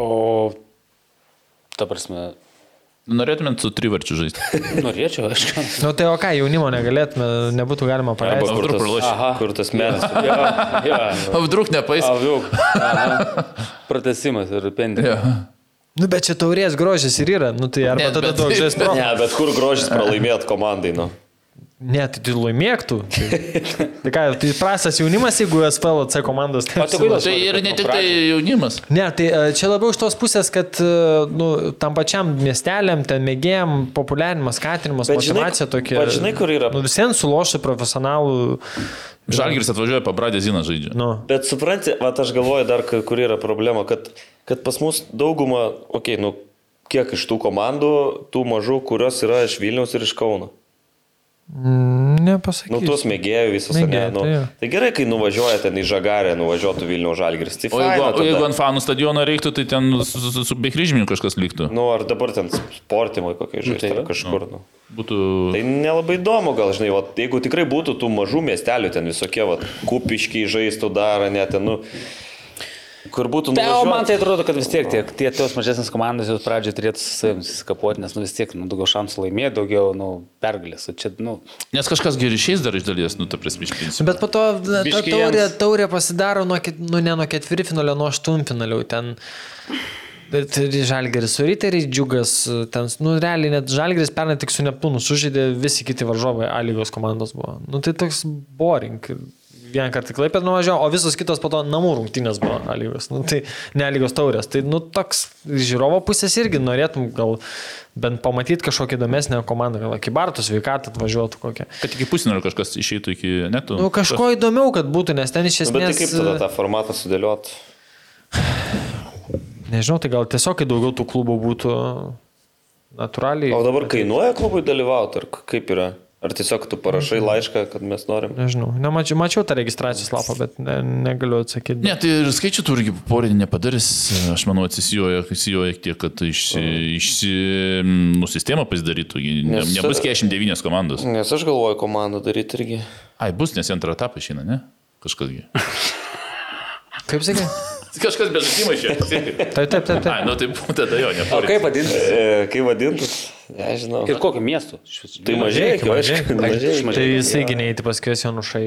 O, ta prasme, Norėtumėt su trivarčiu žaisti. Norėčiau, aišku. Nu tai o ką, jaunimo negalėtume, nebūtų galima Arba paleisti. Kur tas, praloši? Aha. kur tas medis. Ja, ja. Apdruk nepais. Aviuk. Pratesimas ir pendė. Ja. Nu bet čia taurės grožis ir yra, nu tai arba Ne, tada bet- daug žais pro. Ne, bet kur grožis pralaimėt komandai, nu. Ne, tai tu laimėktų. Tai, tai ką, tai prastas jaunimas, jeigu SPL C komandos. O tai? Tai ir ne tik tai jaunimas. Ne, tai e, čia labiau iš tos pusės, kad e, nu, tam pačiam miesteliam, ten mėgėjam, populiarinimas, skatinimas, motivacija tokia. bet žinai, kur yra- Nu, visiems sulošia profesionalų. Žalgiris atvažiuoja, pabradė Ziną žaidžia. Nu, Bet supranti, va, aš galvoju dar, kur yra problema, kad, kad pas mus dauguma, okei, okay, nu, kiek iš tų komandų, tų mažų, kurios yra iš Vilniaus ir iš Kauno. mm, nepasakysiu. Nu, tuos mėgėjų visas, ne, Mėgėjų, nu. tai. Tai gerai, kai nuvažiuoja ten į Žagarę, nuvažiuotų Vilniaus Žalgiris. Tai O jeigu, faina o jeigu tada. ant fanų stadiono reiktų, tai ten su, su, su bekryžminiu kažkas liktų. Nu, ar dabar ten sportimai kokie žaisti, tai ar kažkur. Nu. Būtų... Tai nelabai įdomu, gal žinai, va, jeigu tikrai būtų tų mažų miestelių, ten visokie, va, kupiškiai žaistų dar, net ten, nu, kur būtų Tai, o man tai atrodo, kad vis tiek tie, tie tos mažesnės komandos jau pradžioje turėtų su savim susiskapuoti, nes nu, vis tiek nu, daugiau šansų laimėti, daugiau nu, pergalės. Čia, nu, Nes kažkas geri išeis dar iš dalies, nu, ta prasme, iš principo. Bet po to ta taurė, taurė pasidaro nuo, nu, ne nuo ketvirtfinalio, nuo aštuntfinalio. Ten Žalgeris su Riteriais džiugas, ten, nu, realiai net Žalgeris pernai tik su Neptūnu sužaidė, visi kiti varžovai A lygos komandos buvo. Nu, tai toks boring. Vieną kartą klaipėt nuvažiavo, o visos kitos po to namų rungtynės buvo lygos. Nu, tai ne A lygos taurės. Tai, nu, toks žiūrovo pusės irgi norėtum gal bent pamatyti kažkokią įdomesnę komandą, gal Kibartų sveikatą atvažiuotų kokią. Kad iki pusnio kažkas išeitų iki netų. Nu, kažko įdomiau, kad būtų, nes ten iš Nu, Bet tai esmės... kaip tada tą formatą sudėliot? Nežinau, tai gal tiesiog daugiau tų klubų būtų natūraliai. O dabar kainuoja klubui dalyvauti, ar kaip yra? Ar tiesiog tu parašai laišką, kad mes norim? Nežinau, nemačiau, mačiau tą registracijos lapą, bet ne, negaliu atsakyti. Ne, tai ir skaičių tu irgi porinį nepadarys, aš manau, atsisijoja, atsisijoja tiek, kad išsi, išsi, nu, sistemą pasidarytų, ne, Nes- nebus 49 komandos. Nes aš galvoju komandą daryti irgi. Ai, bus, nes antrą etapą išeina, ne? Kažkasgi. Kaip sakai? Kažkas be žaidimo išėjo. Taip, taip, taip. taip. Ai, nu tai tada jo, o neporinį. kaip vadinti? E, kaip vadintus? Nežinau. Ir kokiu miestu? Tai mažai. Mažai. Tai jisai gynėjai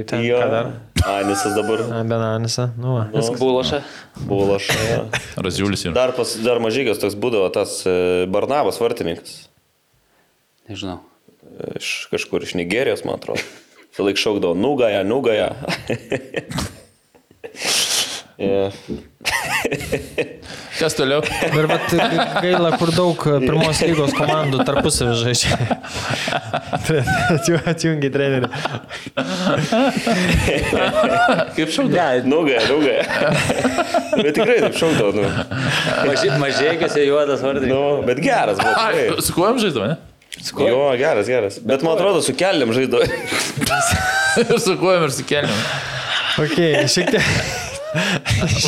ten. Jo. Ką dar? Anisas dabar Na, Benanisa. Nu, va. Buloša. buvo laša. Raziulis ir. Dar, pas, dar mažygas toks būdavo tas e, Barnabas vartininkas. Nežinau. E, Iš kažkur iš Nigerijos, man atrodo. Visą laiką šaukdavo, nugaja, nugaja. Yeah. Kas toliau? Ir vat gaila, kur daug pirmos lygos komandų tarpusavį žaidžia. Atjungi- trenerių. Kaip šaudo? Nugaja, nugaja. bet tikrai taip šaukdavo. Nu. Mažėkėse juodas vardas. Nu, bet geras buvo. Ai, tikrai. su kuo žaidavo, ne? Jo, geras, geras. Bet man atrodo, su keliam žaidavo. Ir su kuo ir su keliam. Ok, šiek tiek.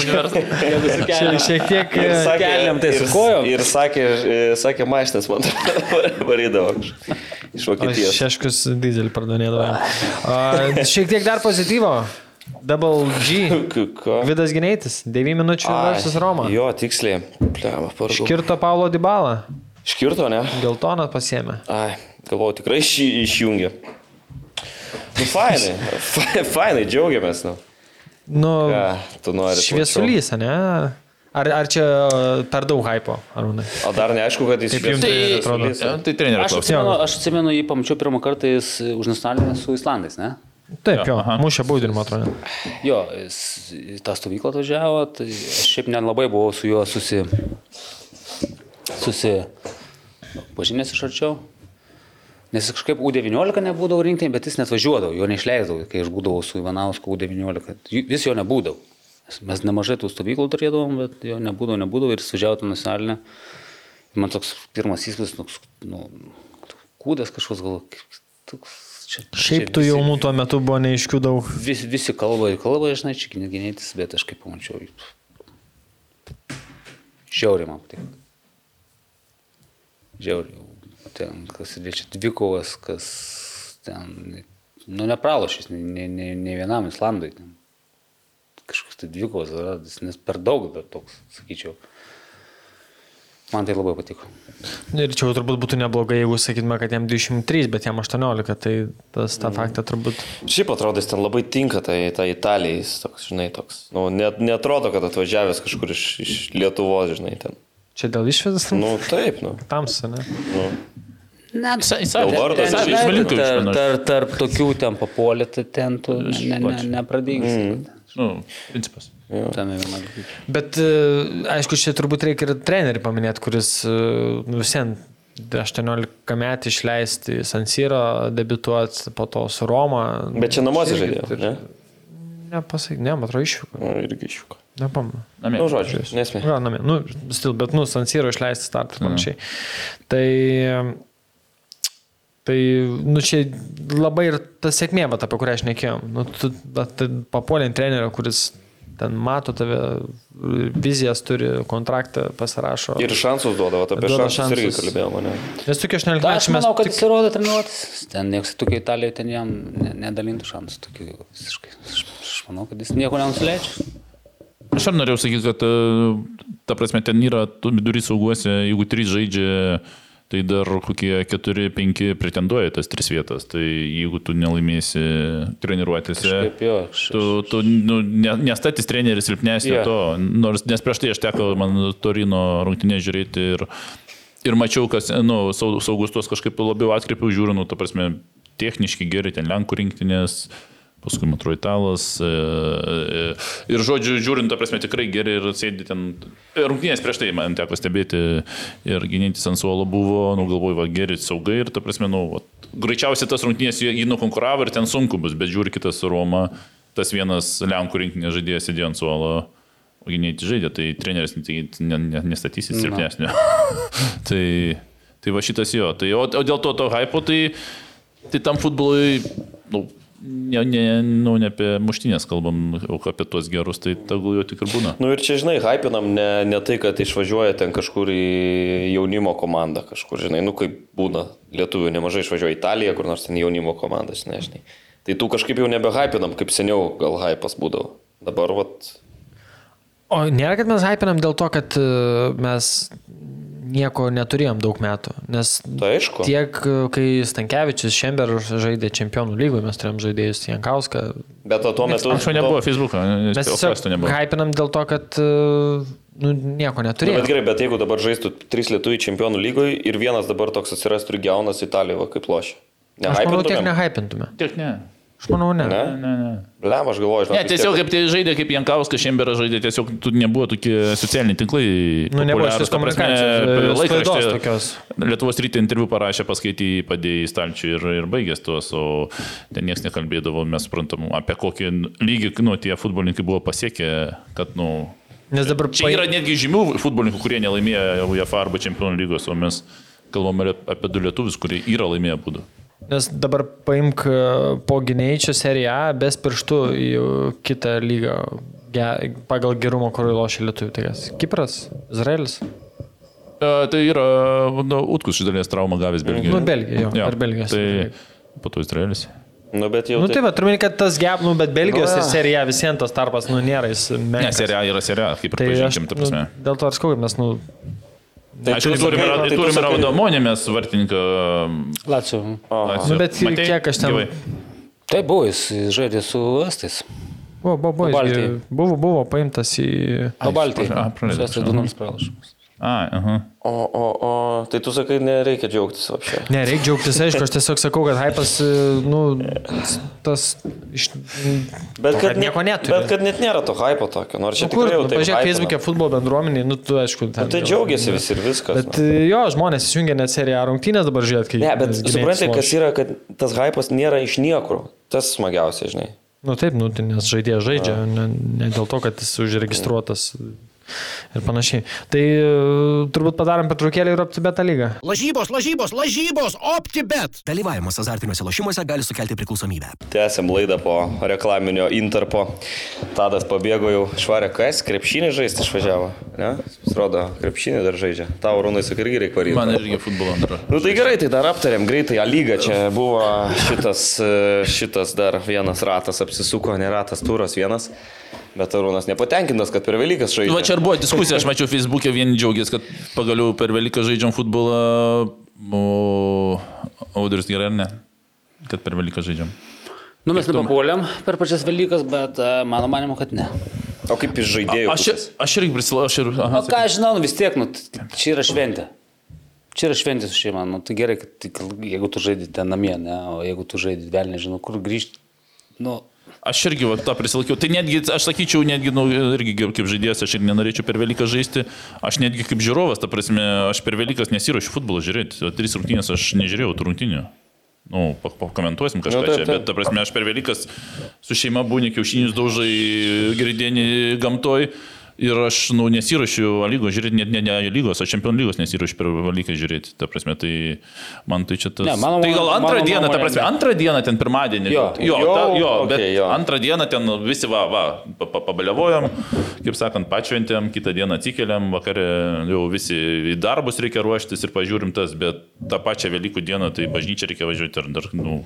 Šiek, šiek tiek. Keliam tai su ir- kojom. Ir sakė, e, sakė mašinas, man varydavo iš Vokietijos. Šeškus dizelį pardavinėdavo. A, Šiek tiek dar pozityvo. Double G. Vidas Gineitis. 9 minučių versus Roma. Jo, tiksliai. Pliava, paršau. Škirto Paulo Dybalą. Škirto, ne? Geltoną pasiemė. Ai, galvoju, tikrai šį išjungė. Nu, fainai, fa- fainai, džiaugiamės, nu. Nu, Ką, tu nori. šviesulys, ne? Ar, ar čia e, per daug hypo, Arūnai? plačiau? O dar neaišku, kad jis jums tai atrodo? Ja, tai trenerio Aš klausimas. atsimenu, aš atsimenu jį pamačiau pirmą kartą jis už nacionalinę su Islandais, ne? Taip, jo, Jo, mušė baudinimą, atrodo. Jo, jis į tą stovyklą atvažiavo, tai aš šiaip nelabai buvau su juo susi... susi... pažinęs iš arčiau. Nes kažkaip U19 nebūdavo rinktinė, bet jis net važiuodavo, jo neišleisdavo, kai aš būdavau su Ivanausku U19. Ju- Vis jo nebūdavo. Mes- nemažai tų stovyklų turėdavom, bet jo nebūdavo, nebūdavo ir tą nacionalinę. Man toks pirmas įspūdis, toks, nu, kūdas kažkoks gal. Toks, čia, Šiaip čia tų jaunų tuo metu buvo neiškių daug. Vis, visi kalba ir kalba, žinai, čia gynėtis, bet aš kaip pamačiau. Žiauriai man patiko. Žiauriai. Ten, kas liečia dvikovas, kas ten, nu, nepralošys, ne, ne, ne, ne vienam Islandui. Ten. Kažkoks tai dvikovas, nes per daug dar toks, sakyčiau. Man tai labai patiko. Ir čia jau turbūt būtų neblogai, jeigu sakytume, kad jam 23, bet jam 18, tai tas tą faktą turbūt... Šiaip atrodo, jis ten labai tinka tai, tai Italijai, jis toks, žinai, toks. Nu, net, netrodo, kad atvažiavęs kažkur iš, iš Lietuvos, žinai, ten. Čia dėl išvadas? Nu, taip, nu. Tamsu, ne? nu. Ne, tai iš Valinko tarp, išmano. tarp, tarp tokių ten papuolė, tai ten tu ne, ne, nepradingsi. Mm. Nu, principas. Bet e, aišku, čia turbūt reikia ir trenerį paminėti, kuris e, nu, visien 18 metį išleisti San Siro, debituoti po to su Roma. Bet čia namuose žaidėjo, turi- ne? Nepasakyk, ne, man atrodo išvyko. Nu, irgi iššūko. Nepamenu. Namie. Nu, žodžiu, nesmė. Gal namie, nu, stil, bet, nu, San Siro išleisti startą ir panašiai. Tai, tai, nu, čia labai ir ta sėkmė, vat, apie kurią aš nekėjom. Nu, tu vat, tai papuolė ant trenerio, kuris ten mato tave, vizijas turi, kontraktą pasirašo. Ir šansus duoda, va, apie Duoda šansus irgi šansus. kalbėjome, mane. Nes tokie 18 Da, aš metų mes manau, kad tik- jis įrodo treniruotis. Ten niekas tokia Italija ten jam ne- nedalintų šansų. Tokių, visiškai. Aš, aš manau, kad jis nieko nenusileidžia. Aš ar norėjau sakyti, kad e, ta prasme ten yra tu vidury sauguose, jeigu trys žaidžia, tai dar kokie keturi, penki pretenduoja tas tris vietas. Tai jeigu tu nelaimėsi treniruotėse, jo. Aš, tu, tu nu, ne, nestatys treneris silpnesnio yeah. to. Nors, nes prieš tai aš teko man Torino rungtinė žiūrėti ir, ir mačiau, kas, nu, sau- saugus tuos kažkaip labiau atkreipiau žiūrų, nu, ta prasme, techniški geri, ten Lenkų rinktinės. Paskui, atrodo, italas. e, e, Ir žodžiu, žiūrint, ta prasme, tikrai geri ir sėdi ten. Rungtynės prieš tai man teko stebėti ir gynintis ant suolo buvo, nu, galvoju, va, geri saugai ir, ta prasme, nu, va, greičiausiai tas rungtynės jį nukonkuravo ir ten sunku bus, bet žiūri kitas Roma, tas vienas Lenkų rinkinės žaidėjas sėdėjo ant suolo. O gynėjai žaidė, tai treneris ne, ne, nestatysis silpnesnio. tai, tai va šitas jo. Tai, o, o dėl to to hypo, tai, tai tam futbolui, nu, ne, ne, nu, ne apie muštinės kalbam, o apie tuos gerus, tai tegul jo tik ir būna. Nu ir čia, žinai, hypinam ne, ne tai, kad išvažiuoja ten kažkur į jaunimo komandą, kažkur, žinai, nu kaip būna, lietuvių nemažai išvažiuoja į Italiją, kur nors ten jaunimo komandas, nežinai. Tai tų kažkaip jau nebehypinam, kaip seniau gal hypas būdavo. Dabar, vat, O nėra, kad mes hypinam dėl to, kad e, mes nieko neturėjom daug metų. Nes tai aišku. tiek, e, kai Stankievičius Šember žaidė čempionų lygoje, mes turėjom žaidėjus Jankauską. Bet tuo metu... Anksčiau nebuvo Facebook'o, Mes nes tiesiog hypinam dėl to, kad e, nu, nieko Nu, neturėjom. bet gerai, bet jeigu dabar žaistų trys lietuvių čempionų lygoje ir vienas dabar toks atsirastų ir jaunas Italijoje, va, kaip lošia. Aš manau, tiek nehypintume. Tiek ne. Aš manau, ne. Ne? Ne, ne. Lem, aš galvoju, žinau. Ne, tiesiog kaip tai žaidė, kaip Jankauskas, Šemberas žaidė, tiesiog tu nebuvo tokie socialiniai tinklai. Nu, nebuvo prasme, komunikacijos, e, laikraštyje sklaidos tokios. Lietuvos ryte interviu parašė, paskaitė, padėjo į stalčių ir, ir baigęs tuos, o ten niekas nekalbėdavo, mes suprantam, apie kokį lygį, nu, tie futbolininkai buvo pasiekę, kad, nu, Nes dabar Čia yra netgi žymių futbolininkų, kurie nelaimėjo UEFA arba Čempionų lygos, o mes kalbame apie du lietuvius, kurie yra laimėję būdų. Nes dabar paimk e, po gynėjčio seriją A, bes pirštų į kitą lygą ge, pagal gerumą, kur lošia lietuvių. Tai kas? Kipras? Izraelis? E, tai yra nu, Utkus iš dalies traumą gavęs Belgijoje. Nu, Belgija, jo. Ar Belgijos? Tai po to Izraelis. Nu, bet jau... Nu tai va, turime, kad tas gap, nu, bet Belgijos Nu, ir serija visiems tas tarpas, nu, nėra jis Ne, menkas. serija yra serija, kaip ir Tai aš, pažinkim, ta prasme. nu, dėl to kad mes, nu, Tai Aišku, tu turime, tai tu turime sakai- raudomonį mes vartininką. Laciu. nu bet Matei? kiek aš ten... Gyvai. Tai buvo, jis žaidė su Estais. Buvo, buvo, buvo, buvo, buvo paimtas į... O Baltijai. aš- 2-0 pralašymas. A, aha. O, o, o, tai tu sakai, nereikia džiaugtis apšė. Ne, reikia džiaugtis, aišku, aš tiesiog sakau, kad hypas, e, nu, tas iš... Bet kad, net, nieko neturi. bet kad net nėra to hypo tokio, nors čia Nu, kur, tikrai jau nu, taip. pažiūrėk. Facebook'e futbolo bendruomeniai, nu, tu, aišku, ten... Nu, tai džiaugiasi visi ir viskas. Bet e, jo, žmonės įsijungia net seriją rungtynės dabar žiūrėt, kai... Ne, bet suprantate, kas yra, kad tas hypas nėra iš niekur. Tas smagiausia, žinai. Nu taip, nu, tai nes žaidėjas žaidžia, ne, ne dėl to, kad jis užregistruotas ir panašiai. Tai e, turbūt padarom pertraukėlį ir aptibetą lygą. Lažybos, lažybos, lažybos, OptiBet. Dalyvavimas azartiniuose lošimuose gali sukelti priklausomybę. Tęsiam laidą po reklaminio interpo. Tadas pabėgo jau švarę kas, krepšinį žaisti išvažiavo. Ne? Atrodo, krepšinį dar žaidžia. Tau, Rūnai, sakai, irgi reikia varyti. Man irgi futbolo dar. Nu tai gerai, tai dar aptarėm greitai, A lyga čia buvo šitas, e, šitas dar vienas ratas apsisuko, ne ratas, turas vienas. Bet Arūnas nepatenkintas, kad per Velykas žaidžia. Nu, Va čia ir buvo diskusija, aš mačiau Facebook'e, vieni džiaugiasi, kad pagaliau per Velyką žaidžiam futbolą. O Audrius gerai ar ne? Kad per Velyką žaidžiam. Nu, mes nepapuolėm per pačias Velykas, bet e, mano manimu, kad ne. O kaip iš žaidėjų? Aš, ir- aš irgi prisilaužiu, aš ir... Aha, O ką aš žinau, nu, vis tiek, nu, čia yra šventė. Čia yra šventė su šeima. Nu, tai gerai, kad tik, jeigu tu žaidži ten namie, ne, o jeigu tu žaidži vėl nežinau, kur grįžti. Nu, Aš irgi va, tą prisilaikiau. Tai netgi, aš sakyčiau, netgi, nu, irgi kaip žaidėjas, aš ir nenorėčiau per Velyką žaisti. Aš netgi kaip žiūrovas, ta prasme, aš per Velykas nesiuošiu futbolo žiūrėti. Tris rungtynės aš nežiūrėjau tų rungtynių. Nu, pa- pakomentuosim kažką Nu, taip, čia, taip. bet, ta prasme, aš per Velykas su šeima būni kiaušinius daužai gridėnį gamtoj. Ir aš, nu, nesirašiau lygos žiūrėti, net ne, ne lygos, aš čempionų lygos nesirašiau per Velyką žiūrėti. Ta prasme, tai man tai čia tas... Ne, mano- tai gal antrą mano dieną, ta nuomonė, prasme, antrą dieną ten pirmadienį. Jo. jo, Jo, ta, jo bet okei, jo. antrą dieną ten visi va, va, pa- pa- pabaliavojom, kaip sakant, pačventėm, kitą dieną atsikeliam, vakarė jau visi į darbus reikia ruoštis ir pažiūrim tas, bet tą pačią Velykų dieną tai bažnyčia reikia važiuoti ir dar, nu,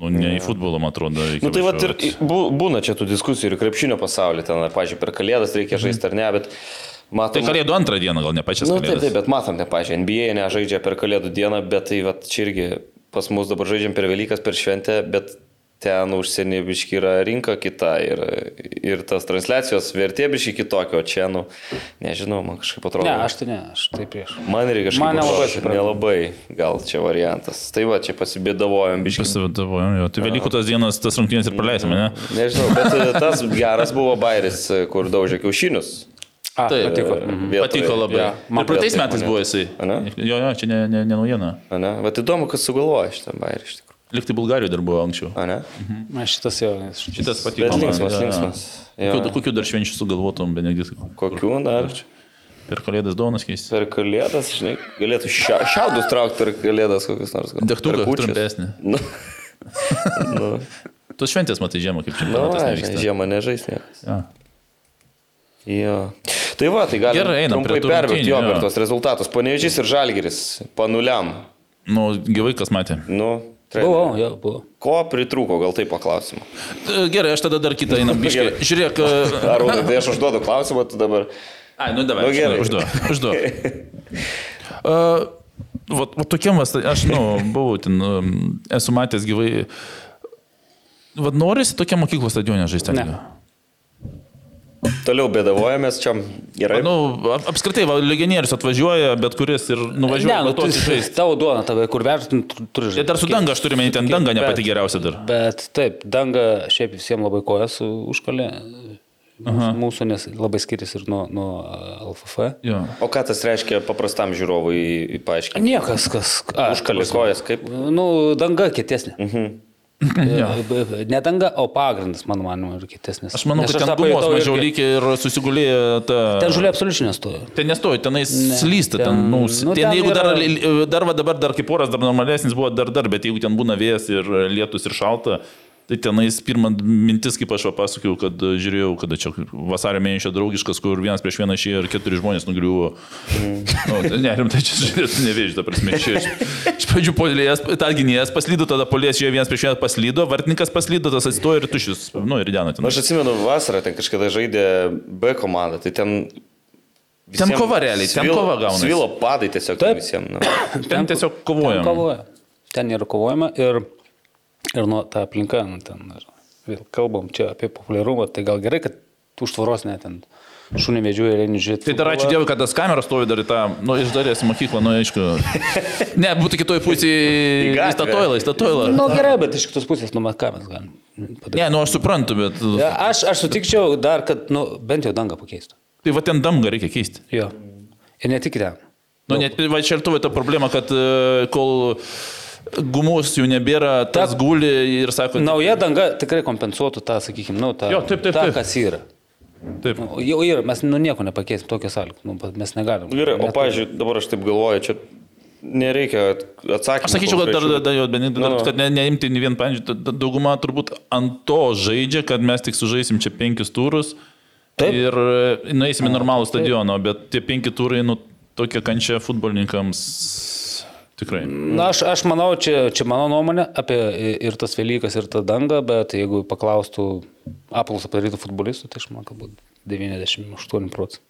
nu ne į futbolą, man atrodo. Nu, tai vat ir būna čia tų diskusijų ir krepšinio pasaulyje, ten, pažiūrėjau, per kalėdas reikia žaisti ar ne, bet matom... Tai kalėdų antrą dieną, gal ne pačias nu, taip, kalėdas. taip, bet matom, ne, pažiūrėjau, NBA nežaidžia per kalėdų dieną, bet tai vat, čia irgi pas mus dabar žaidžiam per Velykas, per šventę, bet ten užsienį biški yra rinka kita ir, ir tas transliacijos vertė biški kitokia, o čia, nu, nežinau, man kažkaip atrodo. ne, aš tai ne, aš tai prieš. Man irgi kažkaip Man nelabai atrodo, nelabai gal čia variantas. Tai va, čia pasibėdavojom biški. Pasivadavojom, jo. Tai Velykų tas dienas, tas rungtynės ir praleisime, ne? Nežinau, bet e, tas geras buvo bairis, e, kur daužė kiaušinius. A, Taip. patiko. Mhm. vietoj- Patiko labai. jo, Ir praeitais metais buvo jisai. Ane? Jo, jo, čia ne, ne, ne naujiena. Ane? Bet įdomu, kas sugalvoja šitą bairį iš tikrųjų. Liktai Bulgarijoje dar buvo anksčiau. Ane? Na, šitas jau. Šitas patiko. Bet linksmas, jo. linksmas. Jo. Kokių, kokių dar švenčių sugalvotum, Benediktai? Kokių dar? Per kalėdas dovanas keisti. Per kalėdas, žinai, galėtų šia, šiaudus traukti per kalėdas kokius nors. Degtuką trumpesnį. Nu, nu, Tu šventės matai žiemą, kaip čia nu, planas va, nevyksta. žiemą nežais niekas. Jo. Jo. Tai va, tai galime Gerai, einam trumpai prie rungtynių, jo per tos rezultatus. Panevežys ir Žalgeris, panuliam. Nu, gyvai kas matė. Nu, treneri. Buvo, jo, buvo. Ko pritrūko, gal taip paklausim. E, Gerai, aš tada dar kitą einam. Biškai. Žiūrėk. e, Ar tai aš užduodu klausimą, tu dabar. Ai, nu davai. Nu, gerai. Užduok. Užduok. Uh, Vat vat tokiem, tai aš, nu, buvau ten, um, esu matęs gyvai. Vad norisi tokia mokyklos stadione žaisti. Ne. Toliau bėdavojamės čia. Gerai. Nu, ap- apskritai, va, legionierius atvažiuoja, bet kuris ir nuvažiuoja. Ne, nu, tu, žaisti. tavo duona, tave kur vertint, turi Tai žaisti. dar su danga, aš turime ten danga, ne pati geriausia dar. Bet taip, danga šiaip visiems labai kojas užkalė. Mūsų nes labai skiriasi ir nuo, nuo LFF. Jo. O ką tas reiškia paprastam žiūrovui paaiškinti? Niekas, kas. Užkalė kojas, kaip? Nu, danga kietesnė. Mhm. Ne danga, o pagrindas, mano manimu, yra kietesnis. Aš manau, Nes kad ten tą gumos pajutau mažiau irgi. lygiai ir susigulėjo ta... Ten žuliai absoliučiai nestojo. Ten nestoji, tenais Ne, slysta, ten, ten- nu, nu, ten, ten jeigu dar, yra- dar va dabar, dar kaip oras dar normalesnis buvo, dar dar, bet jeigu ten būna vėjas ir lietus ir šalta, tai tenais pirmą mintis, kaip aš va pasakiau, kad e, žiūrėjau, kada čia vasario mėnesio draugiškas, kur vienas prieš vieną išėjo ir keturi žmonės nugriuvo. Mm. Nu, tai nerimtai čia žiūrėti, nevėžiu, ta prasme, čia iš, iš pradžių polės, tą gynėjas paslydo, tada polės jo vienas prieš vieną paslydo, vartininkas paslydo, tas atsistojo ir tušis, nu ir diena ten. Aš atsimenu, vasarą ten kažkada žaidė B komanda, tai ten... Ten kova realiai, ten kova gaunasi. Svilo padai tiesiog Taip. visiems. Nu. Ten tiesiog Ten kovojama. kovoja. Ten yra kovojama ir, ir nuo tą aplinką, nu, ten, vėl kalbam čia apie populiarumą, tai gal gerai, kad už tvoros net ten šunį vedžioja ir eini žiūrėti. Tai dar ačiū Dievui, kad tas kameras stovi dar į tą, nu, iš dalies į mokyklą, nu, aišku. Ne, būtų kitoj pusėje Į statoilą, į statoilą. Na nu, gerai, bet iš kitos pusės, nu, mes ką mes galim padaryti. Ne, nu, aš suprantu, bet... Ja, Aš, aš sutikčiau dar, kad, nu, bent jau dangą pakeistų. Tai va ten damgą reikia keisti. Jo. Ir ne tik ten. Nu, net, va čia ir tavo ta problema, kad e, kol gumus jų nebėra, tas Ta- guli ir sako... Nauja danga tikrai kompensuotų tą, sakykime, nu, tą, Jo, taip, taip, tą taip. kas yra. Taip. Nu, Jau yra, mes nu nieko nepakeisim tokią sąlygą, nu, mes negalim. Gerai, o pažiūrėjau, dabar aš taip galvoju, čia nereikia atsakymų. Aš sakyčiau, kad dar, dar, dar, dar, Nu, nu. kad ne, neimti nei vien, pavyzdžiui, dauguma turbūt ant to žaidžia, kad mes tik sužaisim čia penkis turus. Taip. Ir e, nueisim į normalų stadioną, bet tie penki turai, nu, tokia kančia futbolininkams Tikrai. Na, aš, aš manau, čia, čia mano nuomonė apie ir tas Velykas, ir tą dangą, bet jeigu paklaustų apklausą padarytų futbolistų, tai aš manau, galbūt 98 procentų.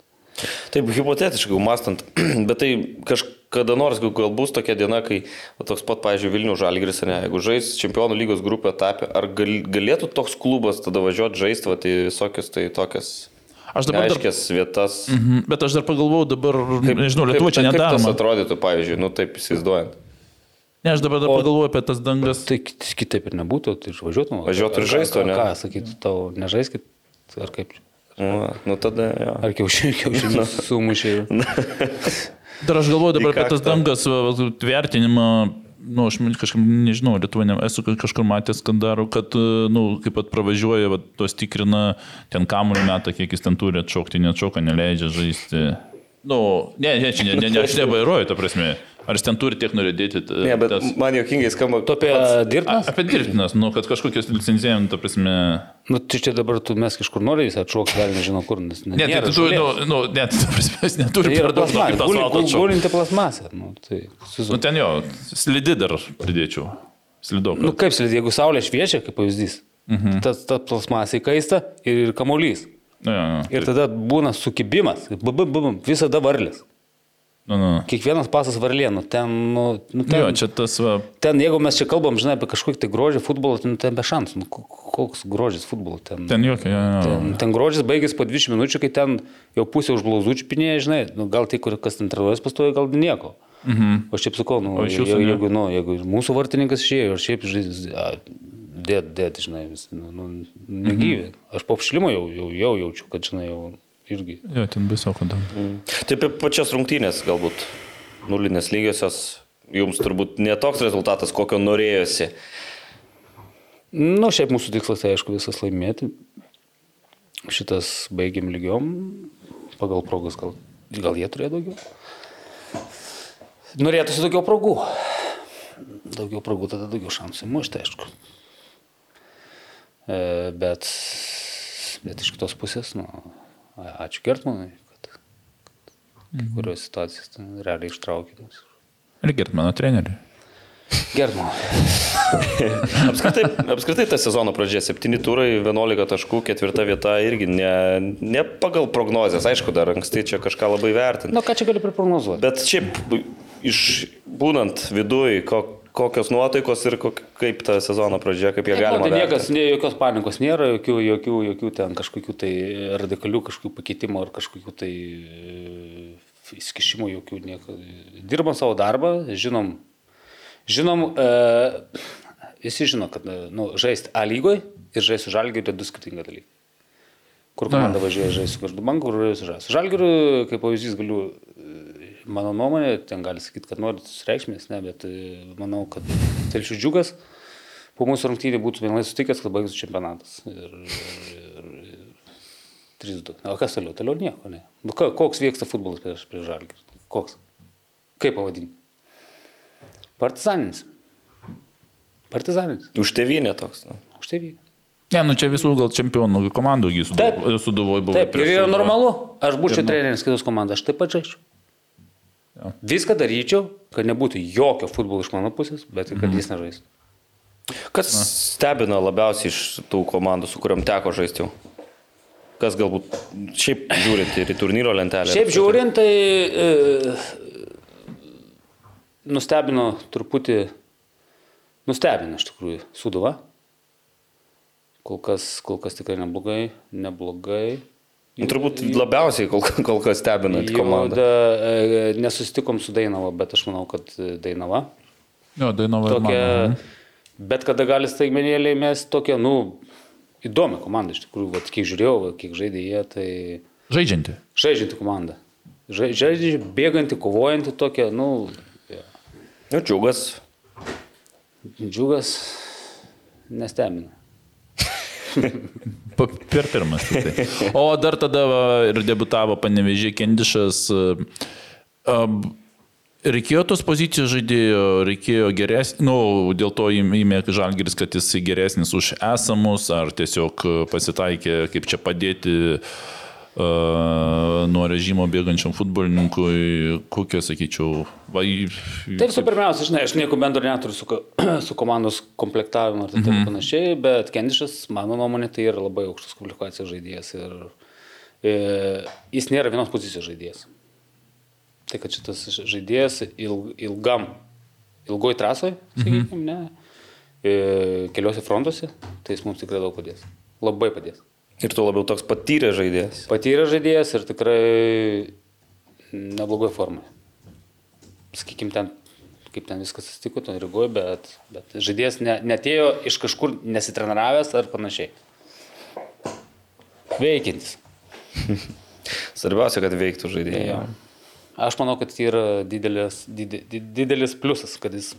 Taip, hipotetiškai mąstant, bet tai kažkada nors gal bus tokia diena, kai va, toks pat, pavyzdžiui, Vilnių Žalgris, ne, jeigu žais čempionų lygos grupę etapę, ar gal, galėtų toks klubas tada važiuoti žaisti, tai visokias, tai tokias Aš dabar dar... aiškias vietas. Mhm, Bet aš dar pagalvojau, dabar, Kaip- nežinau, Lietuva čia kaip tas nedaroma. atrodytų, pavyzdžiui, nu taip įsivaizduojant. Ne, aš dabar dar O- pagalvoju apie tas dangas. Tai kit- kitaip ir nebūtų, tai išvažiuotum. Važiuotų ir ar- ne? Ką, sakytų, tau nežaiskit, ar kaip? Nu, nu tada, jo. Ar kiaušinių, kiaušinių sumušė. Dar aš galvoju dabar apie tas dangas vertinimą. Nu, aš kažkaip nežinau, Lietuva, ne, esu kažkur matęs, kad daro, kad, e, nu, kaip pat pravažiuoja, va, tos tikrina, ten kamuolį metą, kiek jis ten turi atšokti, neatšoka, neleidžia žaisti. Nu, ne, ne, čia ne, ne, ne aš nevairuoju, ta prasme. Ar jis ten turi tiek norėti? Ne, bet tas... man jokingai skamba. Tu apie dirbtinas? Apie dirbtinas, nu, kad kažkokios licencijavim, ta prasme. Nu, tai čia dabar tu mes kažkur nori jis atšoks, gal nežinau kur, nes Ne, tai nėra tu, nu, žolės. nu, ne, tai ta prasme, jis neturi Tai per daug nuo plasmasė, kito guli- asfalto gul- gulinti plasmasė. Nu, tai, Nu, suzu... ten jo, slidi dar pridėčiau. Slidokas. nu kaip slėdė, jeigu saulė šviečia, kaip pavyzdys, mhm. tas ta plasmasė įkaista ir, ir kamuolys. Nu, jo, jo. Ir tada būna sukibimas, bum, bum, visada varlės. Nu, nu. Kiekvienas pasas varlė, nu ten, nu, nu, ten, Jo, čia tas, va, ten, jeigu mes čia kalbam, žinai, apie kažkokį tai grožį futbolą, tai nu, ten be šansų, nu, ko- koks grožis futbolo ten. ten jokia, jo, jo. Ten, ten grožis baigėsi po 20 minučių, kai ten jau pusė už blauzų čiupinėja, žinai, nu, gal tai, kur kas ten treniruojas pastoja, gal nieko. Mhm. O šiaip sakau, nu, O jeigu, jeigu, nu, jeigu mūsų vartininkas išėjo, ir šiaip žais, dėt, dėt, žinai, vis, nu, nu, negyvi. Mhm. Aš po apšilimo jau, jau, jau jaučiu, kad, žinai, jau irgi. Jo, ten baisu, kad. Taip, apie pačias rungtynės galbūt nulinės lygiosios, jums turbūt netoks rezultatas, kokio norėjosi. Nu, šiaip mūsų tikslas, tai aišku, visas laimėti. Šitas baigiam lygiom, pagal progas gal, gal jie turėjo daugiau. Norėtųsi daugiau progų. Daugiau progų, tada daugiau šansų mušti, aišku. E, bet, bet iš kitos pusės, nu, ačiū Gertmanui, kad kai kurios situacijas ten realiai ištraukė. Ir girt mano treneriui. Gertmanui. Apskritai, apskritai ta sezono pradžia - 7 turai, 11 taškų, ketvirta vieta irgi ne, ne pagal prognozes, aišku, dar anksti čia kažką labai vertinti. Na, ką čia gali priprognozuoti? Bet šiaip, iš būnant viduje, ko, kokios nuotaikos ir kok, kaip ta sezono pradžia, kaip ją galima. Tai niekas, ne, jokios panikos nėra, jokių, jokių, jokių ten kažkokių tai radikalių kažkokių pakeitimų ar kažkokių tai e, įskišimų, jokių nieko. Dirbam savo darbą, žinom, žinom, e, visi žino, kad e, nu, žaisti A lygoje ir žaisti su žalgiu yra du skirtingi dalykai. Kur komanda važiuoja žaisti su kažkokiu banku, kur važiuoja su žaisti. Su žalgiu, kaip pavyzdys, galiu, mano nuomonė, ten gali sakyti, kad norit sureikšmės, ne, bet e, manau, kad telšių džiugas po mūsų rungtynį būtų vienai sutikęs, kad baigsis čempionatas. Ir, ir, ir 3-2. O kas toliau? Toliau nieko, ne. Nu, ka- koks vyksta futbolas prieš, prieš žalgį? Koks? Kaip pavadinti? Partizaninis. Partizaninis. Už tevinę toks. Nu. Už vyko. Ne, nu čia visų gal čempionų komandų Taip. suduvoj buvo. Taip, ir yra normalu. Aš būčiau Pirma. treneris kitos komandos, aš taip pat žaidžiu. Jo. Viską daryčiau, kad nebūtų jokio futbolo iš mano pusės, bet kad Mhm. jis nežaistų. Kas stebina labiausiai iš tų komandų, su kuriuom teko žaisti? Kas galbūt šiaip žiūrint ir į turnyro lentelę? Šiaip žiūrint, tai e, nustebino truputį, nustebino iš tikrųjų Suduva. Kol kas, kol kas tikrai neblogai, neblogai. Nu, Turbūt labiausiai kol, kol kas stebinant komandą. Da, e, nesusitikom su Dainava, bet aš manau, kad Dainava. Jo, Dainava. Tokia, mano. bet kada gali staigmenėlė mes tokia, nu, įdomi komanda iš tikrųjų, vat, kiek žiūrėjau, va, kiek žaidė jie, tai Žaidžianti. žaidžianti komanda. Žai- Žaidžianti, bėganti, kovojanti tokia, nu, jo. Nu, džiugas. džiugas nestebina. Per pirmas. Tai. O dar tada ir debutavo panevežė Kendišas. e, Reikėjo tos pozicijos žaidėjo, reikėjo geresnį, nu, dėl to įmė Žalgiris, kad jis geresnis už esamus, ar tiesiog pasitaikė, kaip čia padėti uh, nuo režimo bėgančiam futbolininkui, kokie, sakyčiau, va, Tai visų pirmiausia, žinai, aš nieko bendro neturiu su, su komandos komplektavimu ir taip Mhm. mm panašiai, bet Kendišas, mano nuomonė, tai yra labai aukštos komplikacijos žaidėjas ir e, jis nėra vienos pozicijos žaidėjas. Tai kad šitas žaidėjas ilg, ilgam, ilgoj trasoj, sakykime, Mhm. ne, e, keliuose frontuose, tai jis mums tikrai daug padės. Labai padės. Ir tu labiau toks patyręs žaidėjas. Patyręs žaidėjas ir tikrai neblogoj formai. Sakykime, ten, kaip ten viskas atsitiko, ten rygoje, bet, bet žaidėjas ne, netėjo iš kažkur nesitreniravęs ar panašiai. Veikintis. Svarbiausia, kad veiktų žaidėjai. Aš manau, kad tai yra didelis, dide, di- didelis pliusas, kad jis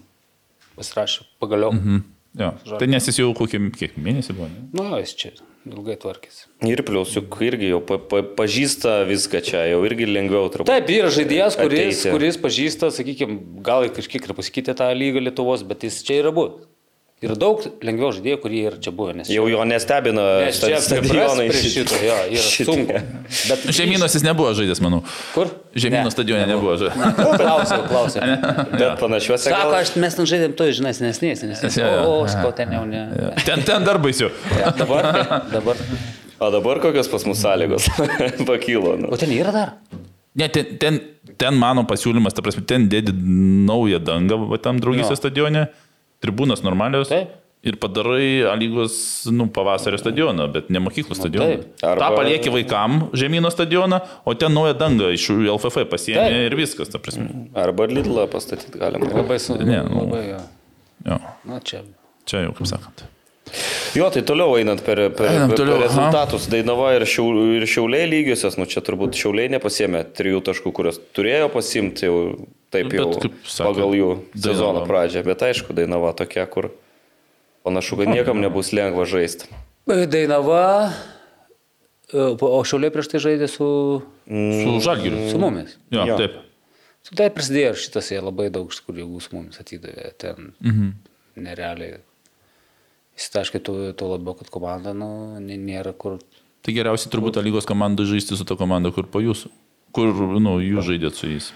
pasirašė pagaliau. Mhm. Jo. Tai nes jis jau kokį mėnesį buvo. Ne? Nu, jo, jis čia ilgai tvarkėsi. Ir plius, juk irgi jau pa, pa, pažįsta viską čia, jau irgi lengviau turbūt. Taip, yra žaidėjas, kuris, Ateiti. kuris pažįsta, sakykime, gal kažkiek ir pasikeitė tą lygą Lietuvos, bet jis čia yra buvęs. Yra daug lengviau žaidėjų, kurie yra čia buvę. Nes Jau jo nestebina Nes stadionai prie šito, jo, šitie. sunku. Bet Žemynos jis nebuvo žaidęs, manau. Kur? Žemynos Ne. stadione nebuvo žaidęs. Klausiau, klausiau. Bet panašiuose Sako, gal... aš mes ten žaidėm to, žinai. Jo, jo. O, sakau, ten jau ne. Ten, ten dar baisiau. Dabar, dabar. O dabar kokios pas mus sąlygos pakilo. Nu. O ten yra dar? Ne, ten, ten, ten mano pasiūlymas, ta prasme, ten dėdi naują dangą, va tam draugystės Jo. Tribūnos normalios. Taip. Ir padarai lygos, nu, pavasario stadioną, bet ne mokyklų stadioną. taip. Arba- Ta palieki vaikam žemyno stadioną, o ten naują dangą iš LFF pasiemė Taip. ir viskas, ta prasme. Arba Lidlą pastatyti galima. Labai sunku. Ne, nu. Labai, jo. Jo, Na, čia. čia jau kaip sakant. Jo, tai toliau einant per, per, Einam per, toliau, per aha. rezultatus. Dainava ir, šiau, ir šiauliai lygiosios, nu čia turbūt šiauliai nepasėmė trijų taškų, kuriuos turėjo pasimti jau taip Bet, jau kaip sako, pagal jų Dainava. sezono pradžią. Bet aišku, Dainava tokia, kur panašu, kad niekam nebus lengva žaisti. Dainava. e, O šiauliai prieš tai žaidė su, Su žalgiriu. su mumis. Jo, Jo. taip. Su tai prasidėjo ir šitas jie labai daug iš kur jėgų su mumis atidavė. Ten mhm. nerealiai. Įsitaškai tuo, tuo labiau, kad komanda nu, nė- nėra kur. Tai geriausiai turbūt tą lygos komandą žaisti su ta komanda, kur po jūsų. Kur, nu, jūs žaidėt su jais.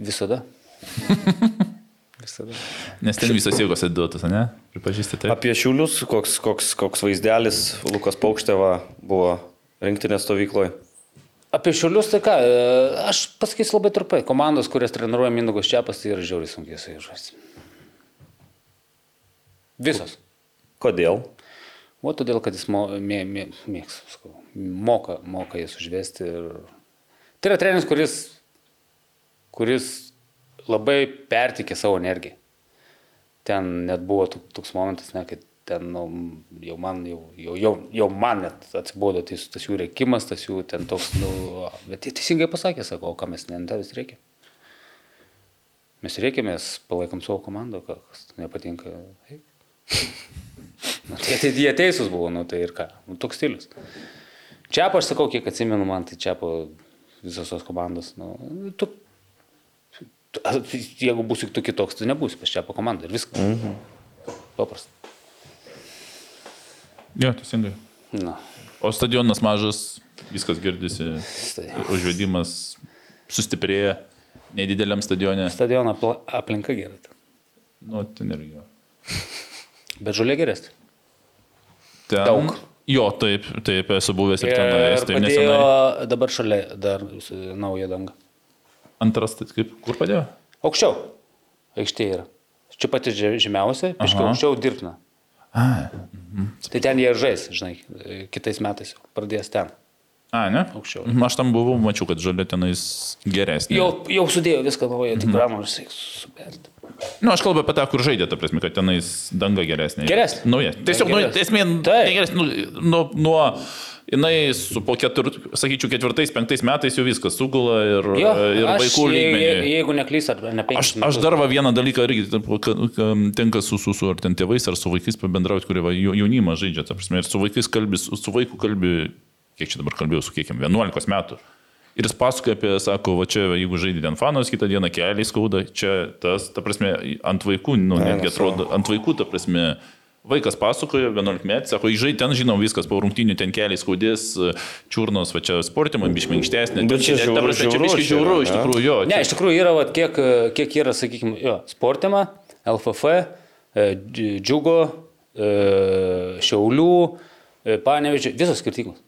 Visada. Visada. Nes ten visas jėgos atiduotas, ne? Pripažįsti taip. Apie šiulius, koks, koks, koks vaizdelis Lukas Paukšteva buvo rinktinės stovykloje. Apie šiulius tai ką, e, aš pasakysiu labai trumpai. Komandos, kurias treniruoja Mindogos Čiapas, tai yra žiauriai sunkiai su jais žaisti. Visos. Kodėl? O todėl, kad jis mo, mė, mė, mėgs, sakau, moka, moka jas užvesti. Ir... Tai yra treneris, kuris, kuris labai pertikė savo energiją. Ten net buvo tok- toks momentas, ne, kad ten nu, jau man, jau, jau, jau, jau man net atsibodo tas, tas jų reikimas, tas jų ten toks, nu, bet jie teisingai pasakė, sako, o ką mes nentais reikia. Mes reikia, mes palaikom savo komandą, kas nepatinka. eik. Nu, tai, tai jie teisūs buvo, nu tai ir ką, nu, toks stilius. Čia aš sakau, kiek atsimenu man, tai čia visos tos komandos, nu, tu, tu, jeigu būsi tu kitoks, tu nebūsi pas čia komandą ir viskas. Mhm. Paprasta. Jo, teisingai. Na, O stadionas mažas, viskas girdisi, užvedimas sustiprėja, nedideliam stadione. stadiono aplinka gera. ten. Nu, ten irgi. Bet žolė geresnė. Ten, Daug. Jo, taip, taip, esu buvęs ir Ir tenais, tai padėjo nesenai. dabar šalia dar naują dangą. Antras, tai kaip, kur padėjo? Aukščiau. Aikštė yra. Čia pati že- žemiausia, Aha. aukščiau dirbtina. A, Tai ten jie žais, žinai, kitais metais pradės ten. a ne? Aukščiau. Aš tam buvau, mačiau, kad žalia tenais geresnė. Jau, jau sudėjo viską naują, tik pramonės reikia superti. Nu, aš kalbu apie tą, kur žaidė, ta prasme, kad tenais danga geresnė. Geresnė. Nauja. Tiesiog, nu, esmė, geresnė, nu, nuo, nuo, jinai su po ketur, sakyčiau, ketvirtais, penktais metais jau viskas sugula ir, Jo, ir aš, vaikų je- je- lygmenį. Jeigu neklys ar ne Aš, penkis aš dar va vieną dalyką irgi ten, ka- ka- tenka su, su, su ar ten tėvais, ar su vaikais pabendrauti, kurie va, jau- jaunimą žaidžia, ta prasme, ir su vaikais kalbi, su, vaiku kalbi, kiek čia dabar kalbėjau, su kiekim, 11 metų. Ir jis pasakoja apie, sako, va čia, jeigu žaidži ten fanos, kitą dieną keliai skauda, čia tas, ta prasme, ant vaikų, nu, Ne, netgi atrodo, ant vaikų, ta prasme, Vaikas pasakojo, 11 metų, sako, žai ten žinau viskas, po rungtinių ten keliais skaudės, čiurnos, va čia sportimo, biškai minkštesnė. Bet čia žiauru, čia biškai čia žiauru, iš ne? tikrųjų, jo. Ne, čia- iš tikrųjų yra, vat, kiek, kiek yra, sakykime, jo, sportima, LFF, e, dž- džiugo, e, šiaulių, e, panevežiai, visos skirtingos.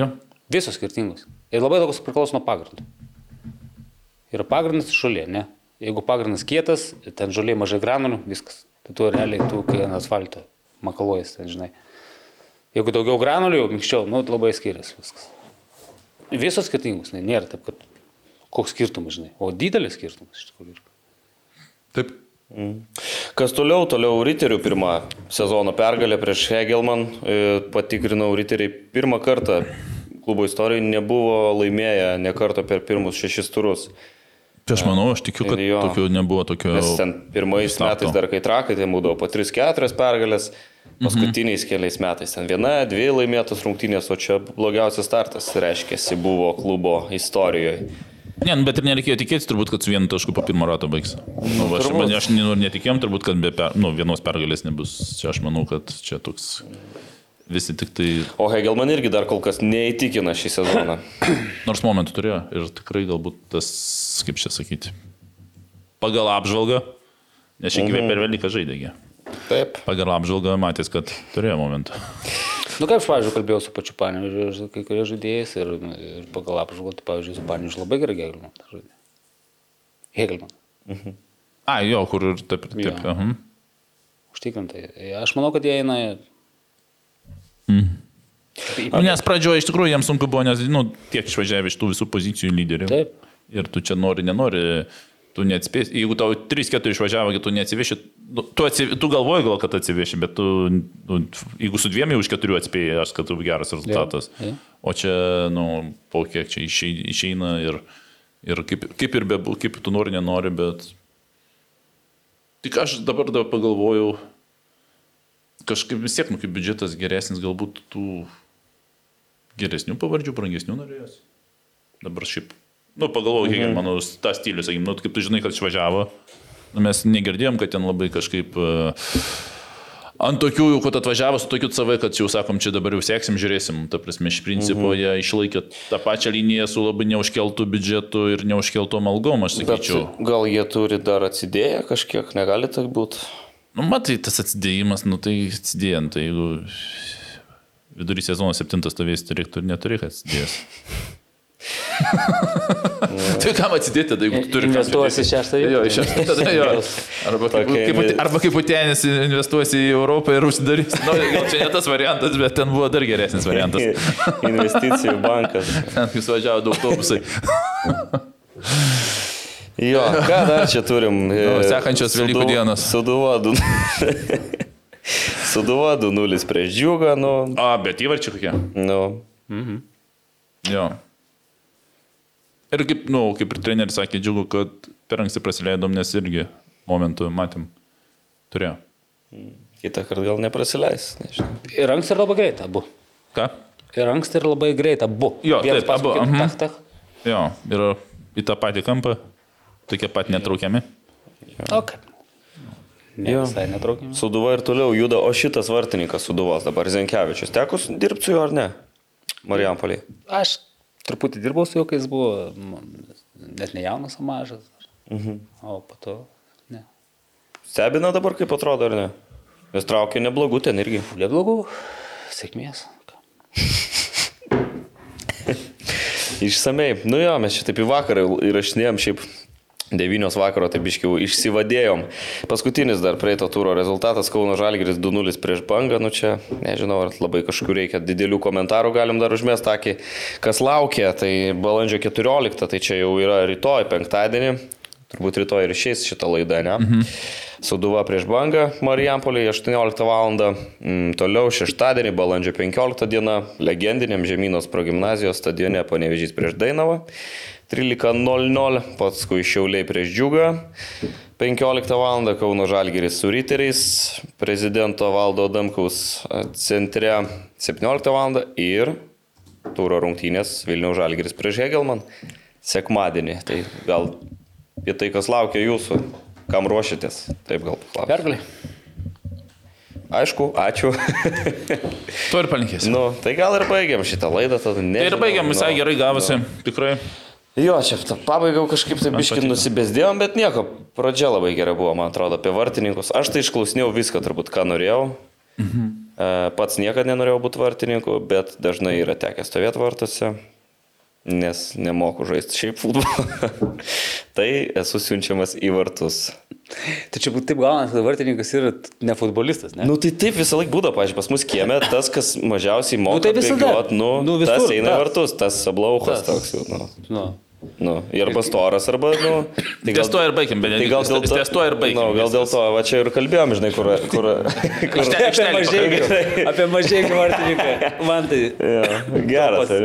Jo. Visos skirtingos. Ir labai daug kas priklauso nuo pagrindo. Yra pagrindas žolė, ne? Jeigu pagrindas kietas, ten žolė mažai granulių, viskas. Tai tu realiai, tu kai ant asfalto makaluojas, ten žinai. Jeigu daugiau granulių, minkščiau, nu, labai skiriasi viskas. Visos skirtingos, ne, nėra taip, kad koks skirtumas, žinai. O didelis skirtumas iš tikrųjų. yra. Taip. Kas toliau, toliau Riterių pirmą sezono pergalę prieš Hegelman. E, Patikrinau, Riteriai pirmą kartą klubo istorijoje nebuvo laimėję ne karto per pirmus šešis turus. Tai aš manau, aš tikiu, kad Jo. tokio nebuvo tokio... Nes ten pirmais starto. metais dar kai trakai, tai būdavo po 3-4 pergalės, paskutiniais Mhm. keliais metais ten viena, dvi laimėtos rungtynės, o čia blogiausias startas, reiškia, buvo klubo istorijoje. Ne, nu, bet ir nereikėjo tikėtis turbūt, kad su vienu tašku po pirmo rato baigs. Nu, va, aš, man, aš nu, netikėjom turbūt, kad be per, nu, vienos pergalės nebus. Čia aš manau, kad čia toks visi tik tai, O Hegelman irgi dar kol kas neįtikina šį sezoną. nors momentų turėjo ir tikrai galbūt tas, kaip čia sakyti, pagal apžvalgą, nes šiek tiek per Velyką žaidėgi. Taip. Pagal apžvalgą matys, kad turėjo momentą. Nu, kaip aš, pavyzdžiui, kalbėjau su pačiu Panevižiu, ir kai kurie žaidėjais ir, ir pagal apžvalgą, tai, pavyzdžiui, su Panevižiu labai gerai Hegelman žaidė. Hegelman. A, jo, kur ir taip, taip. Jo. uh Užtikrintai. Aš manau, kad jie eina... Nu, Nes pradžioje iš tikrųjų jiems sunku buvo, nes, nu, tiek išvažiavę iš tų visų pozicijų lyderių. Taip. Ir tu čia nori, nenori, tu neatspėsi. Jeigu tau 3-4 išvažiavo, tu neatsiveši, nu, tu, atsiv... tu galvoji gal, kad atsiveši, bet tu, nu, jeigu su dviem jau iš keturių atspėjai, aš kad tu geras rezultatas. jo. O čia, nu, po kiek čia išei- išeina ir, ir kaip, kaip ir be, kaip tu nori, nenori, bet... Tik aš dabar dar pagalvojau, kažkaip vis tiek, nu, kaip biudžetas geresnis, galbūt tų geresnių pavardžių, brangesnių norėjos. Dabar šiaip, nu, pagalvoju, kiek mano tas stilius, sakykim, nu, kaip tu žinai, kad išvažiavo, nu, mes negirdėjom, kad ten labai kažkaip uh, ant tokių, jau, kad atvažiavo su tokiu CV, kad jau sakom, čia dabar jau seksim, žiūrėsim. Ta prasme, iš principo jie išlaikė tą pačią liniją su labai neužkeltų biudžetu ir neužkeltom algom, aš Bet sakyčiau. gal jie turi dar atsidėję kažkiek, negali tai būti. Nu, matai, tas atsidėjimas, nu tai atsidėjant, tai jeigu vidury sezono septintas stovės, tai reiktų ir neturėk atsidėjęs. tai kam atsidėti, tada jeigu tu turi Investuosi į šeštą vietą. Jo, šeštą, tada jo. Arba kaip, kaip, arba kaip Putenis investuosi į Europą ir užsidarys. Nu, gal čia ne tas variantas, bet ten buvo dar geresnis variantas. Investicijų bankas. Ten kai suvažiavo daug autobusai. Jo, ką dar čia turim? Nu, sekančios Velykų dienos. Suduva 2. Suduva 2-0 prieš džiugą, nu. O, bet įvarčiai kokie. nu. Jo. Ir kaip, nu, kaip ir treneris sakė, džiugu, kad per anksti prasileidom, nes irgi momentų matėm. Turėjo. Kitą kartą gal neprasileis. Nežinau. Ir anksti ir labai greit abu. Ką? Ir anksti ir labai greit abu. Jo, Vienas taip, abu, kitą, mhm. tak. Jo, ir į tą patį kampą, tokie pat netraukiami. O kaip? Ne, Jo. visai netraukime. Suduva ir toliau juda, o šitas vartininkas Suduvos dabar Zenkevičius. Teko dirbti su juo ar ne? Marijampolį. Aš truputį dirbau su juo, kai jis buvo net ne jaunas, o mažas. Mhm. O po to, ne. Stebina dabar, kaip atrodo, ar ne? Vis traukia neblogų ten irgi. Neblogų, sėkmės. Išsamei. Nu jo, mes čia taip į vakarą įrašinėjom šiaip. 9 vakaro taip iškiau išsivadėjom. Paskutinis dar praeito turo rezultatas Kauno Žalgiris 2-0 prieš bangą. Nu čia, nežinau, ar labai kažkur reikia didelių komentarų, galim dar užmest akį, kas laukia. Tai balandžio 14, tai čia jau yra rytoj, penktadienį. Turbūt rytoj ir išeis šitą laidą, ne? Mhm. Suduva prieš bangą Marijampolėje 18 val. Mm, toliau šeštadienį, balandžio 15 diena, legendiniam Žemynos progymnazijos stadione Panevežys prieš Dainavą. 13.00, paskui Šiauliai prieš Džiugą. 15 val. Kauno Žalgiris su Riteriais, prezidento Valdo Damkaus centre 17 val. ir turo rungtynės Vilniaus Žalgiris prieš Hegelman sekmadienį. Tai gal apie tai, kas laukia jūsų, kam ruošiatės, taip gal paklausiu. Pergalė. aišku, ačiū. To ir palinkėsiu. nu, tai gal ir baigiam šitą laidą tada. Tai ir baigiam, visai gerai gavosi, tikrai. Jo, čia pabaigą kažkaip tai patiko. nusibėsdėjom, bet nieko. Pradžia labai gera buvo, man atrodo, apie vartininkus. Aš tai išklausinėjau viską, turbūt, ką norėjau. Mhm. Pats niekada nenorėjau būti vartininku, bet dažnai yra tekę stovėti vartuose, nes nemoku žaisti šiaip futbolą. tai esu siunčiamas į vartus. Tai čia būt taip gaunasi, kad vartininkas yra ne futbolistas, ne? Nu tai taip visą laiką būdavo, pažiūrėjau, pas mus kieme tas, kas mažiausiai moka tai visada. bėgiot, nu, Nu, nu, visur tas eina tas. vartus, tas ablauchas Tas. toks jau. Nu. Nu. Nu, arba storas, arba, nu. Tai Ties tuo ir baigim, Tai gal dėl to, Ties tuo ir baigim. Nu, gal dėl to, va čia ir kalbėjom, žinai, kur... kur, kur Aikšte- Apie pakalbėt. apie mažiekių vartininką. Man tai... ja, geras.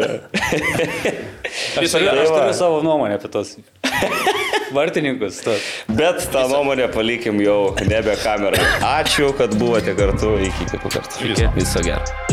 Aš turiu, aš turiu savo nuomonę apie tos vartininkus. To. Bet tą nuomonę palikim jau nebe kamerai. Ačiū, kad buvote kartu. Iki kitų kartų. Iki. Viso gero.